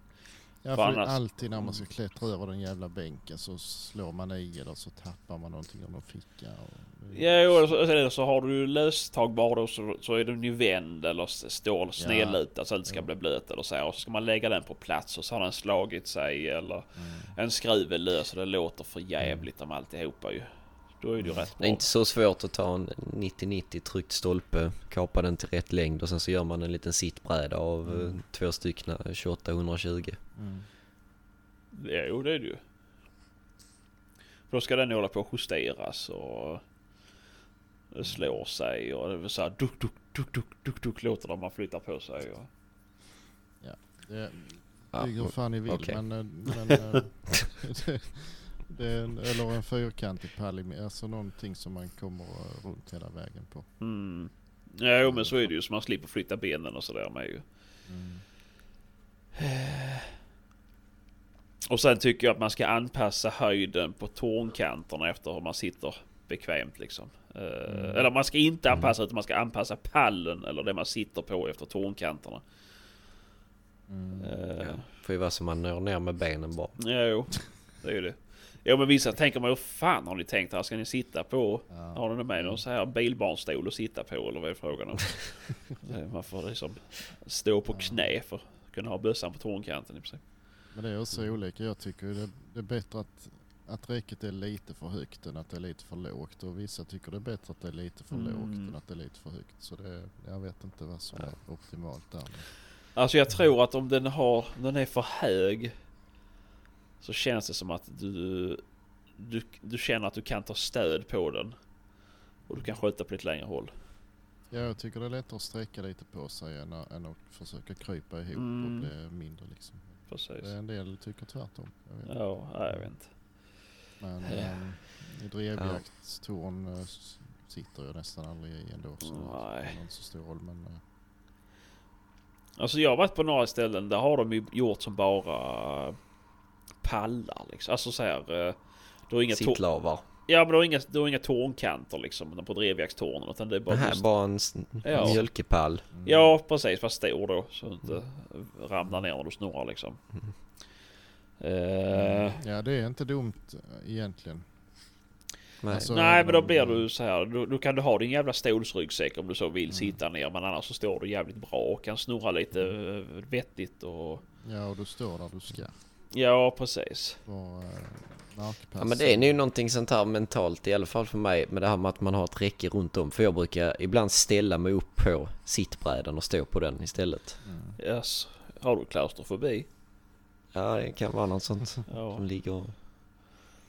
Ja, för annars- alltid när man ska klättra över den jävla bänken så slår man i eller så tappar man någonting om någon ficka. Och, Ja, och så, eller så har du löstagbar då så, så är den ju vänd eller står snedlutad så att det ska Ja. bli blöt eller så. Och så ska man lägga den på plats och så har den slagit sig eller Mm. en skruv är lös och det låter för jävligt om alltihopa ju. Då är det ju rätt Det är bra. inte så svårt att ta en 90-90 tryckt stolpe, kapa den till rätt längd och sen så gör man en liten sittbräda av eh, Mm. två stycken 28-120. Mm. Ja, jo, det är det ju. För då ska den hålla på att justeras och det slår sig och det så här duk, duk, duk, duk, duk, duk låter det om man flyttar på sig. Och... Det Ja, bygger hur fan ni vill okej. men, eh, men eh, det, är en, eller en fyrkantig pall, i- alltså någonting som man kommer eh, runt hela vägen på. Mm. Ja, jo, men så är det ju så man slipper flytta benen och sådär med ju. Mm. Och sen tycker jag att man ska anpassa höjden på tårnkanterna efter hur man sitter bekvämt liksom. Eh, Eller man ska inte anpassa utan man ska anpassa pallen eller det man sitter på efter tårnkanterna. Mm. Uh, Får ju vara så man når ner med benen bara. Jo, det är ju det. Jo men vissa tänker man hur fan har ni tänkt här? Ska ni sitta på? Ja. Har ni med någon så här bilbarnstol att sitta på eller vad är frågan om? Man får liksom stå på knä för att kunna ha bössan på tårnkanten i princip. Men det är också olika. Jag tycker det, det är bättre att, att räcket är lite för högt än att det är lite för lågt. Och vissa tycker det är bättre att det är lite för Mm. lågt än att det är lite för högt. Så det, jag vet inte vad som är optimalt där. Alltså jag tror att om den har, den är för hög så känns det som att du, du, du känner att du kan ta stöd på den. Och du kan skjuta på lite längre håll. Ja, jag tycker det är lättare att sträcka lite på sig än, att- än att försöka krypa ihop Mm. och bli mindre liksom. Precis. Det är en del tycker tvärtom. Jag vet. Ja, nej, jag vet inte. Men Ja. i drevjaktstorn eh, s- sitter jag nästan aldrig i ändå. Så Nej. så stor roll. Men, eh, Alltså jag har varit på några ställen där har de ju gjort som bara pallar liksom. Alltså så här. eh, Du har inga, Sittlavar. ja, men du har inga, du har inga tårnkanter liksom på drevjaktstornen. Utan det är bara... Det här är just- bara en Ja. mjölkepall. mm. Ja precis, fast stor då. Så du inte ramlar ner när du snurrar liksom. Eh, Ja, det är inte dumt eh, egentligen. Nej. Alltså, nej men då blir du så här. Då, då kan du ha din jävla stolsryggsäck om du så vill Mm. sitta ner. Men annars så står du jävligt bra och kan snurra lite eh, vettigt och... Ja, och du står där du ska. Ja precis. Och, eh. Ja men det är ju någonting sånt här mentalt i alla fall för mig med det här med att man har ett räcke runt om. För jag brukar ibland ställa mig upp på sittbrädan och stå på den istället. Mm. Yes. Har du klaustrofobi? Ja det kan vara något sånt som Ja. ligger...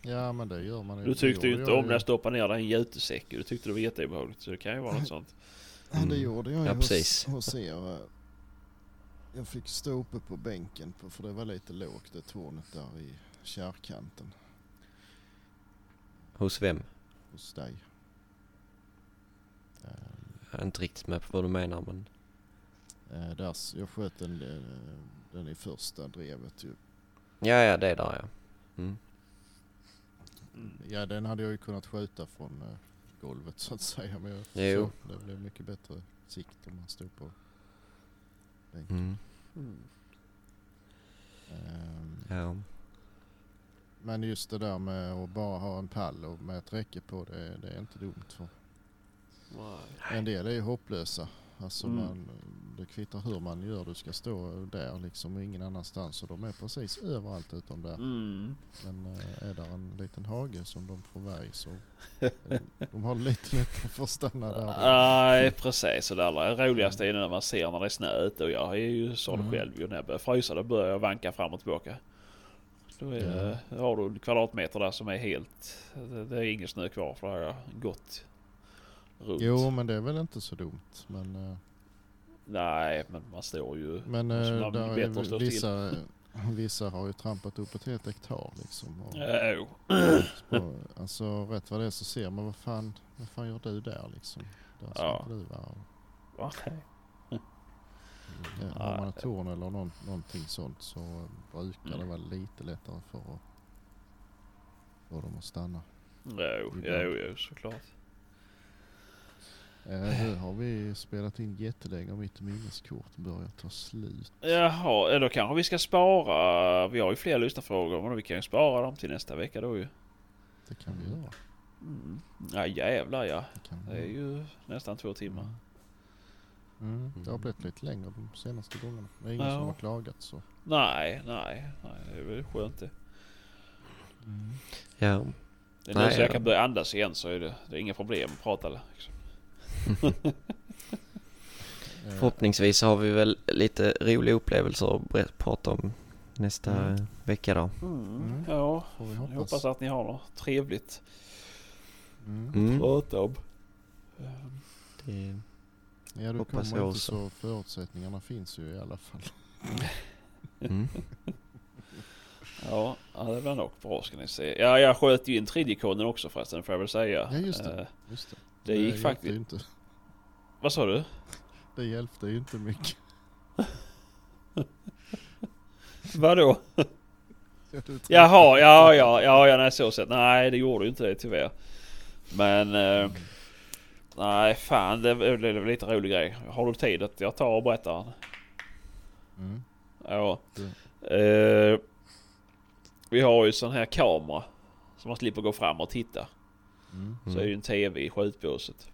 Ja, men det gör man. Du tyckte ju inte om när jag stoppade ner dig i en jutesäck. Du tyckte det var jätteobehagligt. Så det kan ju vara något sånt. Ja, det gjorde jag Ja, hos, precis. hos er. Jag fick stå uppe på bänken på, för det var lite lågt det tornet där i kärrkanten Hos vem? hos dig. Jag är inte riktigt med på vad du menar men... eh, där, jag sköt den, eh, den i första drevet ju. Ja ja det är där ja. Mm. Ja, den hade jag ju kunnat skjuta från eh, golvet så att säga. Men jag, Jo. så, det blev mycket bättre sikt om man stod på bänken. Mm. Ehm, Ja. Men just det där med att bara ha en pall och med ett räcke på det, det är inte dumt. För en del är ju hopplösa. Alltså Mm. man, det kvittar hur man gör, du ska stå där liksom och ingen annanstans. Och de är precis överallt utom där. Mm. Men eh, är där en liten hage som de får i så de har lite lättare för att stanna där. Nej precis. Det allra roligaste är när man ser när det är snö ute. Och jag är ju sån Mm. själv ju. När jag börjar frysa då börjar jag vanka fram och tillbaka. Då är, då har du en kvadratmeter där som är helt... Det, det är ingen snö kvar för då har jag gått runt. Jo men det är väl inte så dumt. Men, eh, Nej men man står ju... men eh, man där är vissa, vissa har ju trampat upp ett helt hektar liksom. Och, Äh, jo. alltså rätt vad det är så ser man vad fan, vad fan gör du där liksom. Där ska Ja. inte du vara. Va? Ja, har man ett torn eller någon, någonting sånt så brukar det Mm. vara lite lättare för att få dem att stanna. Jo, jo, jo såklart. Eh, nu har vi spelat in jättelänge och mitt minneskort börjar ta slut. Jaha, eh, då kanske vi ska spara. Vi har ju fler lyssnarfrågor men vi kan ju spara dem till nästa vecka då ju. Det kan vi göra. Mm. Ja jävlar ja. Det, Det är ju nästan två timmar. Mm, det har blivit lite längre de senaste gångerna. Det är ingen Ja. som har klagat så. Nej, nej, nej. Det är väl skönt det. Ja. Det är nu så jag ja. kan börja andas igen så är det, det är inga problem att prata. Liksom. Förhoppningsvis har vi väl lite roliga upplevelser att prata om nästa Mm. vecka då. Mm. Ja, får vi jag hoppas. hoppas att ni har något trevligt Mm. Mm. att prata om. Det, Ja, du Hoppas jag också. så förutsättningarna finns ju i alla fall. mm. Ja, ja det var nog bra ska ni se. Ja, jag sköt ju in tredje koden också förresten får jag väl säga. Ja, just det. Eh, Just det. Det gick hjälpte faktiskt... inte. Vad sa du? Det hjälpte ju inte mycket. Vadå? Jaha, ja, ja, ja, ja, nej så sett. Nej, det gjorde ju inte det tyvärr. Men... Eh, nej, fan det blev det blev lite rolig grej. Har du tid att jag tar och berättar? Mm. Ja. Eh, vi har ju sån här kamera. Så man slipper gå fram och titta. Mm. Så är det ju en TV i skjutbåset.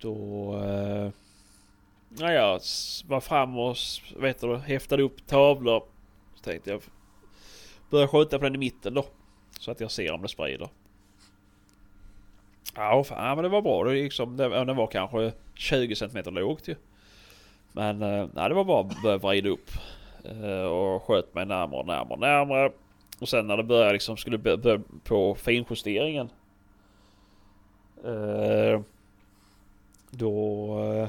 Då... Eh, ja, jag var fram och vet du, häftade upp tavlor. Så tänkte jag börja skjuta på den i mitten då. Så att jag ser om det sprider. Ja, fan, ja, men det var bra. Det, liksom, det, det var kanske 20 cm lågt ju. Men eh, nej, det var bara att börja vrida upp. Eh, och sköt mig närmare och närmare och närmare. Och sen när det började liksom skulle börja på finjusteringen. Eh, då eh,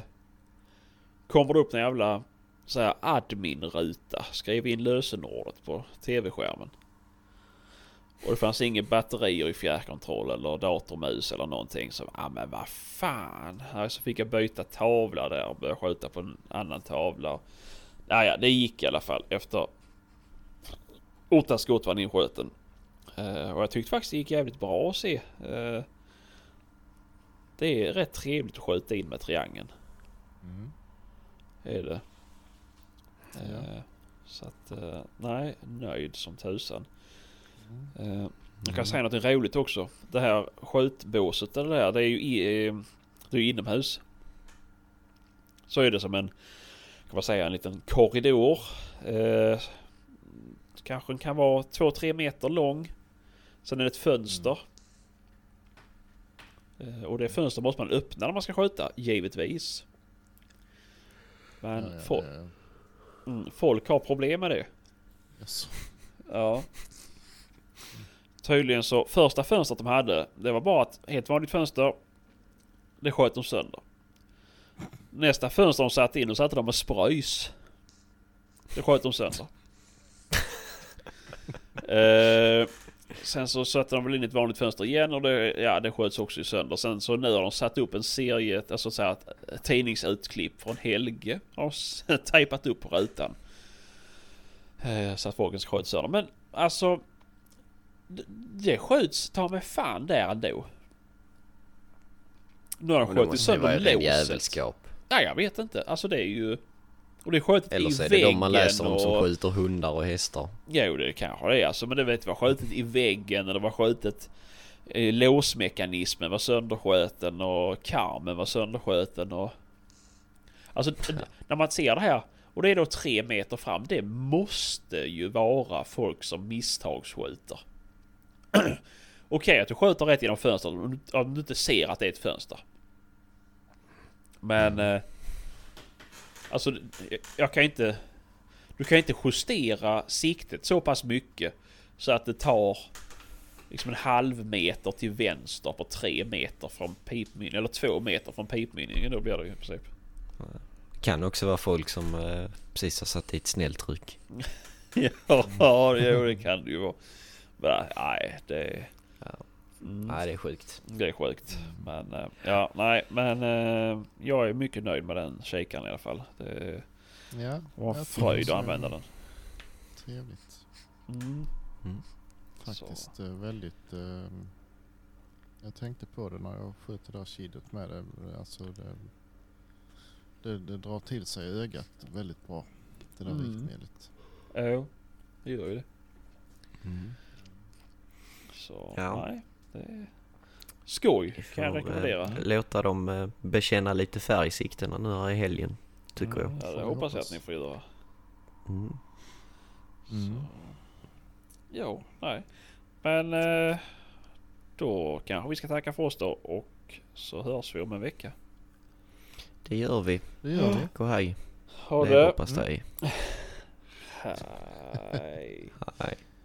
kommer det upp en jävla så här admin-ruta. Skriv in lösenordet på tv-skärmen. Och det fanns inga batterier i fjärrkontroll eller datormus eller någonting. Så ja ah, men vad fan. Ja, Så fick jag byta tavla där och börja skjuta på en annan tavla. Naja, det gick i alla fall efter åtta skott var inskjuten. Uh, och jag tyckte faktiskt det gick jävligt bra att se. Eh, det är rätt trevligt att skjuta in med triangeln. Mm. Är det. Ja. Eh, så att, eh, nej, nöjd som tusan. Mm. Eh, jag kan säga något roligt också. Det här skjutbåset eller det där, det är ju i, eh, det är inomhus. Så är det som en, kan man säga, en liten korridor. Kanske den kan vara 2-3 meter lång. Sen är det ett fönster. Eh, och det fönstret måste man öppna när man ska skjuta, givetvis. Men Ja, ja, folk, det- mm, folk har problem med det. Jaså. Ja. Tydligen så, första fönstret de hade, det var bara ett helt vanligt fönster. Det sköt de sönder. Nästa fönster de satte in, då satte de med spröjs. Det sköt de sönder. Eh, sen så satte de väl in ett vanligt fönster igen och det, ja, det sköts också sönder. Sen så nu har de satt upp en serie, alltså så här, ett tidningsutklipp från Helge. Har tejpat upp på rutan. Eh, Så att ska skjuta sönder. Men alltså. Det skjuts ta mig fan där ändå. Nu har de skjutit sönder låset. jävelskap. Nej jag vet inte. Alltså det är ju... Och det är skjutit Eller så är det de man läser om som skjuter hundar och hästar. Jo det kanske det är alltså. Men det vet var skjutit i väggen eller var skjutit... Eh, låsmekanismen var sönderskjuten och karmen var sönderskjuten och... Alltså när man ser det här och det är då tre meter fram. Det måste ju vara folk som misstagsskjuter. Okej att du skjuter rätt genom fönstret om du- inte ser att det är ett fönster. Men... Eh, alltså jag kan inte... Du kan inte justera siktet så pass mycket så att det tar liksom en halv meter till vänster på tre meter från pipmynningen. Eller två meter från pipmynningen. Då blir det ju i princip. Det kan också vara folk som eh, precis har satt dit snälltryck. ja, jo, det kan det ju vara. Men, nej, det... Ja. Mm, Nej, det är sjukt. det är sjukt. Men eh, ja, nej, men eh, jag är mycket nöjd med den kikaren i alla fall. Det Ja, var en jag fröjd att så. använda den. Trevligt. Mm. Faktiskt eh, väldigt... Eh, jag tänkte på det när jag sköt det där kidet med det. Alltså det, det, det drar till sig ögat väldigt bra. Det där Mm. riktmedlet. Jo, det gör ju det. Mm. Så Ja. nej, det är skoj Vi kan jag får, rekommendera. eh, låta dem eh, bekänna lite färg i siktena nu här i helgen. Tycker jag. Ja, det hoppas jag att ni får göra. Mm. Mm. Så. Jo, nej. Men eh, då kanske vi ska tacka för oss då och så hörs vi om en vecka. Det gör vi. Det gör vi. Gå hej. Ha Det det! hoppas dig. Hej! Hej.